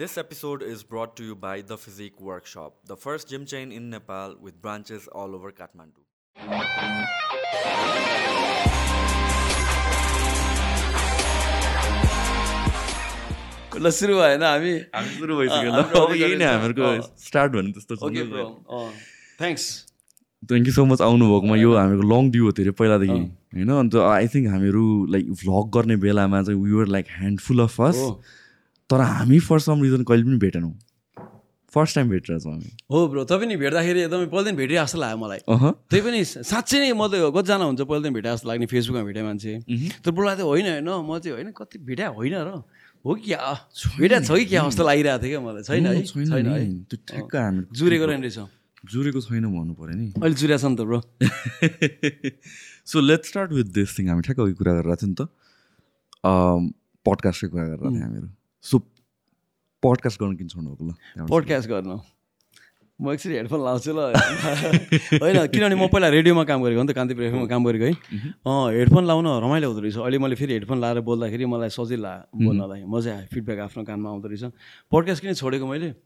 This episode is brought to you by The Physique Workshop, the first gym chain in Nepal with branches all over Kathmandu. ल सुरु भएन हामी? हामी सुरु भइसक्यो ल। अब यही नै हाम्रो हामीहरूको। स्टार्ट भने त्यस्तो okay bro thanks thank you so much आउनुभएकोमा। यो हामीको लङ ड्यू हो धेरै पहिलादेखि होइन? अन्त आई थिङ्क हामीहरू लाइक भ्लग गर्ने बेलामा चाहिँ we were like handful of first तर हामी फर सम रिजन कहिले पनि भेटेनौँ। फर्स्ट टाइम भेटिरहेको छौँ हामी। हो ब्रो तपाईँ नि भेट्दाखेरि एकदमै पहिलो दिन भेटेँ जस्तो लाग्यो मलाई। अह। त्यही पनि साँच्चै नै म त कतिजना हुन्छ पहिलो दिन भेटे जस्तो लाग्ने फेसबुकमा भेटेँ मान्छे। तर ब्रोलाई त होइन होइन म चाहिँ होइन कति भेटा होइन र। हो कि क्या छ कि क्या जस्तो लागिरहेको थियो क्या मलाई? छैन है? छैन है? त्यो ठ्याक्क हामी जुरेको रहेछ। जुरेको छैन भन्नु पऱ्यो नि। अहिले जुरेको छ नि त bro. So let start with this thing हामी ठ्याक्क कुरा गरिरहेको थियौँ नि त। पडकास्टकै कुरा गरिरहेको थियौँ हामीहरू सो पडकास्ट गर्न किन छोड्नु भएको ल पोडकास्ट गर्नु। म एकचोटि हेडफोन लाउँछु ल। होइन किनभने म पहिला रेडियोमा काम गरेको हो नि त कान्तिपुर एफएममा काम गरेको है। अँ हेडफोन लाउन रमाइलो हुँदो रहेछ। अहिले मैले फेरि हेडफोन लाएर बोल्दाखेरि मलाई सजिलो बोल्नलाई। मजा आयो फिडब्याक आफ्नो कानमा आउँदो रहेछ। पोडकास्ट किन छोडेको मैले?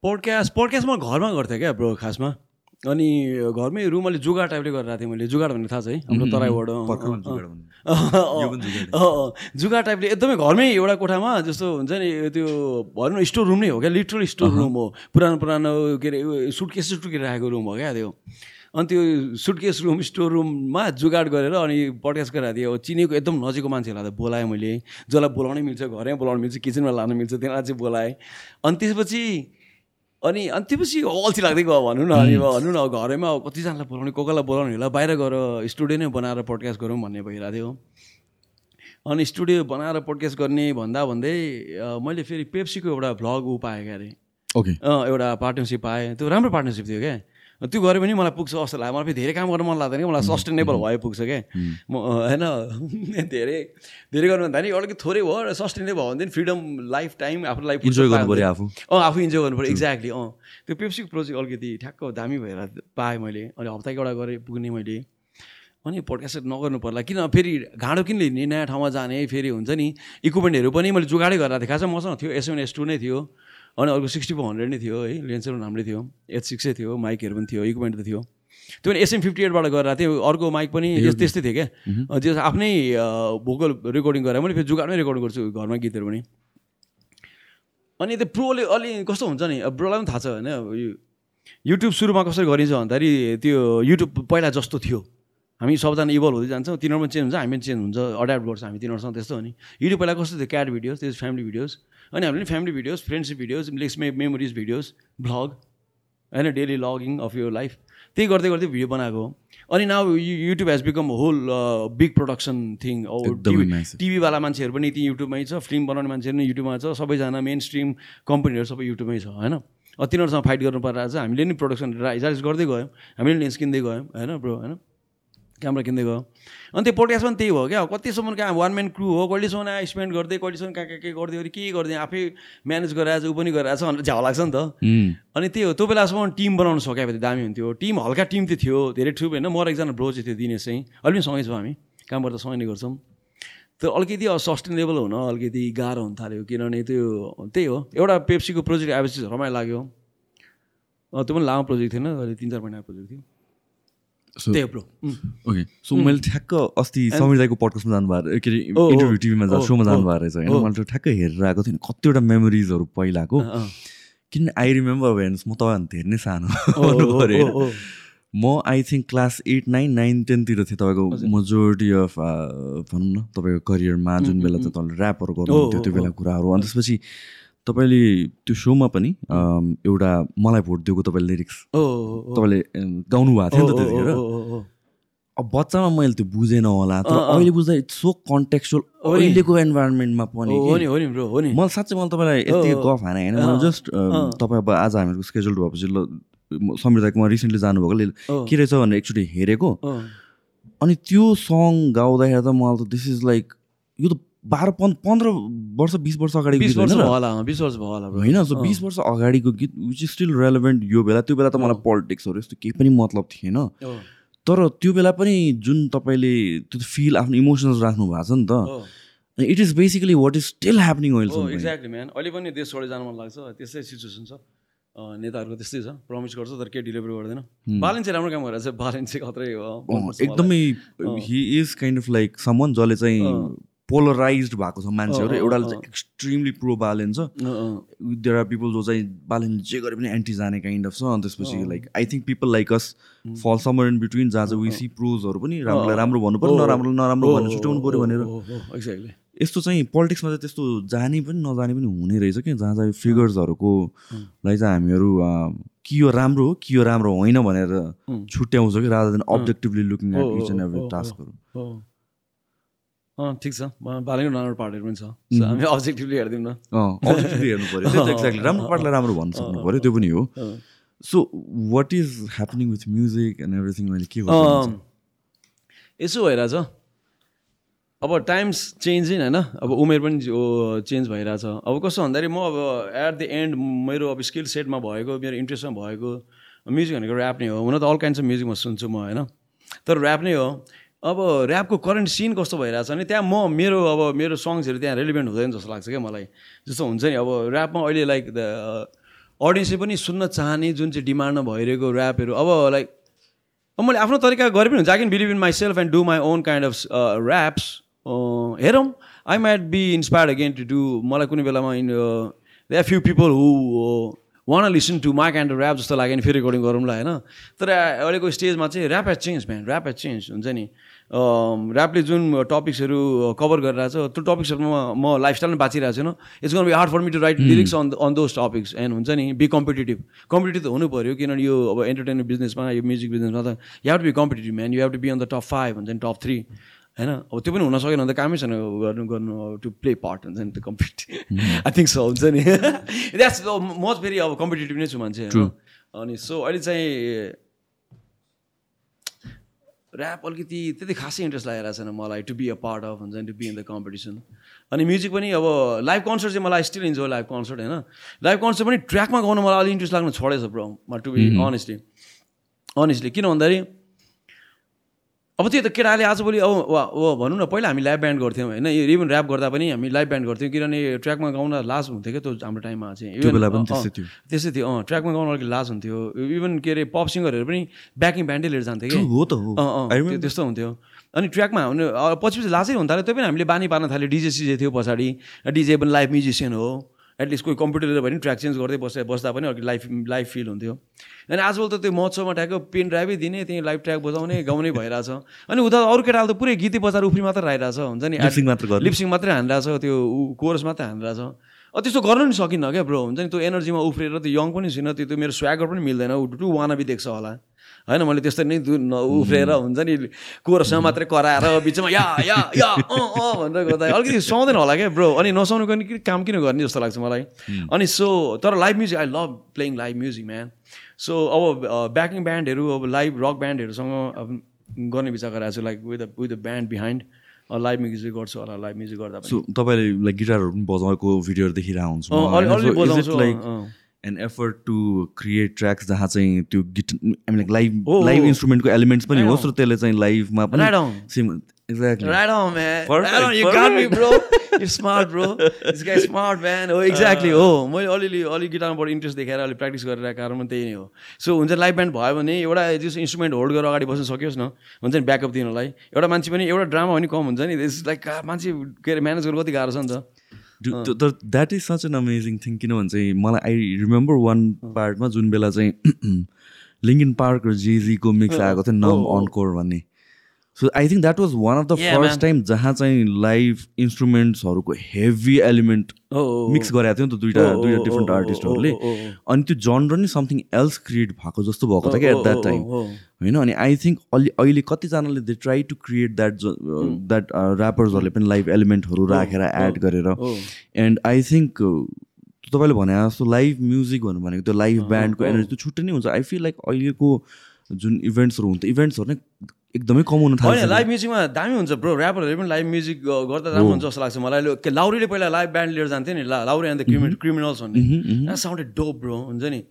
पोडकास्ट पोडकास्ट म घरमा गर्थेँ क्या ब्रो खासमा। अनि घरमै रुम अलिक जुगाड टाइपले गरेर थिएँ मैले। जुगाड भन्ने थाहा छ है? हाम्रो तराईबाट जुगाड टाइपले एकदमै घरमै एउटा कोठामा जस्तो हुन्छ नि त्यो भनौँ न स्टोर रुम नै हो क्या लिटरल स्टोर रुम हो। पुरानो पुरानो के अरे सुटकेस सुटकेस राखेको रुम हो क्या त्यो। अनि त्यो सुटकेस रुम स्टोर रुममा जुगाड गरेर अनि पडकास्ट गरेर अब चिनेको एकदम नजिकको मान्छेहरूलाई त बोलाएँ मैले। जसलाई बोलाउनै मिल्छ घरमै बोलाउनु मिल्छ किचनमा लानु मिल्छ त्यसलाई चाहिँ बोलाएँ। अनि त्यसपछि अनि अनि त्यसपछि अल्छी लाग्दै गयो भनौँ न अनि भनौँ न घरैमा कतिजनालाई बोलाउने को कोलाई बोलाउने होला बाहिर गएर स्टुडियो नै बनाएर पोडकास्ट गरौँ भन्ने भइरहेको थियो। अनि स्टुडियो बनाएर पोडकास्ट गर्ने भन्दा भन्दै मैले फेरि पेप्सीको एउटा भ्लग ऊ पाएँ क्या अरे ओके एउटा पार्टनरसिप पाएँ त्यो राम्रो पार्टनरसिप थियो क्या। त्यो गऱ्यो भने मलाई पुग्छ जस्तो लाग्यो। मलाई फेरि धेरै काम गर्न मन लाग्दैन कि मलाई सस्टेनेबल भए पुग्छ क्या म होइन धेरै धेरै गर्नु भन्दा नि अलिकति थोरै भयो र सस्टेनेबल भयो भने फ्रिडम लाइफ टाइम आफ्नो लाइफ इन्जोय गर्नु पऱ्यो आफू। अँ आफू इन्जोय गर्नु पऱ्यो एक्ज्याक्टली अँ। त्यो पेप्सीको प्रोजेक्ट अलिकति ठ्याक्क दामी भएर पाएँ मैले। अनि हप्ताको एउटा गरेँ पुग्ने मैले। अनि पोडकास्ट नगर्नु पर्ला। किन फेरि घाँडो किन लिने? नयाँ ठाउँमा जाने फेरि हुन्छ नि। इक्विपमेन्टहरू पनि मैले जुगाडै गरेर थिएँ। खासमा मसँग थियो एस एस टू नै थियो। अनि अर्को सिक्सटी फोर हन्ड्रेड नै थियो है लेन्सहरू पनि राम्रै थियो एच सिक्सै थियो माइकहरू पनि थियो इक्विपमेन्ट त थियो। त्यो पनि एसएम फिफ्टी एटबाट गरेर थियो अर्को माइक पनि यस- त्यस्तै थियो क्या। त्यो आफ्नै भोकल रेकर्डिङ गरेर मैले फेरि जुगाडमै रेकर्ड गर्छु घरमा गीतहरू पनि। अनि त्यो प्रोले अलि कस्तो हुन्छ नि अब ब्रोलाई पनि थाहा छ होइन युट्युब सुरुमा कसरी गरिन्छ भन्दाखेरि त्यो युट्युब पहिला जस्तो थियो। हामी सबजना इभल्भ हुँदै जान्छौँ तिनीहरू पनि चेन्ज हुन्छ हामी पनि चेन्ज हुन्छ अड्याप्ट गर्छ हामी तिनीहरूसँग त्यस्तो हो नि। युट्युब पहिला कस्तो थियो क्याट भिडियोज त्यो फ्यामिली भिडियोज अनि हामीले फ्यामिली भिडियोज फ्रेन्डसिप भिडियोज लेक्स मे मेमोरिज भिडियोज भ्लग होइन daily logging of your life त्यही गर्दै गर्दै भिडियो बनाएको हो। अनि now YouTube has become whole big production thing. टिभीवाला मान्छेहरू पनि ती युट्युबमै छ फिल्म बनाउने मान्छेहरू पनि युट्युबमा छ सबैजना मेन स्ट्रिम कम्पनीहरू सबै युट्युबमै छ होइन? तिनीहरूसँग फाइट गर्नु परेर चाहिँ हामीले नि प्रोडक्सन राइज गर्दै गयौँ। हामीले नि लेन्स किन्दै गयौँ होइन ब्रो होइन? क्यामेरा किन्दै गयो? अनि त्यो पोडकास्ट पनि त्यही भयो क्या? कतिसम्म कहाँ? वान म्यान क्रु हो कहिलेसम्म आयो स्पेन्ड गर्दै कहिलेसम्म कहाँ कहाँ के गर्दै गर्दै के गर्दै आफै म्यानेज गरेर ऊ पनि गरेर छ भनेर झ्याउ लाग्छ नि त। अनि त्यही हो त्यो बेलासम्म टिम बनाउन सक्यो भने दामी हुन्थ्यो। टिम हल्का टिम चाहिँ थियो धेरै ठुलो होइन। म एकजना ब्रो चाहिँ थियो दिनेश चाहिँ। अहिले पनि सँगै छौँ हामी। काम गर्दा सँगै नै गर्छौँ। त्यो अलिकति सस्टेनेबल हुन अलिकति गाह्रो हुन थाल्यो किनभने त्यो त्यही हो। एउटा पेप्सीको प्रोजेक्ट आएपछि रमाइलो लाग्यो। त्यो पनि लामो प्रोजेक्ट थिएन अहिले तिन चार महिनाको प्रोजेक्ट थियो। त्यही हो ब्रो ओके सो मैले ठ्याक्क अस्ति समीर दाईको पडकास्टमा जानुभएको के अरे इन्टरभ्यू टिभीमा सोमा जानुभएको रहेछ होइन। मैले त्यो ठ्याक्क हेरेर आएको थिएँ कतिवटा मेमोरिजहरू पहिलाको। किन आई रिमेम्बर हेर्नुहोस् म तपाईँभन्दा धेरै नै सानो? म I think class eight nine nine टेनतिर थिएँ तपाईँको मेजोरिटी अफ भनौँ न तपाईँको करियरमा जुन बेला चाहिँ तपाईँले ऱ्यापहरू गर्नुहुन्थ्यो त्यो बेला कुराहरू। अनि त्यसपछि तपाईँले त्यो सोमा पनि एउटा मलाई भोट दिएको तपाईँले लिरिक्स तपाईँले गाउनु भएको थियो नि त त्यतिखेर। अब बच्चामा मैले त्यो बुझेन होला। तर। अहिले बुझ्दा इट्स सो कन्टेक्चुअल। अहिलेको इन्भाइरोमेन्टमा पनि हो कि। नि हो नि ब्रो हो नि। मलाई साँच्चै मैले तपाईँलाई यति गफ हाने होइन। जस्ट तपाईँ अब आज हामीहरूको स्केड्युल भएपछि ल समीर दाइकोमा रिसेन्टली जानुभएको के रहेछ भनेर एकचोटि हेरेको। अनि त्यो सङ गाउँदाखेरि त मलाई त दिस इज लाइक यो त बाह्र पन् पन्ध्र वर्ष बिस वर्ष अगाडिको बिस वर्ष भयो? होला बिस वर्ष भयो होला होइन सो। बिस वर्ष अगाडिको गीत विच इज स्टिल रेलेभेन्ट यो बेला त्यो बेला त मलाई पोलिटिक्सहरू यस्तो केही पनि मतलब थिएन। तर त्यो बेला पनि जुन तपाईँले त्यो फिल आफ्नो इमोसन्स राख्नु भएको छ नि त। It is basically what is still happening अहिले एक्ज्याक्टली म्यान अहिले पनि देश छोडेर जानु मन लाग्छ। त्यस्तै सिचुएसन छ। नेताहरूको त्यस्तै छ। प्रमिस गर्छ तर केही डेलिभरी गर्दैन। बालन चाहिँ राम्रो काम गरेर चाहिँ बालन चाहिँ खत्रै एकदमै he is kind of like someone जसले चाहिँ पोलराइज भएको छ मान्छेहरू। एउटा चाहिँ एक्सट्रिमली प्रो बालेन छ। देयर आर पिपल जो चाहिँ बालेन जे गरे पनि एन्टी जाने काइन्ड अफ छ। अनि त्यसपछि like I think people like us fall summer in between जहाँ चाहिँ विसी प्रोजहरू पनि राम्रोलाई राम्रो भन्नु पऱ्यो नराम्रो नराम्रो भनेर छुट्याउनु पऱ्यो भनेर। एक्ज्याक्टली यस्तो चाहिँ पोलिटिक्समा चाहिँ त्यस्तो जाने पनि नजाने पनि हुने रहेछ कि जहाँ चाहिँ फिगर्सहरूको लाई चाहिँ हामीहरू कि यो राम्रो हो कि यो राम्रो होइन भनेर छुट्याउँछ कि राजा than objectively looking at each and every टास्कहरू ठिक छ। बालेको नराम्रो पार्टहरू पनि छ। हामी अब्जेक्टिभली हेरिदिउँ न। अब्जेक्टिभली हेर्नु पऱ्यो एक्ज्याक्टली राम्रो पार्टलाई राम्रो भन्न सक्नु पऱ्यो त्यो पनि हो। So what is happening with music and everything मैले के यसो भइरहेछ। अब टाइम्स चेन्ज होइन। अब उमेर पनि चेन्ज भइरहेछ। अब कस्तो भन्दाखेरि म अब एट द एन्ड मेरो अब स्किल सेटमा भएको मेरो इन्ट्रेस्टमा भएको म्युजिक भनेको ऱ्याप नै हो। हुन त अल काइन्ड्स अफ म्युजिक म सुन्छु म होइन। तर ऱ्याप नै हो। अब ऱ्यापको करेन्ट सिन कस्तो भइरहेछ भने त्यहाँ म मेरो अब मेरो सङ्ग्सहरू त्यहाँ रेलिभेन्ट हुँदैन जस्तो लाग्छ क्या मलाई। जस्तो हुन्छ नि अब ऱ्यापमा अहिले लाइक अडियन्सले पनि सुन्न चाहने जुन चाहिँ डिमान्डमा भइरहेको ऱ्यापहरू अब लाइक अब मैले आफ्नो तरिका गरे पनि हुन्छ। I can believe in myself and do my own kind of raps हेरौँ। I might be inspired again to do मलाई कुनै बेलामा in they are few people who want listen to my kind rap जस्तो लाग्यो भने फेरि recording गरौँला होइन? तर अहिलेको स्टेजमा चाहिँ rap has change man rap has change हुन्छ नि? ऱ्यापले जुन टपिक्सहरू कभर गरिरहेको छ त्यो टपिक्सहरूमा म लाइफस्टाइलमा बाँचिरहेको छैन। It's be hard for me to write lyrics on on those topics and हुन्छ नि बी कम्पिटेटिभ कम्पिटेटिभ त हुनु पऱ्यो किनभने यो अब एन्टरटेनमेन्ट बिजनेसमा यो म्युजिक बिजनेसमा त you have to be competitive man you have to be on the top five हुन्छ नि टप थ्री होइन? अब त्यो पनि हुन सकेन भने त कामै छैन गर्नु गर्नु टु प्ले पार्ट हुन्छ नि त्यो कम्पिट आई थिङ्क सो हुन्छ नि। द्याट्स म फेरि अब कम्पिटेटिभ नै छु मान्छे अनि सो अहिले चाहिँ ऱ्याप अलिकति त्यति खासै इन्ट्रेस्ट लागेको छैन मलाई to be a part of हुन्छ to be in the competition अनि म्युजिक पनि अब लाइभ कन्सर्ट चाहिँ मलाई स्टिल इन्जोय लाइभ कन्सर्ट होइन? लाइभ कन्सर्ट पनि ट्र्याकमा गाउनु मलाई अलिक इन्ट्रेस्ट लाग्नु छोडेछ bro to be honestly honestly किन भन्दाखेरि अब त्यो त केटाले आजभोलि अब वा भनौँ न पहिला हामी लाइभ ब्यान्ड गर्थ्यौँ होइन? इभन ऱ्याप गर्दा पनि हामी लाइभ ब्यान्ड गर्थ्यौँ किनभने ट्र्याकमा गाउन लाज हुन्थ्यो क्या त्यो हाम्रो टाइममा चाहिँ। त्यस्तै थियो। अँ ट्र्याकमा गाउन अलिक लाज हुन्थ्यो। इभन के अरे पप सिङ्गरहरू पनि ब्याकिङ ब्यान्डै लिएर जान्थ्यो कि त्यस्तो हुन्थ्यो। अनि ट्र्याकमा हुने पछि पछि लाजै हुन्थ्यो त्यो पनि हामीले बानी पार्न थाल्यो डिजे सिजे थियो पछाडि। डिजे पनि लाइभ म्युजिसियन हो। एटलिस्ट कोही कम्प्युटरले पनि ट्र्याक चेन्ज गर्दै बस्दा बस्दा पनि अलिक लाइफ लाइफ फिल हुन्थ्यो। अनि आजकल त त्यो महोत्सवमा ट्याएको पेन ड्राइभै दिने त्यहीँ लाइभ ट्र्याक बजाउने गाउने भइरहेछ। अनि उता अरू केटाले त पुरै गीती बजार उफ्री मात्र आइरहेछ हुन्छ नि? मात्र लिप्सिङ मात्रै हानिरहेछ त्यो कोरस मात्रै हानिरहेछ। अब त्यस्तो गर्नु नि सकिन्न क्या ब्रो हुन्छ नि? त्यो एनर्जीमा उफ्रेर त्यो यङ पनि छैन त्यो त्यो मेरो स्वागर पनि मिल्दैन। टु वाना देख्छ होला। होइन मैले त्यस्तै नै उफ्रेर हुन्छ नि कोरसमा मात्रै कराएर बिचमा या या या अँ अँ भनेर गर्दा अलिकति सुहाउँदैन होला क्या ब्रो अनि नसाउनु पनि काम किन गर्ने जस्तो लाग्छ मलाई। अनि सो तर live music I love playing live music man so अब ब्याकिङ ब्यान्डहरू अब लाइभ रक ब्यान्डहरूसँग अब गर्ने विचार गरिरहेको छु like with with the band behind live music गर्छु होला लाइभ म्युजिक गर्दा तपाईँले लाइक गिटारहरू पनि बजाएको भिडियोहरू देखिरहेको हुन्छ an effort to create tracks जहाँ चाहिँ त्यो गिट आई लाइक लाइभ लाइभ इन्स्ट्रुमेन्टको एलिमेन्ट्स पनि होस् र त्यसले चाहिँ लाइभमा पनि smart, man. Oh, exactly. हो मैले अलिअलि अलिक गिटारबाट इन्ट्रेस्ट देखाएर अलिक प्र्याक्टिस गरेर कारण पनि त्यही नै हो. सो हुन्छ लाइभ ब्यान्ड भयो भने एउटा जस इन्स्ट्रुमेन्ट होल्ड गरेर अगाडि बस्न सकियोस् न। हुन्छ नि ब्याकअप दिनलाई। एउटा मान्छे पनि एउटा ड्रामा पनि कम हुन्छ नि। लाइक मान्छे के अरे म्यानेज गर्नु कति गाह्रो छ नि त। तर that is such an amazing thing किनभने चाहिँ मलाई आई रिमेम्बर वान पार्टमा जुन बेला चाहिँ लिङ्गिन पार्क र जेजीको मिक्स आएको थियो नम अनकोर भन्ने। So I think that was one of the first time जहाँ चाहिँ लाइभ इन्स्ट्रुमेन्ट्सहरूको हेभी एलिमेन्ट मिक्स गरेको थियो नि त दुइटा दुइटा डिफ्रेन्ट आर्टिस्टहरूले अनि त्यो जनर नि समथिङ एल्स क्रिएट भएको जस्तो भएको थियो क्या एट द्याट टाइम होइन? अनि आई थिङ्क अलि अहिले कतिजनाले they try to create that that ऱ्यापर्सहरूले पनि लाइभ एलिमेन्टहरू राखेर एड गरेर। एन्ड आई थिङ्क तपाईँले भने जस्तो लाइभ म्युजिक भन्नु भनेको त्यो लाइभ ब्यान्डको एनर्जी त्यो छुट्टै नै हुन्छ। आई फिल लाइक अहिलेको जुन इभेन्ट्सहरू हुन्छ इभेन्ट्सहरू नै एकदमै कमाउनु थाल्छ लाइभ म्युजिकमा दामी हुन्छ ब्रो ऱ्यापरहरूले पनि लाइभ म्युजिक गर्दा राम्रो हुन्छ जस्तो लाग्छ मलाई। लाउरीले पहिला लाइभ ब्यान्ड लिएर जान्थ्यो नि लाउरी एन्ड द क्रिमिनल्स भन्ने। साउन्डेड डोप ब्रो हुन्छ नि।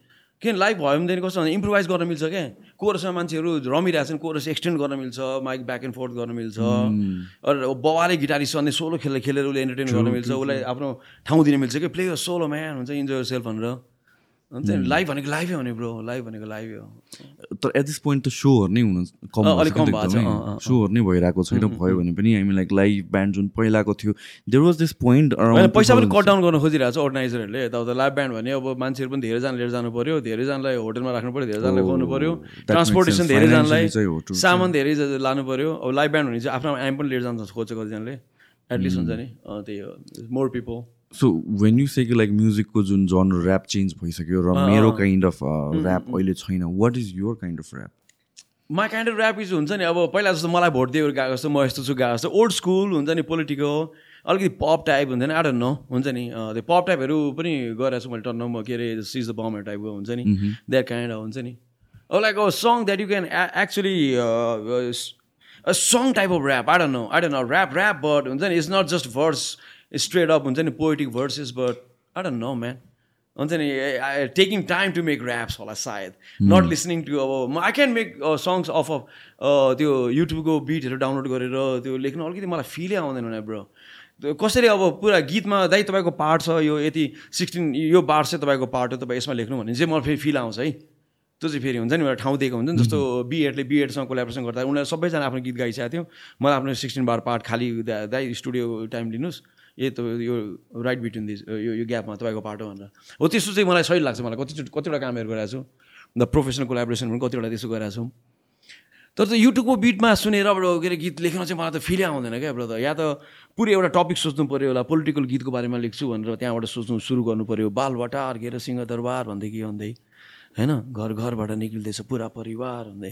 किन लाइभ भयो भनेदेखि कस्तो भने इम्प्रोभाइज गर्न मिल्छ क्या कोरसमा मान्छेहरू रमिरहेको छन् कोरस एक्सटेन्ड गर्न मिल्छ माइक ब्याक एन्ड फोर्थ गर्न मिल्छ। अरू बवाले गिटारिस्ट अन्य सोलो खेलेर खेलेर उसले एन्टरटेन गर्न मिल्छ उसलाई आफ्नो ठाउँ दिन मिल्छ कि? प्ले सोलो म्यान हुन्छ इन्जोय सेल्फ भनेर। लाइभ भनेको लाइभै हो नि ब्रो लाइभ भनेको लाइभै हो। तर एट दिस पोइन्ट त सोहरू नै हुनु कम अलिक कम भएको छ। सोहरू नै भइरहेको छैन भयो भने पनि हामी लाइक लाइभ ब्यान्ड जुन पहिलाको थियो देयर वाज दिस पोइन्ट पैसा पनि कट डाउन गर्न खोजिरहेको छ अर्गनाइजरहरूले यताउता लाइभ ब्यान्ड भने अब मान्छेहरू पनि धेरैजना लिएर जानु पऱ्यो धेरैजनालाई होटलमा राख्नु पऱ्यो धेरैजनालाई खुवाउनु पऱ्यो ट्रान्सपोर्टेसन धेरैजनालाई सामान धेरै लानु पऱ्यो अब लाइभ ब्यान्ड भने चाहिँ आफ्नो आइम पनि लिएर जान्छ खोज्छ कतिजनाले। एटलिस्ट हुन्छ नि। त्यही हो। More people so when you say कि लाइक म्युजिकको जुन जन ऱ्याप चेन्ज भइसक्यो र मेरो काइन्ड अफ ऱ्याप अहिले छैन what is your kind of rap my kind of rap is हुन्छ नि अब पहिला जस्तो मलाई भोट दिएर गएको जस्तो म यस्तो छु गएको जस्तो ओल्ड स्कुल हुन्छ नि पोलिटिकल अलिकति पप टाइप हुन्छ नि आएर न हुन्छ नि त्यो पप टाइपहरू पनि गरेको छु मैले टन्न के अरे सिज द बमहरू टाइपको हुन्छ नि द्याट काइन्ड अफ हुन्छ नि। अब like a song that you can actually a song type of rap आएर न आएर न ऱ्याप ऱ्याप बट हुन्छ नि it's not just verse straight up हुन्छ नि poetic verses but I don't know man हुन्छ नि taking time to make raps होला सायद नट लिसनिङ टु अब I can make songs of of त्यो युट्युबको बिटहरू डाउनलोड गरेर त्यो लेख्नु अलिकति मलाई फिलै आउँदैन ब्रो कसरी अब पुरा गीतमा दाइ तपाईँको पार्ट छ यो यति सिक्सटिन यो पार्ट चाहिँ तपाईँको पार्ट हो तपाईँ यसमा लेख्नु भने चाहिँ मलाई फेरि फिल आउँछ है। त्यो चाहिँ फेरि हुन्छ नि एउटा ठाउँ दिएको हुन्छ नि जस्तो बिएडले बिएडसँग कोलाब्रेसन गर्दा उनीहरू सबैजना आफ्नो गीत गाइसकेको थियो। मलाई आफ्नो सिक्सटिन बार पार्ट खालि दाइ स्टुडियो टाइम लिनुहोस् ए तपाईँ यो राइट बिट्विन दिस यो यो ग्यापमा तपाईँको पाटो भनेर। हो त्यस्तो चाहिँ मलाई सही लाग्छ मलाई। कति कतिवटा कामहरू गरिरहेको छु। द प्रोफेसनल कोलाबोरेसन पनि कतिवटा त्यसो गरिरहेको छु। तर त युट्युबको बिटमा सुनेर अब के अरे गीत लेख्न चाहिँ मलाई त फिलै आउँदैन क्या त या त पुरै एउटा टपिक सोच्नु पऱ्यो होला पोलिटिकल गीतको बारेमा लेख्छु भनेर त्यहाँबाट सोच्नु सुरु गर्नु पऱ्यो बालबटार के अरे सिंहदरबार भन्दै के भन्दै। होइन? घर घरबाट निक्लिँदैछ पुरा परिवार भन्दै।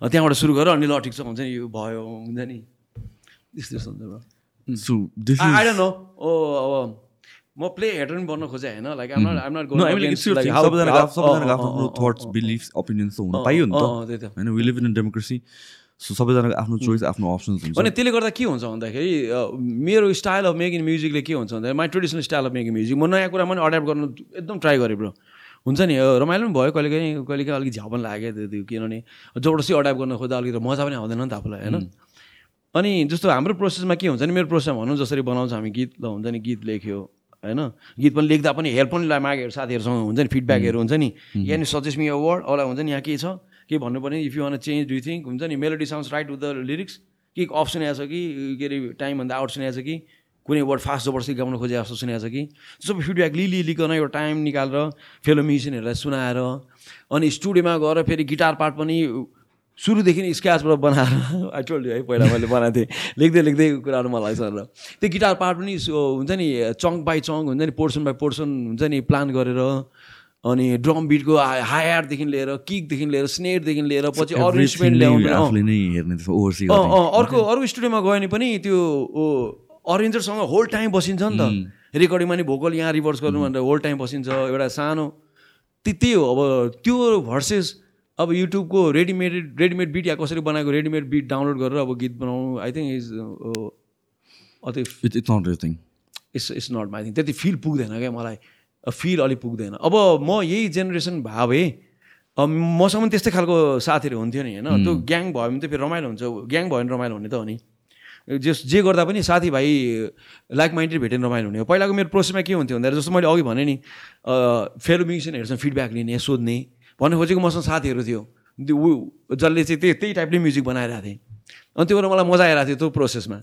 त्यहाँबाट सुरु गरेर अनि ल ठिक छ हुन्छ नि। यो भयो हुन्छ नि। त्यस्तो सन्दर्भ so this I don't know oh म प्ले हेटर पनि बन्न खोजेँ होइन? Like I'm not I'm not सबैजनाको आफ्नो थट्स बिलिफ्स ओपिनियन्स त हुन पाइयो नि त होइन we live in democracy so सबैजनाको आफ्नो चोइस आफ्नो अप्सन्स हुन्छ अनि त्यसले गर्दा के हुन्छ भन्दाखेरि मेरो स्टाइल अफ मेकिङ म्युजिकले के हुन्छ भन्दाखेरि my traditional style of making music म नयाँ कुरा पनि अड्याप्ट गर्नु एकदम ट्राई गरेँ ब्रो हुन्छ नि रमाइलो पनि भयो कहिले काहीँ कहिले काहीँ अलिक झ्याउ पनि लाग्यो त्यो किनभने जबरजस्ती अड्याप्ट गर्न खोज्दा अलिकति मजा पनि आउँदैन नि त आफूलाई होइन अनि जस्तो हाम्रो प्रोसेसमा के हुन्छ नि मेरो प्रोसेसमा भनौँ जसरी बनाउँछ हामी गीत ल हुन्छ नि गीत लेख्यो होइन? गीत पनि लेख्दा पनि हेल्प पनि मागेर साथीहरूसँग हुन्छ नि फिडब्याकहरू हुन्छ नि। यहाँनिर सजेस्ट मी वर्ड अरूलाई हुन्छ नि यहाँ के छ? के भन्नु पर्ने? If you want change do think हुन्छ नि melody sounds right with the lyrics के अफ सुनेको छ कि? के अरे टाइमभन्दा आउट सुनेको छ कि? कुनै वर्ड फास्ट जबरजस्ती गाउनु खोजे जस्तो सुनेको छ कि? सबै फिडब्याक लिलि लिकन एउटा टाइम निकालेर फेलो म्युजिसियनहरूलाई सुनाएर अनि स्टुडियोमा गएर फेरि गिटार पार्ट पनि सुरुदेखि स्क्याचबाट बनाएर आई टोल्ड है पहिला मैले बनाएको थिएँ। लेख्दै लेख्दै कुराहरू मलाई लाग्छ र। त्यो गिटार पार्ट पनि हुन्छ नि चङ्क बाई चङ्क हुन्छ नि पोर्सन बाई पोर्सन हुन्छ नि प्लान गरेर अनि ड्रम बिटको हायरदेखि लिएर किकदेखि लिएर स्नेटदेखि लिएर पछि अरू इन्स्ट्रुमेन्ट ल्याउनु अर्को अरू स्टुडियोमा गयो भने पनि त्यो अरेन्जरसँग होल टाइम बसिन्छ नि त। रेकर्डिङमा नि भोकल यहाँ रिभर्स गर्नु भनेर होल टाइम बसिन्छ एउटा सानो। त्यही हो अब त्यो भर्सेस अब युट्युबको रेडिमेड रेडिमेड बिट या कसरी बनाएको रेडिमेड बिट डाउनलोड गरेर अब गीत बनाउनु आई थिङ्क इज अति it's not thing it's it's not my thing त्यति फिल पुग्दैन क्या मलाई। फिल अलिक पुग्दैन। अब म यही जेनेरेसन भए भए मसँग पनि त्यस्तै खालको साथीहरू हुन्थ्यो नि होइन? त्यो ग्याङ भयो भने त फेरि रमाइलो हुन्छ। ग्याङ भयो भने रमाइलो हुने त हो नि। जस जे गर्दा पनि साथीभाइ लाइक माइन्डेड भेटेर रमाइलो हुने हो। पहिलाको मेरो प्रोसेसमा के हुन्थ्यो भन्दाखेरि जस्तो मैले अघि भने नि फेलो म्युजिसियनहरूसँग फिडब्याक लिने सोध्ने भन्नु खोजेको मसँग साथीहरू थियो। ऊ जसले चाहिँ त्यही त्यही टाइपले म्युजिक बनाइरहेको थिएँ। अनि त्यो मलाई मजा आइरहेको थियो त्यो प्रोसेसमा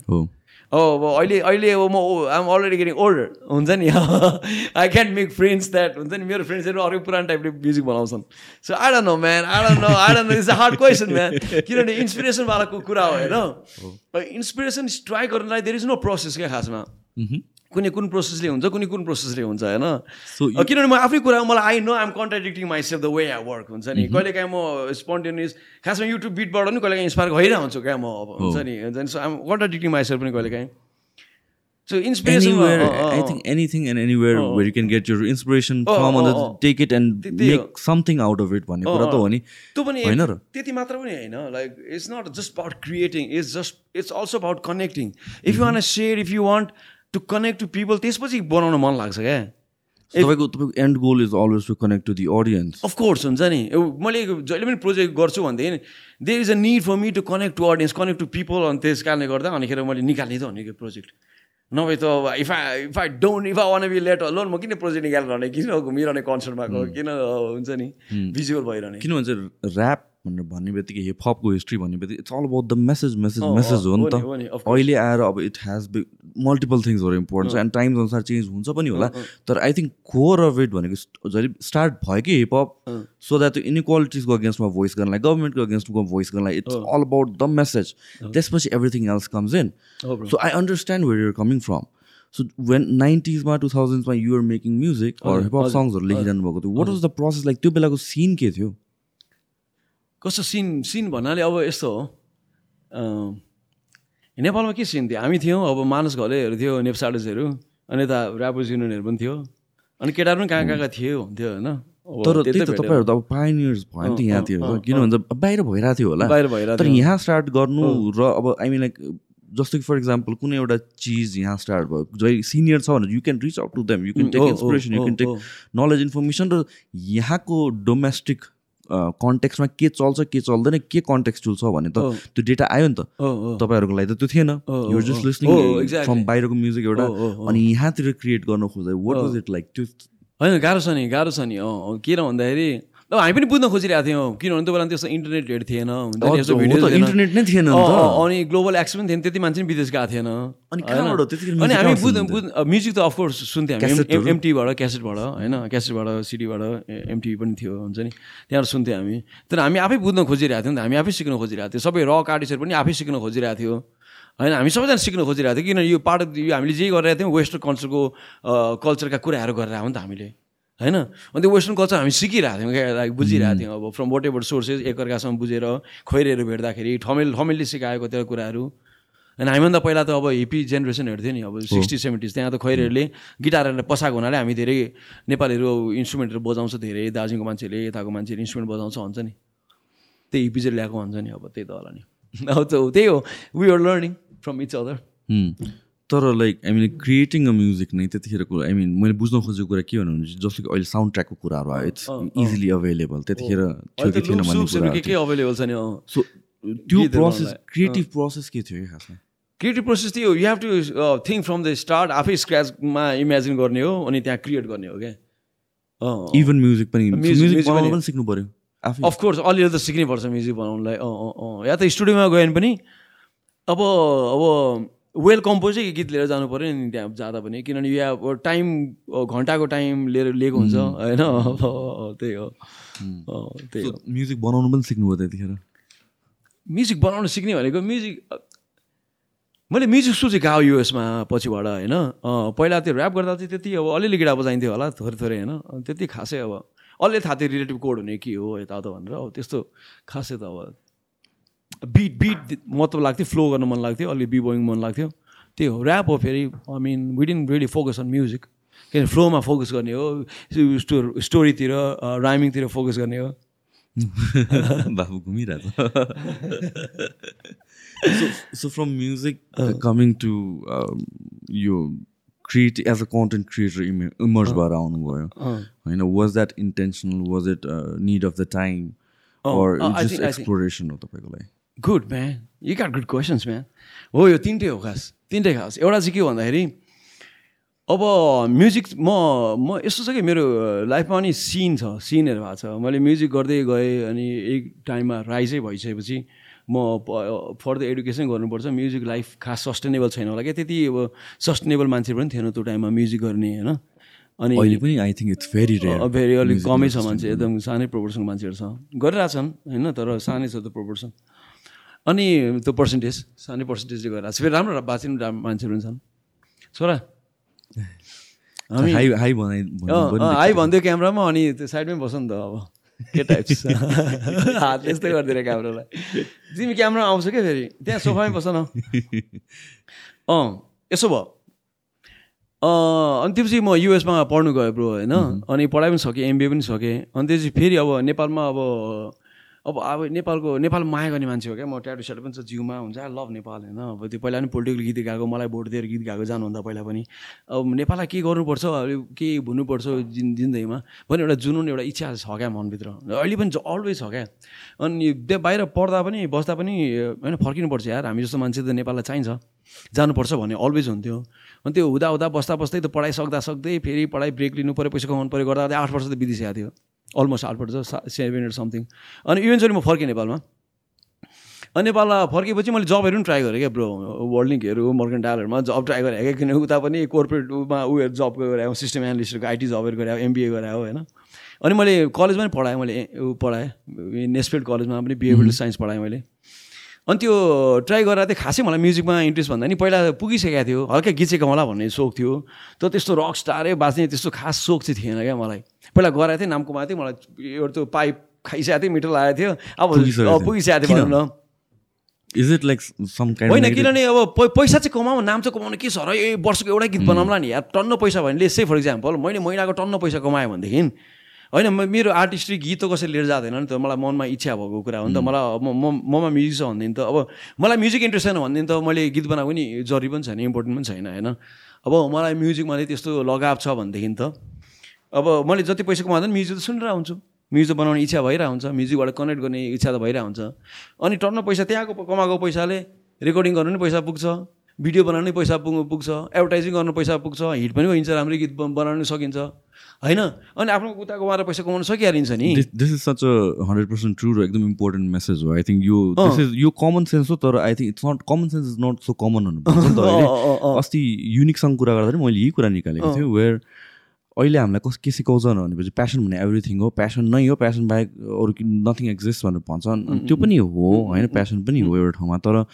अब अहिले अहिले अब म आम अलरेडी गेटिङ ओल्ड हुन्छ नि? I can make friends that हुन्छ नि? मेरो फ्रेन्ड्सहरू अरू पुरानो टाइपले म्युजिक बनाउँछन्। So I don't know man I don't know I don't know it's a hard question man किनभने इन्सपिरेसनवालाको कुरा हो होइन? इन्सपिरेसन ट्राई गर्नलाई देयर इज नो प्रोसेस क्या खासमा। कुनै कुन प्रोसेसले हुन्छ कुनै कुन प्रोसेसले हुन्छ होइन? किनभने म आफ्नै कुरा मलाई I know I'm contradicting myself the way I work हुन्छ नि? कहिले काहीँ म स्पोन्टेनियस खासमा युट्युब बिटबाट पनि कहिले काहीँ इन्सपायर भइरहेको हुन्छु क्या म अब हुन्छ नि? So I'm contradicting myself पनि कहिले काहीँ। So inspiration, anywhere, uh, uh, I think anything and anywhere uh, where you can get your inspiration from, and take it and make something out of it भन्ने कुरा त हो नि। त्यो पनि होइन र? त्यति मात्र पनि होइन। Like it's not just about creating it's just it's also about connecting if you want share if you want to connect to people त्यसपछि बनाउन मन लाग्छ क्या। तपाईँको तपाईँको end goal is always to connect to the audience of course हुन्छ नि। मैले जहिले पनि प्रोजेक्ट गर्छु भनेदेखि there is a need for me to connect to audience connect to people अनि त्यस कारणले गर्दा अनिखेर मैले निकाल्ने त भनेको प्रोजेक्ट नभए त अब if I if I don't if I want be let alone म किन प्रोजेक्ट निकालेर रहने? किन घुमिरहने कन्सर्टमा किन हुन्छ नि भिजुअल भइरहने? किन भन्छ ऱ्याप भनेर भन्ने बित्तिकै हिपहपको हिस्ट्री भन्ने बित्तिकै it's all about the message message message हो नि त। अहिले आएर अब इट हेज बि मल्टिपल थिङ्सहरू इम्पोर्टेन्ट छ एन्ड टाइम्स अनुसार चेन्ज हुन्छ पनि होला तर I think core of it भनेको जहिले स्टार्ट भयो कि हिपहप सो द्याट त्यो इनइक्वालिटिजको अगेन्स्टमा भोइस गर्नलाई गभर्मेन्टको अगेन्स्टमा भोइस गर्नलाई it's all about the message त्यसपछि everything else comes in so I understand where you're coming from so when नाइन्टिजमा two थाउजन्डमा you're making music hip hop सङ्ग्सहरू लेखिरहनु भएको थियो what was the process like त्यो बेलाको सिन के थियो? कस्तो सिन सिन भन्नाले अब यस्तो हो। नेपालमा के सिन थियो? हामी थियौँ अब मानस घलेहरू थियो नेप्साडुसहरू अनि यता ऱ्यापर्स युनियनहरू पनि थियो। अनि केटाहरू पनि कहाँ कहाँ थियो हुन्थ्यो होइन? तर त्यही त तपाईँहरू त अब पाइनियर्स भयो नि त यहाँ थियो किन भन्छ बाहिर भइरहेको थियो होला। बाहिर भइरहेको तर यहाँ स्टार्ट गर्नु र अब आई मिन लाइक जस्तो कि फर इक्जाम्पल कुनै एउटा चिज यहाँ स्टार्ट भयो जहिले सिनियर छ भने you can reach out to them you can take inspiration you can take knowledge information र यहाँको डोमेस्टिक कन्टेक्समा के चल्छ के चल्दैन के कन्टेक्चुअल छ भने त त्यो डेटा आयो नि त। तपाईँहरूको लागि त त्यो थिएन। यु जस्ट लिसनिङ फ्रम बाहिरको म्युजिक एउटा अनि यहाँतिर क्रिएट गर्न खोज्दा वाट वाज इट लाइक त्यो होइन गाह्रो छ नि गाह्रो छ नि। अँ किन भन्दाखेरि अब हामी पनि बुझ्न खोजिरहेको थियौँ। किनभने त्यो बेला त्यस्तो इन्टरनेटहरू थिएन। इन्टरनेट नै थिएन अनि ग्लोबल एक्स पनि थिएन त्यति मान्छे पनि विदेश गएको थिएन। अनि हामी बुझ बुझ म्युजिक त अफकोर्स सुन्थ्यौँ हामी। एमटीबाट क्यासेटबाट होइन? क्यासेटबाट सिडीबाट एमटिभी पनि थियो हुन्छ नि? त्यहाँबाट सुन्थ्यौँ हामी। तर हामी आफै बुझ्न खोजिरहेको थियौँ नि त। हामी आफै सिक्न खोजिरहेको थियो। सबै रक आर्टिस्टहरू पनि आफै सिक्न खोजिरहेको थियो। होइन? हामी सबैजना सिक्न खोजिरहेको थियो। किन यो पार्ट यो हामीले जे गरिरहेको थियौँ वेस्टर्न कल्चरको कल्चरका कुराहरू गरेर आयो नि त हामीले। होइन? अनि त्यो वेस्टर्न कल्चर हामी सिकिरहेको थियौँ क्या लाइक बुझिरहेको थियौँ। अब फ्रम वाट एभर सोर्सेस एकअर्कासँग बुझेर खैरेहरू भेट्दाखेरि ठमेल ठमेलले सिकाएको त्यो कुराहरू। होइन हामीभन्दा पहिला त अब हिपी जेनेरेसनहरू थियो नि अब सिक्सटी सेभेन्टिज त्यहाँ त खैरेहरूले गिटारहरू पसाएको हुनाले हामी धेरै नेपालीहरू इन्स्ट्रुमेन्टहरू बजाउँछ धेरै दार्जिलिङको मान्छेले यताको मान्छेले इन्स्ट्रुमेन्ट बजाउँछ भन्छ नि। त्यही हिपीजहरू ल्याएको भन्छ नि अब त्यही त होला नि। अब त्यही हो। We are learning from each other तर like I mean creating a music नै त्यतिखेरको आई मिन मैले बुझ्न खोजेको कुरा के भन्नु भने जस्तो कि अहिले साउन्ड ट्र्याकको कुराहरू आयो इट्स इजिली अभाइलेबल त्यतिखेर थियो कि थिएन भन्ने सो त्यो प्रोसेस क्रिएटिभ प्रोसेस के थियो खासमा क्रिएटिभ प्रोसेस थियो you have to think from the start आफै स्क्र्याचमा इमेजिन गर्ने हो अनि त्यहाँ क्रिएट गर्ने हो क्या? इभन म्युजिक पनि म्युजिक बनाउनु पनि। सिक्नु पऱ्यो अफकोर्स अलिअलि त सिक्नै पर्छ म्युजिक बनाउनुलाई अँ अँ या त स्टुडियोमा गयो भने पनि अब अब वेल कम्पोजै गीत लिएर जानु पऱ्यो नि त्यहाँ जाँदा पनि किनभने यो अब टाइम घन्टाको टाइम लिएर लिएको हुन्छ होइन? त्यही हो। त्यही हो। म्युजिक बनाउनु पनि सिक्नुभयो त्यतिखेर? म्युजिक बनाउनु सिक्ने भनेको म्युजिक मैले म्युजिक सोचेको आयो युएसमा पछिबाट होइन? पहिला त्यो ऱ्याप गर्दा चाहिँ त्यति अब अलिअलि गिटा बजाइन्थ्यो होला थोरै थोरै होइन? त्यति खासै अब अलि थाहा थियो रिलेटिभ कोड हुने के हो यताउता भनेर अब त्यस्तो खासै त अब बिट बिट मतलब लाग्थ्यो फ्लो गर्न मन लाग्थ्यो अलि बिबोइङ मन लाग्थ्यो। त्यही हो ऱ्याप हो फेरि I mean within really focus on music किनभने फ्लोमा फोकस गर्ने हो स्टो स्टोरीतिर राइमिङतिर फोकस गर्ने हो। बाबु घुमिरहेको so from music coming to यो create as a content creator emerge भएर आउनुभयो। होइन was that intentional was it need of the time exploration हो तपाईँको लागि? Good man you got good questions man हो यो तिनटै हो खास। तिनटै खास। एउटा चाहिँ के भन्दाखेरि अब म्युजिक म म यस्तो छ कि मेरो लाइफमा पनि सिन छ सिनहरू भएको छ। मैले म्युजिक गर्दै गएँ अनि एक टाइममा राइजै भइसकेपछि म फर्दर एडुकेसन गर्नुपर्छ। म्युजिक लाइफ खास सस्टेनेबल छैन होला क्या। त्यति अब सस्टेनेबल मान्छे पनि थिएन त्यो टाइममा म्युजिक गर्ने होइन? अनि अहिले पनि I think it's very very अलिक कमै छ मान्छे। एकदम सानै प्रोपोर्सनको मान्छेहरू छ। गरिरहेछन् होइन? तर सानै छ त्यो प्रोपोर्सन अनि त्यो पर्सेन्टेज सानै पर्सेन्टेजले गरिरहेको छ फेरि राम्रो बाँचिनु राम्रो मान्छेहरू छन् छोरा। हामी हाई हाई भनाइ हाई भनिदियो क्यामरामा अनि त्यो साइडमै बस नि त अब। के टाइप हात यस्तै गरिदिएर क्यामरालाई। तिमी क्यामरा आउँछ क्या फेरि? त्यहाँ सोफामै बस न। अँ यसो भयो। अनि त्यसपछि म युएसमा पढ्नु गएँ ब्रो होइन? अनि पढाइ पनि सकेँ एमबिए पनि सकेँ। अनि त्यसपछि फेरि अब नेपालमा अब अब अब नेपालको नेपाल माया गर्ने मान्छे हो क्या। म ट्याटु स्याटु पनि छ जिउमा हुन्छ। लभ नेपाल होइन। अब त्यो पहिला पनि पोलिटिकल गीत गाएको मलाई भोट दिएर गीत गाएको जानुभन्दा पहिला पनि। अब नेपाललाई के गर्नुपर्छ के भन्नुपर्छ जिन जिन्दगीमा भने एउटा जुनुन एउटा इच्छा छ क्या मनभित्र। अहिले पनि अलवेज छ क्या। अनि त्यो बाहिर पढ्दा पनि बस्दा पनि होइन फर्किनुपर्छ यार। हामी जस्तो मान्छे त नेपाललाई चाहिन्छ। जानुपर्छ भन्ने अलवेज हुन्थ्यो। अनि त्यो हुँदा हुँदा बस्दा बस्दै त पढाइ सक्दा सक्दै फेरि पढाइ ब्रेक लिनु पऱ्यो पैसा कमाउनु पऱ्यो गर्दा आठ वर्ष त बितिसकेको थियो। अलमोस्ट आठ वर्ष सेभेन इयर समथिङ अनि इभेन्चुली म फर्केँ नेपालमा। अनि नेपालमा फर्केपछि मैले जबहरू पनि ट्राई गरेँ क्या ब्रो वर्ल्ड लिङ्कहरू मर्गन डालहरूमा जब ट्राई गरेँ क्या किनभने उता पनि कोर्पोरेटमा उयोहरू जब गरायो सिस्टम एनालिस्टहरूको आइटी जबहरू गरायो एमबिए गरायो होइन। अनि मैले कलेजमा पनि पढाएँ मैले पढाएँ। नेसफिल्ड कलेजमा पनि बिहेभियरल साइन्स पढाएँ मैले। अनि त्यो ट्राई गरेर चाहिँ खासै मलाई म्युजिकमा इन्ट्रेस्ट भन्दा नि पहिला पुगिसकेको थियो हल्का गीत होला भन्ने सोख थियो। तर त्यस्तो रक स्टारै बाँच्ने त्यस्तो खास सोख चाहिँ थिएन क्या मलाई। पहिला गराएको थिएँ नामको थिएँ मलाई एउटा त्यो पाइप खाइसकेको थिएँ मिठो लागेको थियो। अब पुगिसकेको थियो। भनौँ न। इज इट लाइक सम होइन किनभने अब पैसा चाहिँ कमाऊ नाम चाहिँ कमाउनु के छ र? ए वर्षको एउटै गीत बनाउँला नि यार टन्न पैसा भने से फर इक्जाम्पल मैले महिनाको टन्न पैसा कमाएँ भनेदेखि होइन मेरो आर्टिस्टिक गीत त कसैले लिएर जाँदैन नि त। मलाई मनमा इच्छा भएको कुरा हो नि त। मलाई म ममा म्युजिक छ भनेदेखि त। अब मलाई म्युजिक इन्ट्रेस्ट छैन भनेदेखि त। मैले गीत बनाएको नि जरुरी पनि छैन इम्पोर्टेन्ट पनि छैन होइन। अब मलाई म्युजिकमा चाहिँ त्यस्तो लगाव छ भनेदेखि त अब मैले जति पैसा कमाउँदा पनि म्युजिक त सुनिरहेको हुन्छु। म्युजिक बनाउने इच्छा भइरहेको हुन्छ। म्युजिकबाट कनेक्ट गर्ने इच्छा त भइरहेको हुन्छ। अनि टन्न पैसा त्यहाँको कमाएको पैसाले रेकर्डिङ गर्नु पनि पैसा पुग्छ। भिडियो बनाउनु पैसा पुग पुग्छ। एडभर्टाइजिङ गर्नु पैसा पुग्छ। हिट पनि भइन्छ राम्रै गीत बनाउनु सकिन्छ। होइन? अनि आफ्नो उता गएर पैसा कमाउनु सकिहालिन्छ नि। This is such a hundred percent true र एकदम इम्पोर्टेन्ट मेसेज हो। आई थिङ्क यो दिस इज यो कमन सेन्स हो तर I think it's not common sense is not so common हुनु अस्ति युनिकसँग कुरा गर्दाखेरि मैले यही कुरा निकालेको थिएँ वेयर अहिले हामीलाई कस के सिकाउँछ भनेपछि प्यासन भन्ने एभ्रिथिङ हो। प्यासन नै हो प्यासन बाहेक अरू नथिङ एक्जिस्ट भनेर भन्छन्। त्यो पनि हो होइन प्यासन पनि हो एउटा ठाउँमा। तर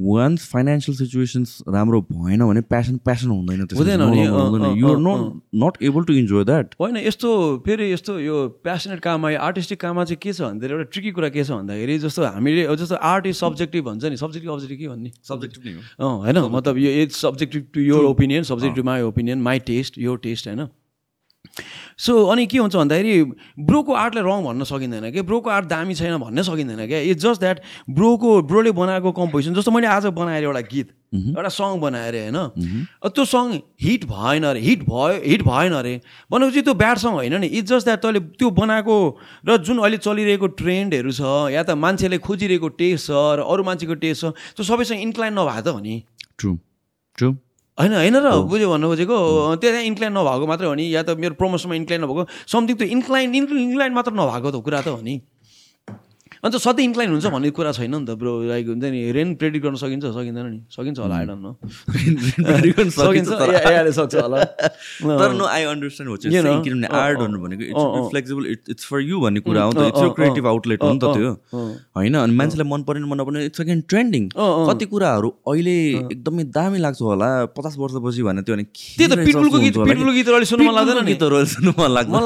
वान्स फाइनेन्सियल सिचुएसन्स राम्रो भएन भने प्यासन प्यासन हुँदैन हुँदैन you're not not able to enjoy that होइन यस्तो फेरि यस्तो यो प्यासनेट काममा आर्टिस्टिक काममा चाहिँ के छ भन्दाखेरि एउटा ट्रिकी कुरा के छ भन्दाखेरि जस्तो हामीले जस्तो आर्ट इज सब्जेक्टिभ भन्छ नि। सब्जेक्टिभ अब्जेक्टिभ के भन्ने? सब्जेक्टिभ होइन मतलब यो is subjective to your opinion subjective to my opinion my taste यो टेस्ट होइन? सो अनि के हुन्छ भन्दाखेरि ब्रोको आर्टलाई रङ भन्न सकिँदैन कि? ब्रोको आर्ट दामी छैन भन्न सकिँदैन क्या इट्स जस्ट द्याट ब्रोको ब्रोले बनाएको कम्पोजिसन जस्तो मैले आज बनाएर एउटा गीत एउटा सङ बनाएर होइन त्यो सङ हिट भएन अरे हिट भयो हिट भएन अरे भनेपछि त्यो ब्याड सङ होइन नि। इट्स जस्ट द्याट तैँले त्यो बनाएको र जुन अहिले चलिरहेको ट्रेन्डहरू छ या त मान्छेले खोजिरहेको टेस्ट छ र अरू मान्छेको टेस्ट छ त्यो सबैसँग इन्क्लाइन नभए त हो नि। ट्रु ट्रु होइन होइन र बुझ्यो भन्नु खोजेको त्यो त्यहाँ इन्क्लाइन नभएको मात्रै हो नि या त मेरो प्रमोसनमा इन्क्लाइन नभएको। समथिङ त्यो इन्क्लाइन इन्क्लाइन मात्र नभएको त कुरा त हो नि। अन्त सधैँ इन्क्लाइन हुन्छ भन्ने कुरा छैन नि त ब्रो लाइक हुन्छ नि रेन प्रेडिक्ट गर्न सकिन्छ सकिँदैन नि। सकिन्छ होला आइडन न सकिन्छ सक्छ होला। तर नो आई अन्डरस्ट्यान्ड हो किनभने आर्ट भन्नु भनेको it's flexible it's for you भन्ने कुरा हो नि त इट्स क्रिएटिभ आउटलेट हो नि त त्यो। होइन अनि मान्छेलाई मन परेन मन परेन इट्स अगेन ट्रेन्डिङ कति कुराहरू अहिले एकदमै दामी लाग्छ होला पचास वर्षपछि भने त्यो गीतहरू सुन्नु मन लाग्दैन गीतहरू सुन्नु मन लाग्दैन।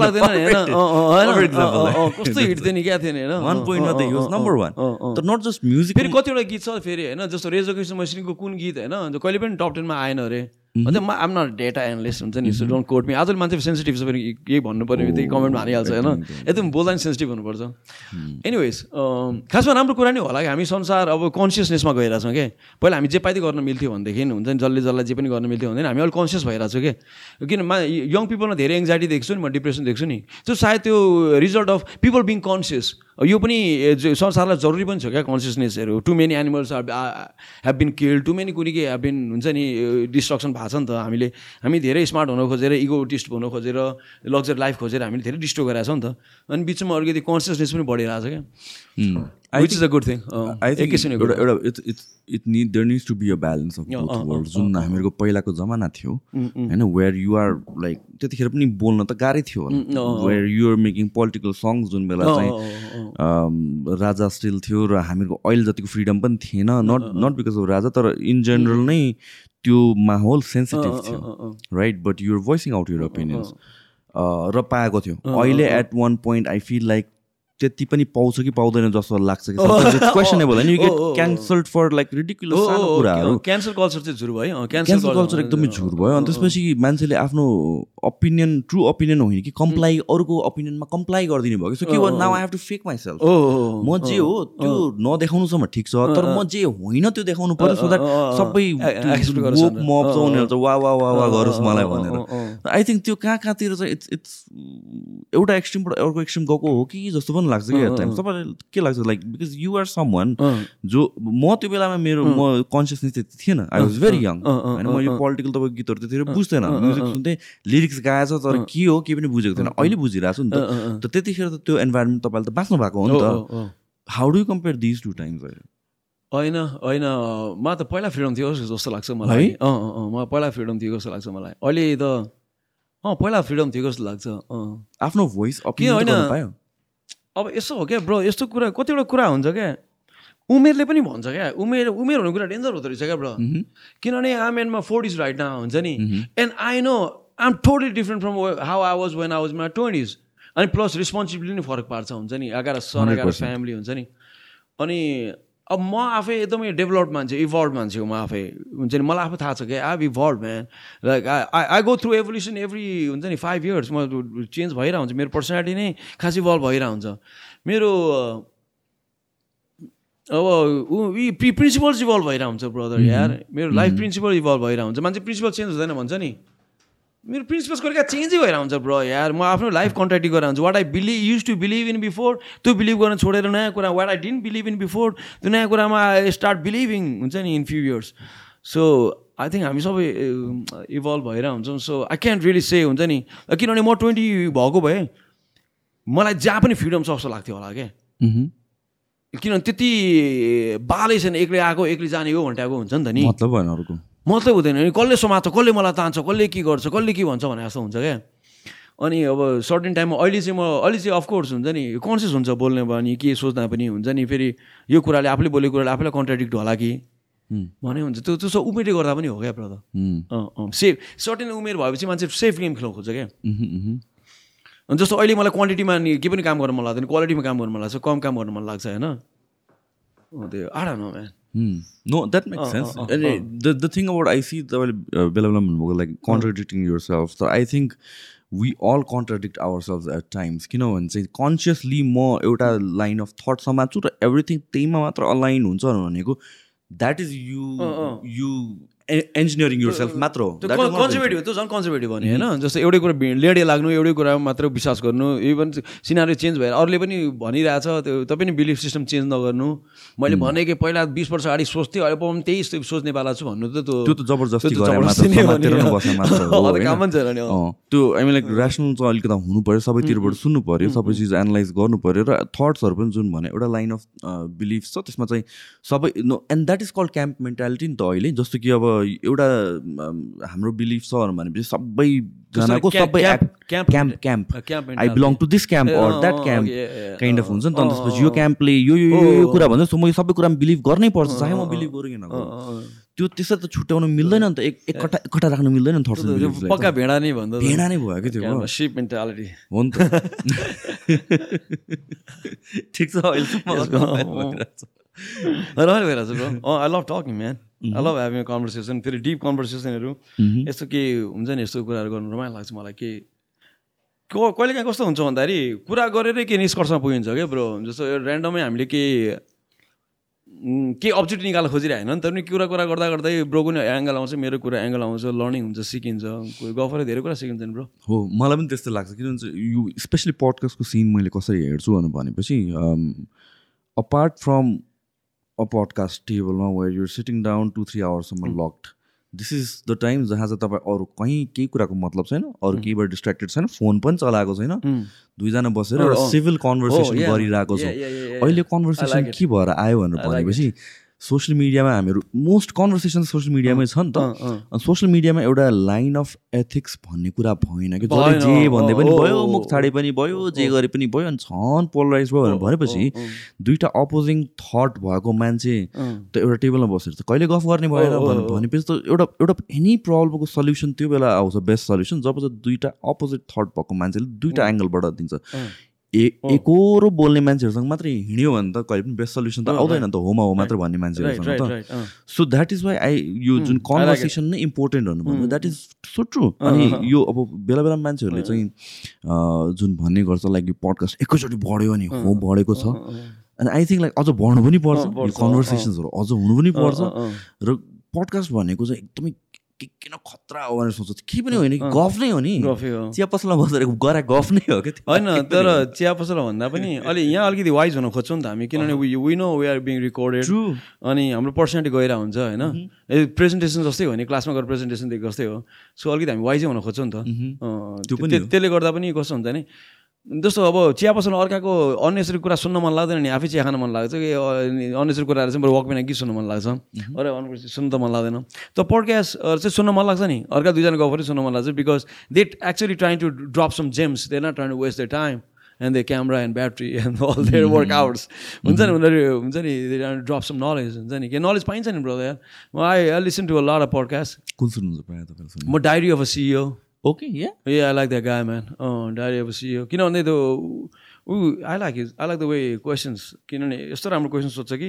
कस्तो हिट थियो नि क्या थियो नि होइन। One point the number one तर नट जस्ट म्युजिक फेरि कतिवटा गीत छ फेरि होइन? जस्तो रेजो कृष्ण मैश्रीको कुन गीत होइन? कहिले पनि टप टेनमा आएन अरे अन्त म आम नट डेटा एनालिस्ट हुन्छ नि सो डोन्ट कोट मी आजले मान्छे सेन्सिटिभ छ फेरि केही भन्नु पऱ्यो त्यही कमेन्टमा हालिहाल्छ होइन? एकदम बोल्दा नि सेन्सिटिभ हुनुपर्छ। एनिवेज खासमा राम्रो कुरा नै होला कि? हामी संसार अब कन्सियसनेसमा गइरहेछौँ क्या पहिला हामी जे पाइदै गर्न मिल्थ्यो भनेदेखि हुन्छ नि जसले जसलाई जे पनि गर्न मिल्थ्यो भने हामी अहिले कन्सियस भइरहेको छु कि? किन मा यङ पिपलमा धेरै एङ्जाइटी देख्छु नि म डिप्रेसन देख्छु नि। त्यो सायद त्यो result of people being conscious यो पनि संसारलाई जरुरी पनि छ क्या कन्सियसनेसहरू too many animals have been kill too many कुनै के हेभ बिन हुन्छ नि डिस्ट्रक्सन भएको छ नि त। हामीले हामी धेरै स्मार्ट हुन खोजेर इगोटिस्ट हुन खोजेर लग्जरी लाइफ खोजेर हामीले धेरै डिस्ट्रो गरेको छ नि त। अनि बिचमा अलिकति कन्सियसनेस पनि बढिरहेको छ क्या। Which is a good thing think एउटा एउटा it's it's it need there needs to be a balance of world जुन हामीहरूको पहिलाको जमाना थियो होइन वेयर युआर लाइक त्यतिखेर पनि बोल्न त गाह्रै थियो where you're making political songs जुन बेला चाहिँ राजा स्टिल थियो र हामीहरूको अहिले जतिको फ्रिडम पनि थिएन नट नट बिकज अफ राजा तर इन जेनरल नै त्यो माहौल सेन्सिटिभ थियो right but you're voicing out your opinions र पाएको थियो। अहिले at one point I feel like त्यति पनि पाउँछ कि पाउँदैन जस्तो लाग्छ कि क्वेसनेबल होइन you get cancelled for like ridiculous सानो कुराहरू क्यान्सल कल्चर चाहिँ झुर भयो क्यान्सल कल्चर एकदमै झुर भयो। अनि त्यसपछि मान्छेले आफ्नो ओपिनियन ट्रु ओपिनियन होइन कि कम्प्लाई अरूको ओपिनियनमा कम्प्लाई गरिदिनु भयो कि। सो के भयो now I have to fake myself म जे हो त्यो नदेखाउनुसम्म ठिक छ। तर म जे होइन त्यो देखाउनु पर्यो सो द्याट सबै मप छ उनीहरू चाहिँ वा वा वा वा गरोस् मलाई भनेर। आई थिङ्क त्यो कहाँ कहाँतिर चाहिँ इट्स इट्स एउटा एक्सट्रिमबाट अर्को एक्सट्रिम गएको हो कि जस्तो पनि लाग्छ कि टाइम सबैलाई के लाग्छ like because you are someone जो म त्यो बेलामा मेरो म कन्सियसनेस त्यति थिएन. आई वाज भेरी यङ होइन म यो पोलिटिकल तपाईँको गीतहरू त्यतिखेर बुझ्दैन. म्युजिक सुन्थेँ लिरिक्स गाएछ तर के हो के पनि बुझेको थिएन. अहिले बुझिरहेको छु नि त। त्यतिखेर त त्यो इन्भाइरोमेन्ट तपाईँले त बाँच्नु भएको हो नि त। How do compare this to times होइन होइन म त पहिला फ्रिडम थियो जस्तो लाग्छ मलाई। अँ अँ म पहिला फ्रिडम थियो जस्तो लाग्छ मलाई। अहिले त अँ पहिला फ्रिडम थियो जस्तो लाग्छ। आफ्नो भोइस होइन? अब यसो हो क्या ब्रो यस्तो कुरा कतिवटा कुरा हुन्छ क्या। उमेरले पनि भन्छ क्या उमेर उमेर हुने कुरा डेन्जर हुँदो रहेछ क्या ब्रो। किनभने आम एन्डमा फोर्टिज राइट न हुन्छ नि। And I know I am totally different from how I was when I was my twenties अनि प्लस रेस्पोन्सिबिलिटी पनि फरक पार्छ हुन्छ नि। एघार सन एघार फ्यामिली हुन्छ नि। अनि अब म आफै एकदमै डेभलप मान्छे इभल्भ मान्छे हो म आफै। हुन्छ नि? मलाई आफै थाहा छ क्या I evolve man like I I go through evolution every हुन्छ नि फाइभ इयर्स म चेन्ज भइरहेको हुन्छ। मेरो पर्सनालिटी नै खास इभल्भ भइरहेको हुन्छ। मेरो अब ऊ प्रिन्सिपल्स इभल्भ भइरहेको हुन्छ ब्रदर यार। मेरो लाइफ प्रिन्सिपल इभल्भ भइरहेको हुन्छ। मान्छे प्रिन्सिपल चेन्ज हुँदैन भन्छ नि? मेरो प्रिन्सिपल्स गरेका चेन्जै भएर हुन्छ ब्रो यार। म आफ्नो लाइफ कन्ट्राक्ट गरेर हुन्छ what I believe used to believe in before त्यो बिलिभ गर्न छोडेर नयाँ कुरा। What I didn't believe in before त्यो नयाँ कुरामा आई स्टार्ट बिलिभिङ हुन्छ नि in few years so I think हामी सबै इभल्भ भएर हुन्छौँ so I can't really say हुन्छ नि। किनभने म ट्वेन्टी भएको भए मलाई जहाँ पनि फ्रिडम छ जस्तो लाग्थ्यो होला क्या। किनभने त्यति बालै छैन एक्लै आएको एक्लै जाने हो भन्टाको हुन्छ नि त नि। मतलब भएन अरूको। मतलब हुँदैन। नि कसले समात्छ कसले मलाई तान्छ कसले के गर्छ कसले के भन्छ भने जस्तो हुन्छ क्या। अनि अब सर्टेन टाइममा अहिले चाहिँ म अहिले चाहिँ अफकोर्स हुन्छ नि कन्सियस हुन्छ बोल्ने भयो नि के सोच्दा पनि हुन्छ नि फेरि यो कुराले आफूले बोलेको कुराले आफूलाई कन्ट्राडिक्ट होला कि? भने हुन्छ। त्यो त्यो सब उमेरले गर्दा पनि हो क्या ब्रदर अँ सेफ सर्टेन उमेर भएपछि मान्छे सेफ गेम खेल्नु खोज्छ क्या। अनि जस्तो अहिले मलाई क्वान्टिटीमा नि के पनि काम गर्न मन लाग्दैन क्वालिटीमा काम गर्न मन लाग्छ कम काम गर्न मन लाग्छ होइन? त्यो आडा no man no that make sense the the thing about I see तपाईँले बेला बेला भन्नुभएको लाइक कन्ट्राडिक्टिङ युर सेल्फ तर I think we all contradict our self at times किनभने चाहिँ कन्सियसली म एउटा लाइन अफ थट समात्छु र एभ्रिथिङ त्यहीमा मात्र अलाइन हुन्छ भनेको that is you you engineering your self मात्र हो। कन्जर्भेटिभ त्यो झन् कन्जर्भेटिभ भने होइन? जस्तो एउटै कुरा लेडे लाग्नु एउटै कुरामा मात्र विश्वास गर्नु इभन सिनारी चेन्ज भएर अरूले पनि भनिरहेछ त्यो तपाईँ पनि बिलिफ सिस्टम चेन्ज नगर्नु। मैले भने कि पहिला बिस वर्ष अगाडि सोच्थेँ अहिले पनि त्यही सोच्नेवाला छु भन्नु त त्यो त जबरजस्ती त्यो लाइक ऱ्यासनल चाहिँ अलिकति हुनु पऱ्यो सबैतिरबाट सुन्नु पऱ्यो सबै चिज एनालाइज गर्नु पऱ्यो र थट्सहरू पनि जुन भने एउटा लाइन अफ बिलिफ छ त्यसमा चाहिँ सबै and that is called camp mentality नि त अहिले जस्तो कि अब एउटा हाम्रो बिलिफ छ भनेपछि सबैजनाको सबै camp camp I belong to this camp or that camp kind of हुन्छ नि त। त्यसपछि यो क्याम्पले यो यो कुरा भन्छ म यो सबै कुरामा बिलिभ गर्नै पर्छ चाहे म बिलिभ गरौँ किन त्यो त्यसरी त छुट्याउनु मिल्दैन नि त। एक एकट्ठा एकट्ठा राख्नु मिल्दैन नि थट्स पक्का भेडा नै भन्दा भेडा नै भयो कि त्यो सिप मेन्टालिटी हो नि त। ठिक छ अहिलेसम्म रमाइलो भइरहेको छ bro I love talking man I love having conversation फेरि डिप कन्भर्सेसनहरू यस्तो के हुन्छ नि यस्तो कुराहरू गर्नु रमाइलो लाग्छ मलाई के कहिले काहीँ कस्तो हुन्छ भन्दाखेरि कुरा गरेरै के निष्कर्षमा पुगिन्छ क्या ब्रो जस्तो ऱ्यान्डमै हामीले के के अब्जेक्ट निकाल्न खोजिरहेन नि त पनि कुरा कुरा गर्दा गर्दै ब्रोको नि एङ्गल आउँछ मेरो कुरा एङ्गल आउँछ लर्निङ हुन्छ सिकिन्छ गफरै धेरै कुरा सिकिन्छ नि ब्रो हो मलाई पनि त्यस्तो लाग्छ किनभने यो स्पेसली पडकास्टको सिन मैले कसरी हेर्छु भनेपछि अपार्ट फ्रम अ पडकास्ट टेबलमा where you're sitting down two three आवर्ससम्म locked this is the time जहाँ चाहिँ तपाईँ अरू कहीँ केही कुराको मतलब छैन अरू केहीबाट डिस्ट्र्याक्टेड छैन फोन पनि चलाएको छैन दुईजना बसेर सिभिल कन्भर्सेसन गरिरहेको छ। अहिले कन्भर्सेसन के भएर आयो भनेर भनेपछि सोसियल मिडियामा हामीहरू मोस्ट कन्भर्सेसन सोसियल मिडियामै छ नि त सोसियल मिडियामा एउटा लाइन अफ एथिक्स भन्ने कुरा भएन कि? जसले जे भन्दै पनि भयो मुख छाडे पनि भयो जे गरे पनि भयो अनि छन् पोलराइज भयो भनेर भनेपछि दुइटा अपोजिङ थट भएको मान्छे त एउटा टेबलमा बसेर त कहिले गफ गर्ने भएर भनेपछि त एउटा एउटा एनी प्रब्लमको सल्युसन त्यो बेला आउँछ बेस्ट सल्युसन जब चाहिँ दुइटा अपोजिट थट भएको मान्छेले दुइटा एङ्गलबाट दिन्छ एकरो बोल्ने मान्छेहरूसँग मात्रै हिँड्यो भने त कहिले पनि बेस्ट सल्युसन त आउँदैन नि त होमा हो मात्र भन्ने मान्छेहरूसँग त। So that is why I यो जुन कन्भर्सेसन नै इम्पोर्टेन्ट हुनु भन्नु द्याट इज सो ट्रु अनि यो अब बेला बेला मान्छेहरूले चाहिँ जुन भन्ने गर्छ लाइक यो पडकास्ट एकैचोटि बढ्यो अनि हो बढेको छ। अनि आई थिङ्क लाइक अझ बढ्नु पनि पर्छ। कन्भर्सेसन्सहरू अझ हुनु पनि पर्छ। र पडकास्ट भनेको चाहिँ एकदमै के किन खतरा हो भनेर सोच्छ। केही पनि होइन गफ नै हो नि। चिया पसलमा बसेर गरा गफ नै हो कि होइन तर चिया पसल भन्दा पनि अलि यहाँ अलिकति वाइज हुन खोज्छौँ नि त हामी किनभने we know we are being recorded अनि हाम्रो पर्सनालिटी गएर हुन्छ होइन? प्रेजेन्टेसन जस्तै हो नि क्लासमा गएर प्रेजेन्टेसन दिएको जस्तै हो। सो अलिकति हामी वाइजै हुन खोज्छौँ नि त। त्यसले गर्दा पनि कस्तो हुन्छ नि जस्तो अब चिया पसलमा अर्काको अनेसरी कुरा सुन्न मन लाग्दैन नि आफै चिया खान मन लाग्छ कि अनेसरी कुराहरू चाहिँ बरु वकमा गीत सुन्न मन लाग्छ। अरे भनेपछि सुन्नु त मन लाग्दैन। त पडकास्टहरू चाहिँ सुन्न मन लाग्छ नि। अर्का दुईजना गफ पनि सुन्न मन लाग्छ because they actually trying to drop some gems they not trying to waste the time and the camera and battery and all their work hours हुन्छ नि उनीहरू हुन्छ नि ड्रप सम नलेज हुन्छ नि के नलेज पाइन्छ नि ब्रदर म I I listen to a lot of podcast कुन सुन्नुहुन्छ म diary of a CEO okay yeah A I like that guy man uh diary of CEO किनभने त्यो ऊ I like is I like the way questions किनभने यस्तो राम्रो question सोध्छ कि?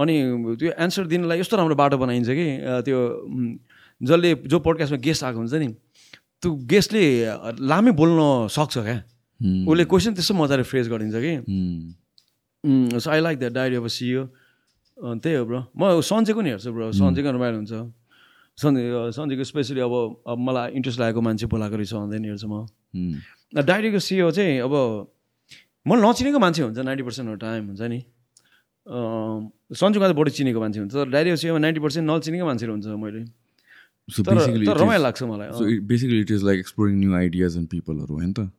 अनि त्यो एन्सर दिनलाई यस्तो राम्रो बाटो बनाइन्छ कि? त्यो जसले जो पोडकास्टमा गेस्ट आएको हुन्छ नि त्यो गेस्टले लामै बोल्न सक्छ क्या? उसले क्वेसन त्यस्तो मजाले फ्रेस गरिदिन्छ कि? So I like that diary of CEO त्यही हो ब्रो म सन्चेको नि हेर्छु ब्रो सन्चेको रमाइलो हुन्छ। सन्जय सन्जयको स्पेसली अब अब मलाई इन्ट्रेस्ट लागेको मान्छे बोलाएको रहेछ भन्दै नि हेर्छु म डायरीको सिओ चाहिँ अब मलाई नचिनेको मान्छे हुन्छ नाइन्टी पर्सेन्ट अफ टाइम हुन्छ नि। सन्जुका त बढी चिनेको मान्छे हुन्छ तर डायरीको सिओमा नाइन्टी पर्सेन्ट नचिनेको मान्छेहरू हुन्छ मैले। रमाइलो लाग्छ मलाई basically it is like exploring new ideas and पिपलहरू होइन त?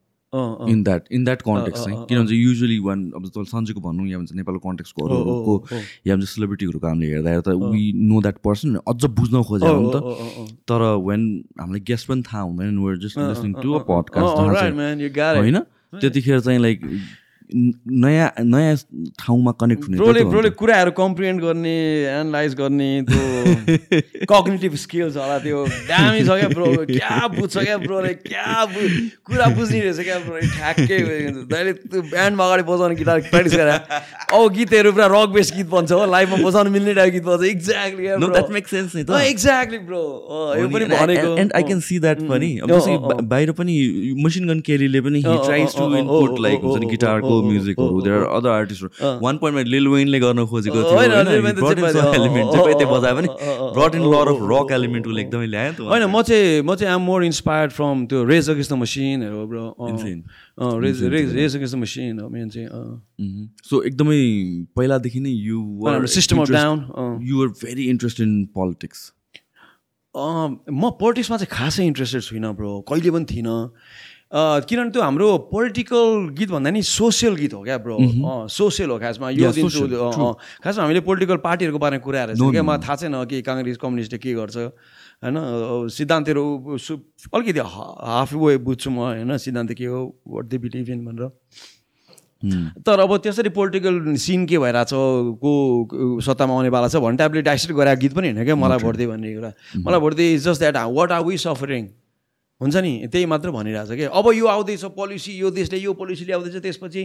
In that in that context चाहिँ। किनभने युजली वान अब तपाईँ सन्चेको भनौँ या भन्छ नेपालको कन्टेक्सको अरूको या भन्छ सेलिब्रिटीहरूको हामीले हेर्दा हेर्दा वी नो द्याट पर्सन अझ बुझ्न खोज्यो भने त। तर वेन हामीलाई गेस्ट पनि थाहा हुँदैन we're just listening to a podcast होइन? त्यतिखेर चाहिँ लाइक नयाँ नयाँ ठाउँमा कनेक्ट हुने ब्रोले ब्रोले कुराहरू कम्प्रिहेन्ड गर्ने एनालाइज गर्ने त्यो कग्नेटिभ स्किल्स होला त्यो दामी छ क्या ब्रो। क्या बुझ्छ क्या ब्रोले? क्या कुरा बुझ्ने रहेछ क्या ब्रो? ठ्याक्कै जहिले त्यो ब्यान्डमा अगाडि बजाउने गिटार प्र्याक्टिस गरेर अब गीतहरू पुरा रक बेस गीत बन्छ हो लाइभमा बजाउनु मिल्ने टाइप गीत बन्छ एक्ज्याक्टली सेन्स नि त। एक्ज्याक्टली ब्रो यो पनि भनेको। And I can see that पनि। बाहिर पनि मसिन गन केरीले पनि he tries to input like गिटारको soul म्युजिकहरू देयर आर अदर आर्टिस्टहरू वान पोइन्टमा लिल वेनले गर्न खोजेको थियो एलिमेन्ट चाहिँ त्यो बजायो भने brought in lot of rock element उसले एकदमै ल्यायो त होइन म चाहिँ म चाहिँ आम मोर इन्सपायर्ड फ्रम त्यो रेज अगेन्स्ट द मसिनहरू bro rage rage rage against the machine हो मेन चाहिँ सो एकदमै पहिलादेखि नै you System of Down you're very interested in politics म पोलिटिक्समा चाहिँ खासै इन्ट्रेस्टेड छुइनँ ब्रो कहिले पनि थिइनँ। किनभने त्यो हाम्रो पोलिटिकल गीत भन्दा नि सोसियल गीत हो क्या ब्रो। सोसियल हो खासमा। यो दिन खासमा हामीले पोलिटिकल पार्टीहरूको बारेमा कुराहरू छ क्या। मलाई थाहा छैन कि काङ्ग्रेस कम्युनिस्टले के गर्छ। होइन सिद्धान्तहरू अलिकति हाफ वे बुझ्छु म होइन सिद्धान्त के हो वाट दे बिलिभ इन भनेर। तर अब त्यसरी पोलिटिकल सिन के भइरहेछ को सत्तामा आउनेवाला छ भन्ने टाइपले डाइसेक्ट गरेर गीत पनि होइन क्या मलाई भोट्दै भन्ने कुरा। मलाई भोट्दै is just that what are we suffering हुन्छ नि? त्यही मात्र भनिरहेछ कि? अब यो आउँदैछ पोलिसी यो देशले यो पोलिसी ल्याउँदैछ त्यसपछि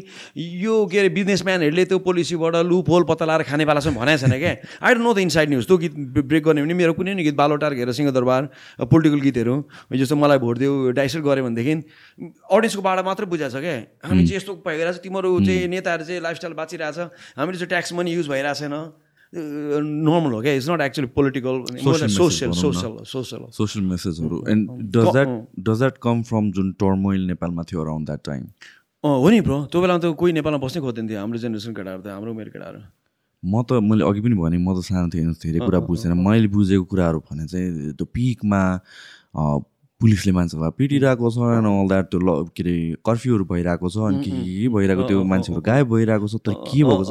यो के अरे बिजनेसम्यानहरूले त्यो पोलिसीबाट लुप होल पत्ता लगाएर खानेवाला चाहिँ भनेको छैन क्या I don't know the inside news त्यो गीत ब्रेक गर्ने भने मेरो कुनै पनि गीत बालोटार घेर सिंहदरबार पोलिटिकल गीतहरू जस्तो मलाई भोट दियो डाइसेट गऱ्यो भनेदेखि अडियन्सको बाटो मात्रै बुझाएको छ क्या हामी चाहिँ यस्तो भइरहेको छ तिमीहरू चाहिँ नेताहरू चाहिँ लाइफस्टाइल बाँचिरहेछ हामीले चाहिँ ट्याक्स मनी युज भइरहेको छैन? नर्मल हो क्या it's not actually political social social social social मेसेजहरू and does that does that come from जुन टर्मोइल नेपालमा थियो अराउन्ड द्याट टाइम हो नि ब्रो त्यो बेलामा त कोही नेपालमा बस्नै खोज्दैन थियो हाम्रो जेनेरेसन केटाहरू त हाम्रो मेरो केटाहरू। म त मैले अघि पनि भने म त सानो थिएँ धेरै कुरा बुझ्दैन। मैले बुझेको कुराहरू भने चाहिँ त्यो पिकमा पुलिसले मान्छेलाई पिटिरहेको छ एन्ड अल द्याट त्यो ल के अरे कर्फ्युहरू भइरहेको छ अनि के के भइरहेको त्यो मान्छेहरू गायब भइरहेको छ तर के भएको छ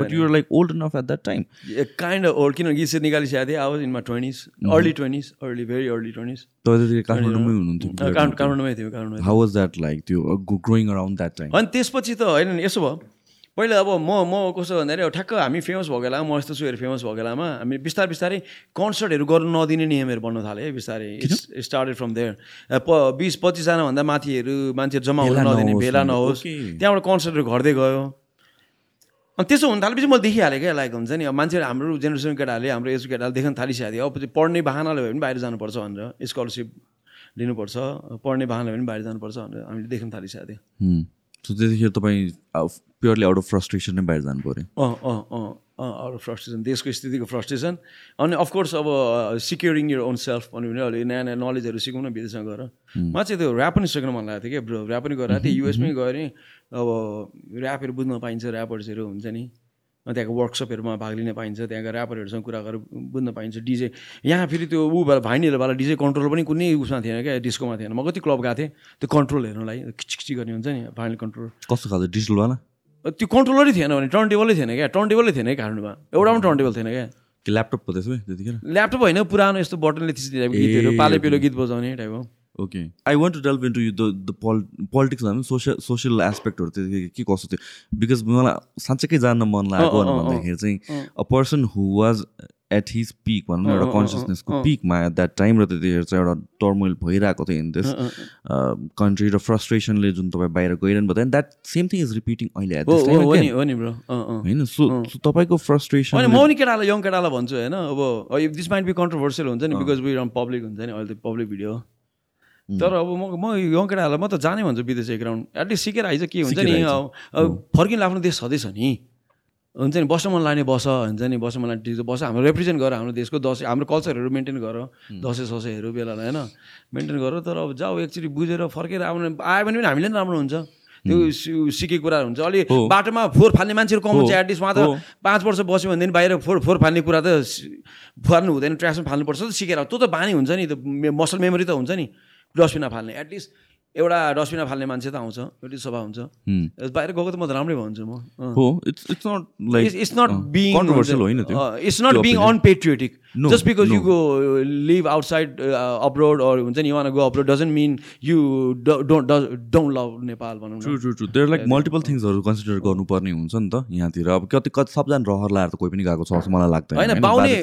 but you're like old enough at that time kind of old किनभने गीत निकालिसकेको थिएँ। आवाज in my twenties early twenties early very early twenties तपाईँ काठमाडौँमै हुनुहुन्थ्यो काठमाडौँमै थियो Kathmandu how was that like त्यो ग्रोइङ अराउन्ड द्याट टाइम अनि त्यसपछि त होइन यसो भयो। पहिला अब म म कस्तो भन्दाखेरि अब ठ्याक्क हामी फेमस भएको बेलामा म यस्तो छु फेमस भएको बेलामा हामी बिस्तारै बिस्तारै कन्सर्टहरू गर्नु नदिने नियमहरू बन्नु थाल्यो है बिस्तारै। स्टार्टेड फ्रम देयर प बिस पच्चिसजनाभन्दा माथिहरू मान्छेहरू जम्मा हुनु नदिने भेला नहोस्। त्यहाँबाट कन्सर्टहरू घट्दै गयो। अनि त्यसो हुन थालेपछि मैले देखिहालेँ क्या लाइक हुन्छ नि अब मान्छेहरू हाम्रो जेनेरेसन केटाहरूले हाम्रो एज केटाहरूले देख्न थालिसकेको थियो। अब पढ्ने बाहनाले भयो भने बाहिर जानुपर्छ भनेर स्कलरसिप लिनुपर्छ। पढ्ने बाहनाले पनि बाहिर जानुपर्छ भनेर हामीले देख्न थालिसकेको थियो। सो त्यतिखेर तपाईँ प्योरली आउट अफ फ्रस्ट्रेसन नै बाहिर जानु पऱ्यो। अँ अँ अँ आउट अफ फ्रस्ट्रेसन देशको स्थितिको फ्रस्ट्रेसन अनि अफकोर्स अब सिक्योरिङ यर ओन सेल्फ भन्यो भने अहिले नयाँ नयाँ नलेजहरू सिकौँ न विदेशमा गएर। मलाई चाहिँ त्यो ऱ्याप पनि सिक्नु मन लागेको थियो क्या ऱ्याप पनि गएर थिएँ युएसमै गएर अब ऱ्यापहरू बुझ्न पाइन्छ ऱ्यापर्सहरू हुन्छ नि। त्यहाँको वर्कसपहरूमा भाग लिन पाइन्छ त्यहाँको ऱ्यापरहरूसँग कुरा गरेर बुझ्न पाइन्छ डिजे यहाँ फेरि त्यो ऊ भाइनीहरूवाला डिजे कन्ट्रोल पनि कुनै उसमा थिएन क्या डिस्कोमा थिएन। म कति क्लब गएको थिएँ त्यो कन्ट्रोल हेर्नुलाई खिचखिची गर्ने हुन्छ नि फाइनल कन्ट्रोल कस्तो खालको डिजिटलवाला त्यो कन्ट्रोलरै थिएन भने टर्न टेबलै थिएन क्या टर्न टेबलै थिएन काठमाडौँमा। एउटा पनि टर्न टेबल थिएन क्या। ल्यापटप ल्यापटप होइन पुरानो यस्तो बटनले थिच्ने गीतहरू पाले पेलो गीत बजाउने टाइपको। Okay I want to delve into the the pol politics भनौँ सोसियल सोसियल एस्पेक्टहरू त्यो के कस्तो थियो बिकज मलाई साँच्चैकै जान्न मन लागेको भन्दाखेरि चाहिँ a person who was at his peak भनौँ न एउटा कन्सियसनेसको पिकमा एट द्याट टाइम र त्यतिखेर चाहिँ एउटा टर्मोइल भइरहेको थियो इन दिस कन्ट्री र फ्रस्ट्रेसनले जुन तपाईँ बाहिर गइरहनु भयो that same thing is repeating अहिले एट दिस टाइम होइन सो तपाईँको फ्रस्ट्रेसन म नि केटालाई यङ केटालाई भन्छु होइन अब दिस माइन्ड बी कन्ट्रोभर्सियल हुन्छ नि बिकज वी पब्लिक हुन्छ नि अहिले त पब्लिक भिडियो तर अब म म यङ केटाहरूलाई म त जाने भन्छु विदेश एक राउन्ड एटलिस्ट सिकेर आइज के हुन्छ नि? अब फर्किनु आफ्नो देश छँदैछ नि? हुन्छ नि? बस्न मन लाग्ने बस हुन्छ नि? बस्न मन लाग्ने बस हाम्रो रिप्रेजेन्ट गर हाम्रो देशको दसैँ हाम्रो कल्चरहरू मेन्टेन गर। दसैँ ससैँहरू बेलालाई होइन? मेन्टेन गर तर अब जाऊ एकचोटि बुझेर फर्केर आउनु आयो भने पनि हामीले पनि राम्रो हुन्छ। त्यो सिकेको कुराहरू हुन्छ। अलि बाटोमा फोहोर फाल्ने मान्छेहरू कम हुन्छ एटलिस्ट उहाँ त पाँच वर्ष बस्यो भनेदेखि बाहिर फोहोर फोहोर फाल्ने कुरा त फाल्नु हुँदैन ट्रासमा फाल्नुपर्छ त सिकेर। त्यो त बानी हुन्छ नि त मसल मेमोरी त हुन्छ नि। डस्टबिनमा फाल्ने एटलिस्ट एउटा डस्टबिनमा फाल्ने मान्छे त आउँछ एउटै सभा हुन्छ। बाहिर गएको त म त राम्रै भन्छु म। It's not being it's not being unpatriotic just because you go live outside abroad or हुन्छ नि one go abroad doesn't mean you don't don't love Nepal भनौँ true true true there like multiple थिङ्सहरू consider गर्नुपर्ने हुन्छ नि त यहाँतिर। अब कति कति सबजना रहर लाएर त कोही पनि गएको छ जस्तो मलाई लाग्दैन। होइन बाउले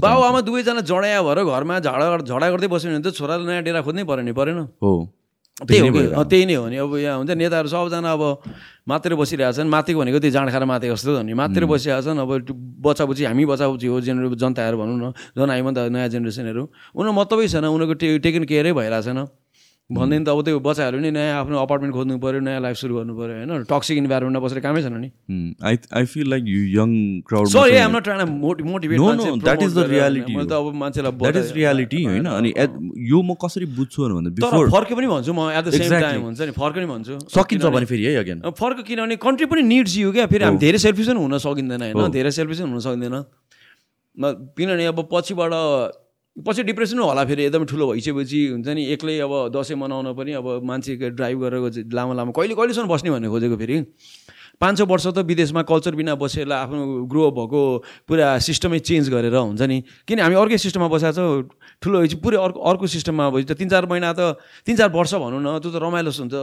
बाउ आमा दुवैजना झडाया भएर घरमा झडा झडा गर्दै बस्यो भने त छोराले नयाँ डेरा खोज्नै पऱ्यो नि परेन। हो। त्यही हो त्यही नै हो नि। अब यहाँ हुन्छ नेताहरू सबजना अब मात्रै बसिरहेछन् माथिको भनेको त्यो जाँड खाएर माथि जस्तो नि? मात्रै बसिरहेको छन्। अब बच्चाबुची हामी बच्चाबुची हो जेनर जनताहरू भनौँ न झन् हामीभन्दा नयाँ जेनेरेसनहरू। उनीहरू मतलबै छैन उनीहरूको टे टेकन केयरै भइरहेको छैन। भन्दैन त अब त्यो बच्चाहरू नि नयाँ आफ्नो अपार्टमेन्ट खोज्नु पऱ्यो नयाँ लाइफ सुरु गर्नु पऱ्यो होइन? टक्सिक इन्भाइरोमेन्टमा बसेर कामै छैन नि। I I feel like you young crowd sorry I'm not trying motivate no no that is the reality मैले त अब मान्छेलाई द्याट इज रियालिटी होइन? अनि यो म कसरी बुझ्छु भन्दा बिफोर फर्के पनि भन्छु म एट द सेम टाइम हुन्छ नि फर्क पनि भन्छु। सकिन्छ भने फेरि है अगेन फर्क किनभने कन्ट्री पनि निड्स यु क्या फेरि हामी धेरै सेल्फिस पनि हुन सकिँदैन होइन? धेरै सेल्फिस पनि हुन सक्दैन। किनभने अब पछिबाट पछि डिप्रेसन होला फेरि एकदमै ठुलो भइसकेपछि हुन्छ नि एक्लै अब दसैँ मनाउन पनि अब मान्छे ड्राइभ गरेर लामो लामो कहिले कहिलेसम्म बस्ने भन्ने खोजेको फेरि? पाँच छ वर्ष त विदेशमा कल्चर बिना बसेर आफ्नो ग्रो भएको पुरा सिस्टमै चेन्ज गरेर हुन्छ नि। किन हामी अर्कै सिस्टममा बसेको छौँ ठुलो भएपछि पुरै अर्को अर्को सिस्टममा भएपछि त तिन चार महिना त तिन चार वर्ष भनौँ न त्यो त रमाइलो हुन्छ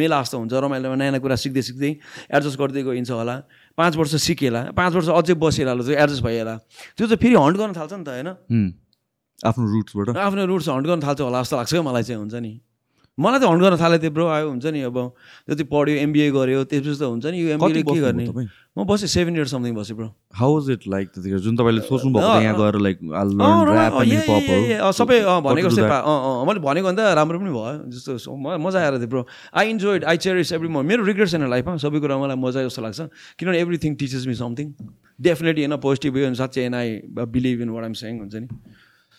मेला जस्तो हुन्छ रमाइलोमा नयाँ नयाँ कुरा सिक्दै सिक्दै एडजस्ट गर्दै गइन्छ होला। पाँच वर्ष सिकेला पाँच वर्ष अझै त्यो एडजस्ट भइहाल्ला। त्यो त फेरि हन्ट गर्न थाल्छ नि त होइन? आफ्नो रुट्सबाट आफ्नो रुट्स हन्ट गर्न थाल्छ होला जस्तो लाग्छ क्या मलाई चाहिँ हुन्छ नि। मलाई त हन्ट गर्न थालेको थियो ब्रो आयो हुन्छ नि अब। जति पढ्यो एमबिए गऱ्यो त्यसपछि त हुन्छ नि यो एमबिए के गर्ने? म बसेँ सेभेन इयर्स समथिङ बसेँ bro how is it like त्यतिखेर? जुन तपाईँले सोच्नु भएको यहाँ गएर लाइक सबै भनेको जस्तै मैले भनेको भन्दा राम्रो पनि भयो। जस्तो मजा आएर थियो bro I enjoyed I cherish every म मेरो रिग्रेट छैन लाइफमा सबै कुरा मलाई मजा जस्तो लाग्छ। किनभने everything teaches me something definitely होइन पोजिटिभ साँच्चै and I believe in what I'm saying हुन्छ नि।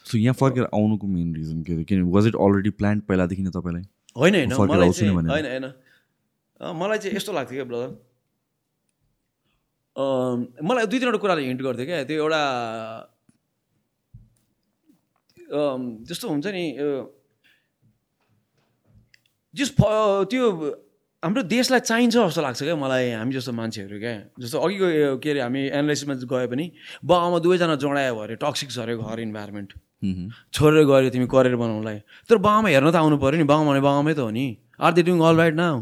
सो यहाँ फर्केर आउनुको मेन रिजन के थियो किनभने वाज इट अलरेडी प्लान पहिलादेखि नै तपाईँलाई? होइन होइन मलाई चाहिँ होइन होइन। मलाई चाहिँ यस्तो लाग्थ्यो क्या ब्रदर मलाई दुई तिनवटा कुराले हिन्ट गर्थ्यो क्या। त्यो एउटा जस्तो हुन्छ नि जस त्यो हाम्रो देशलाई चाहिन्छ जस्तो लाग्छ क्या मलाई हामी जस्तो मान्छेहरू क्या। जस्तो अघिको के अरे हामी एनालाइसिसमा गए पनि बाबामा दुवैजना जडायो भरे टक्सिक छ अरे घर इन्भाइरोमेन्ट छोडेर गऱ्यो तिमी करियर बनाउनुलाई। तर बाबामा हेर्न त आउनु पऱ्यो नि। बाबामा भने बाबामै त हो नि। Are they doing all right now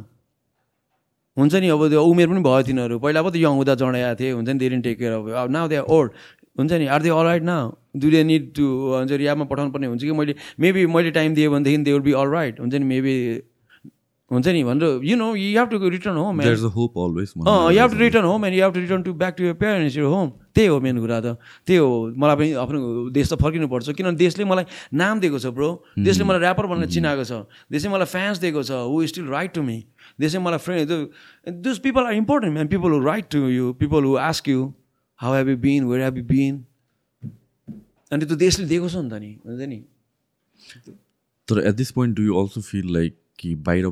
हुन्छ नि अब त्यो उमेर पनि भयो तिनीहरू। पहिला पो त यङ हुँदा जडाएको थिएँ हुन्छ नि धेरै टेक केयर अब नाउ दे ओल्ड हुन्छ नि आर दे अल राइट न डु दे निड टु हुन्छ रियाबमा पठाउनु पर्ने हुन्छ कि? मैले मेबी मैले टाइम दिएँ भनेदेखि they will be all right हुन्छ नि मेबी हुन्छ नि भनेर you know you have to return home hope always you have to return home and you have to return to back to your parents your home त्यही हो main कुरा त। त्यही हो मलाई पनि आफ्नो देश त फर्किनुपर्छ किनभने देशले मलाई नाम दिएको छ ब्रो देशले मलाई ऱ्यापर भनेर चिनाएको छ। देशले मलाई फ्यान्स दिएको छ। Who still write to me देशले मलाई friend this people are important man people who write to you people who ask you how have you been where have you been अनि त्यो देशले दिएको छ नि त नि हुन्छ नि। तर at this point do you also feel like कि बाहिर